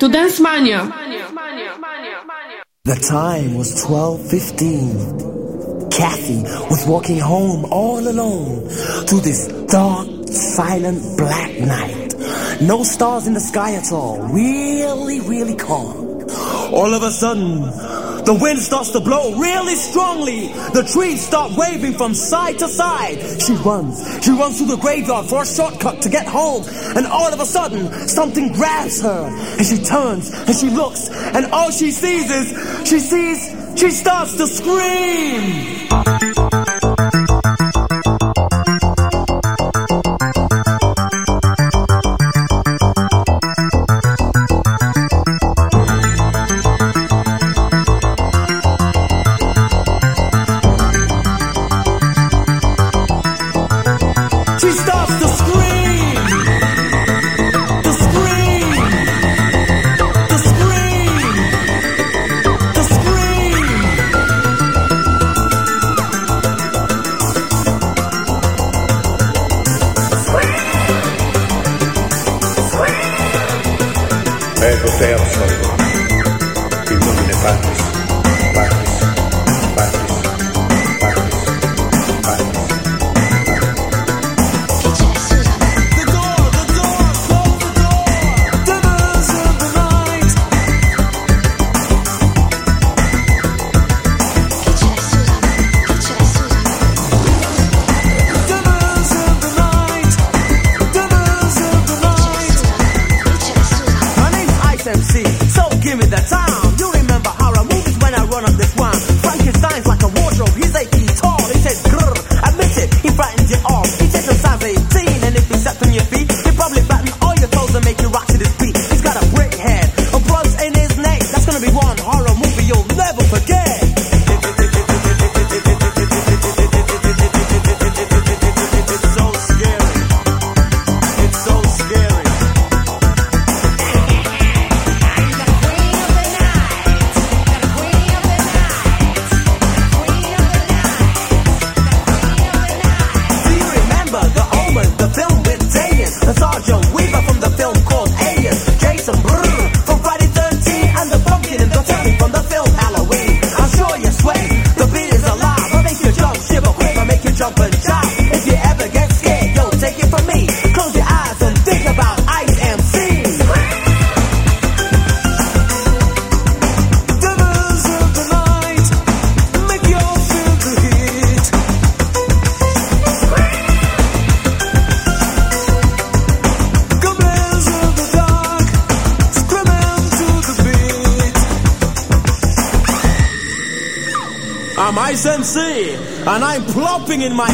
To Dance Mania. The time was 12:15. Kathy was walking home all alone through this dark, silent, black night. No stars in the sky at all. Really, really calm. All of a sudden, the wind starts to blow really strongly. The trees start waving from side to side. She runs. She runs through the graveyard for a shortcut to get home. And all of a sudden, something grabs her. And she turns and she looks. And all she sees is, she sees, she starts to scream. in my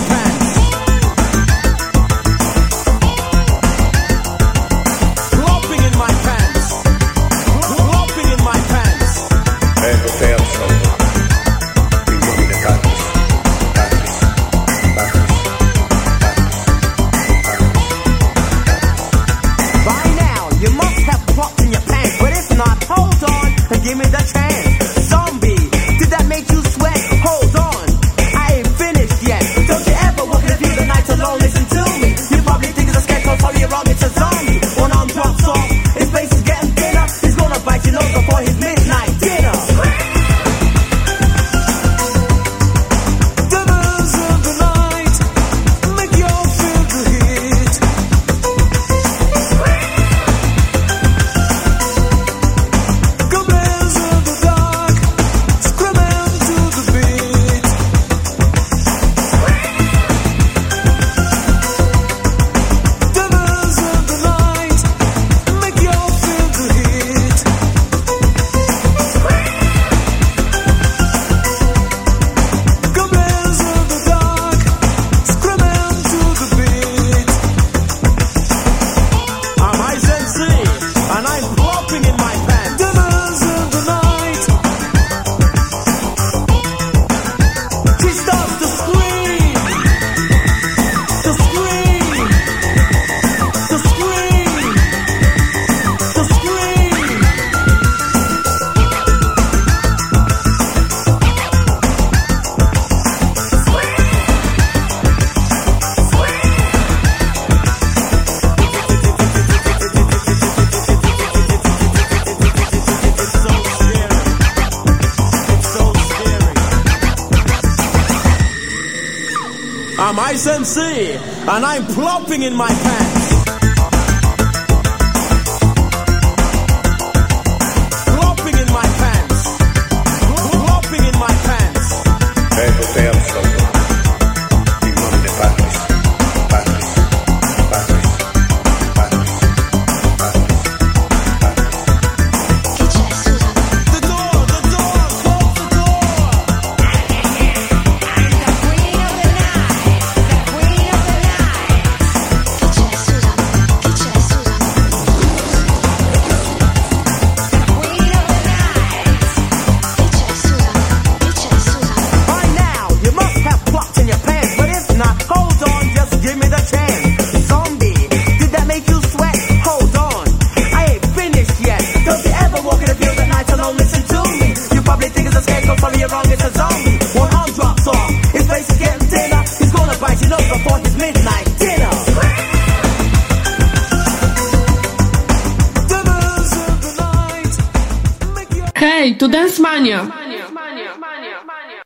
and I'm plopping in my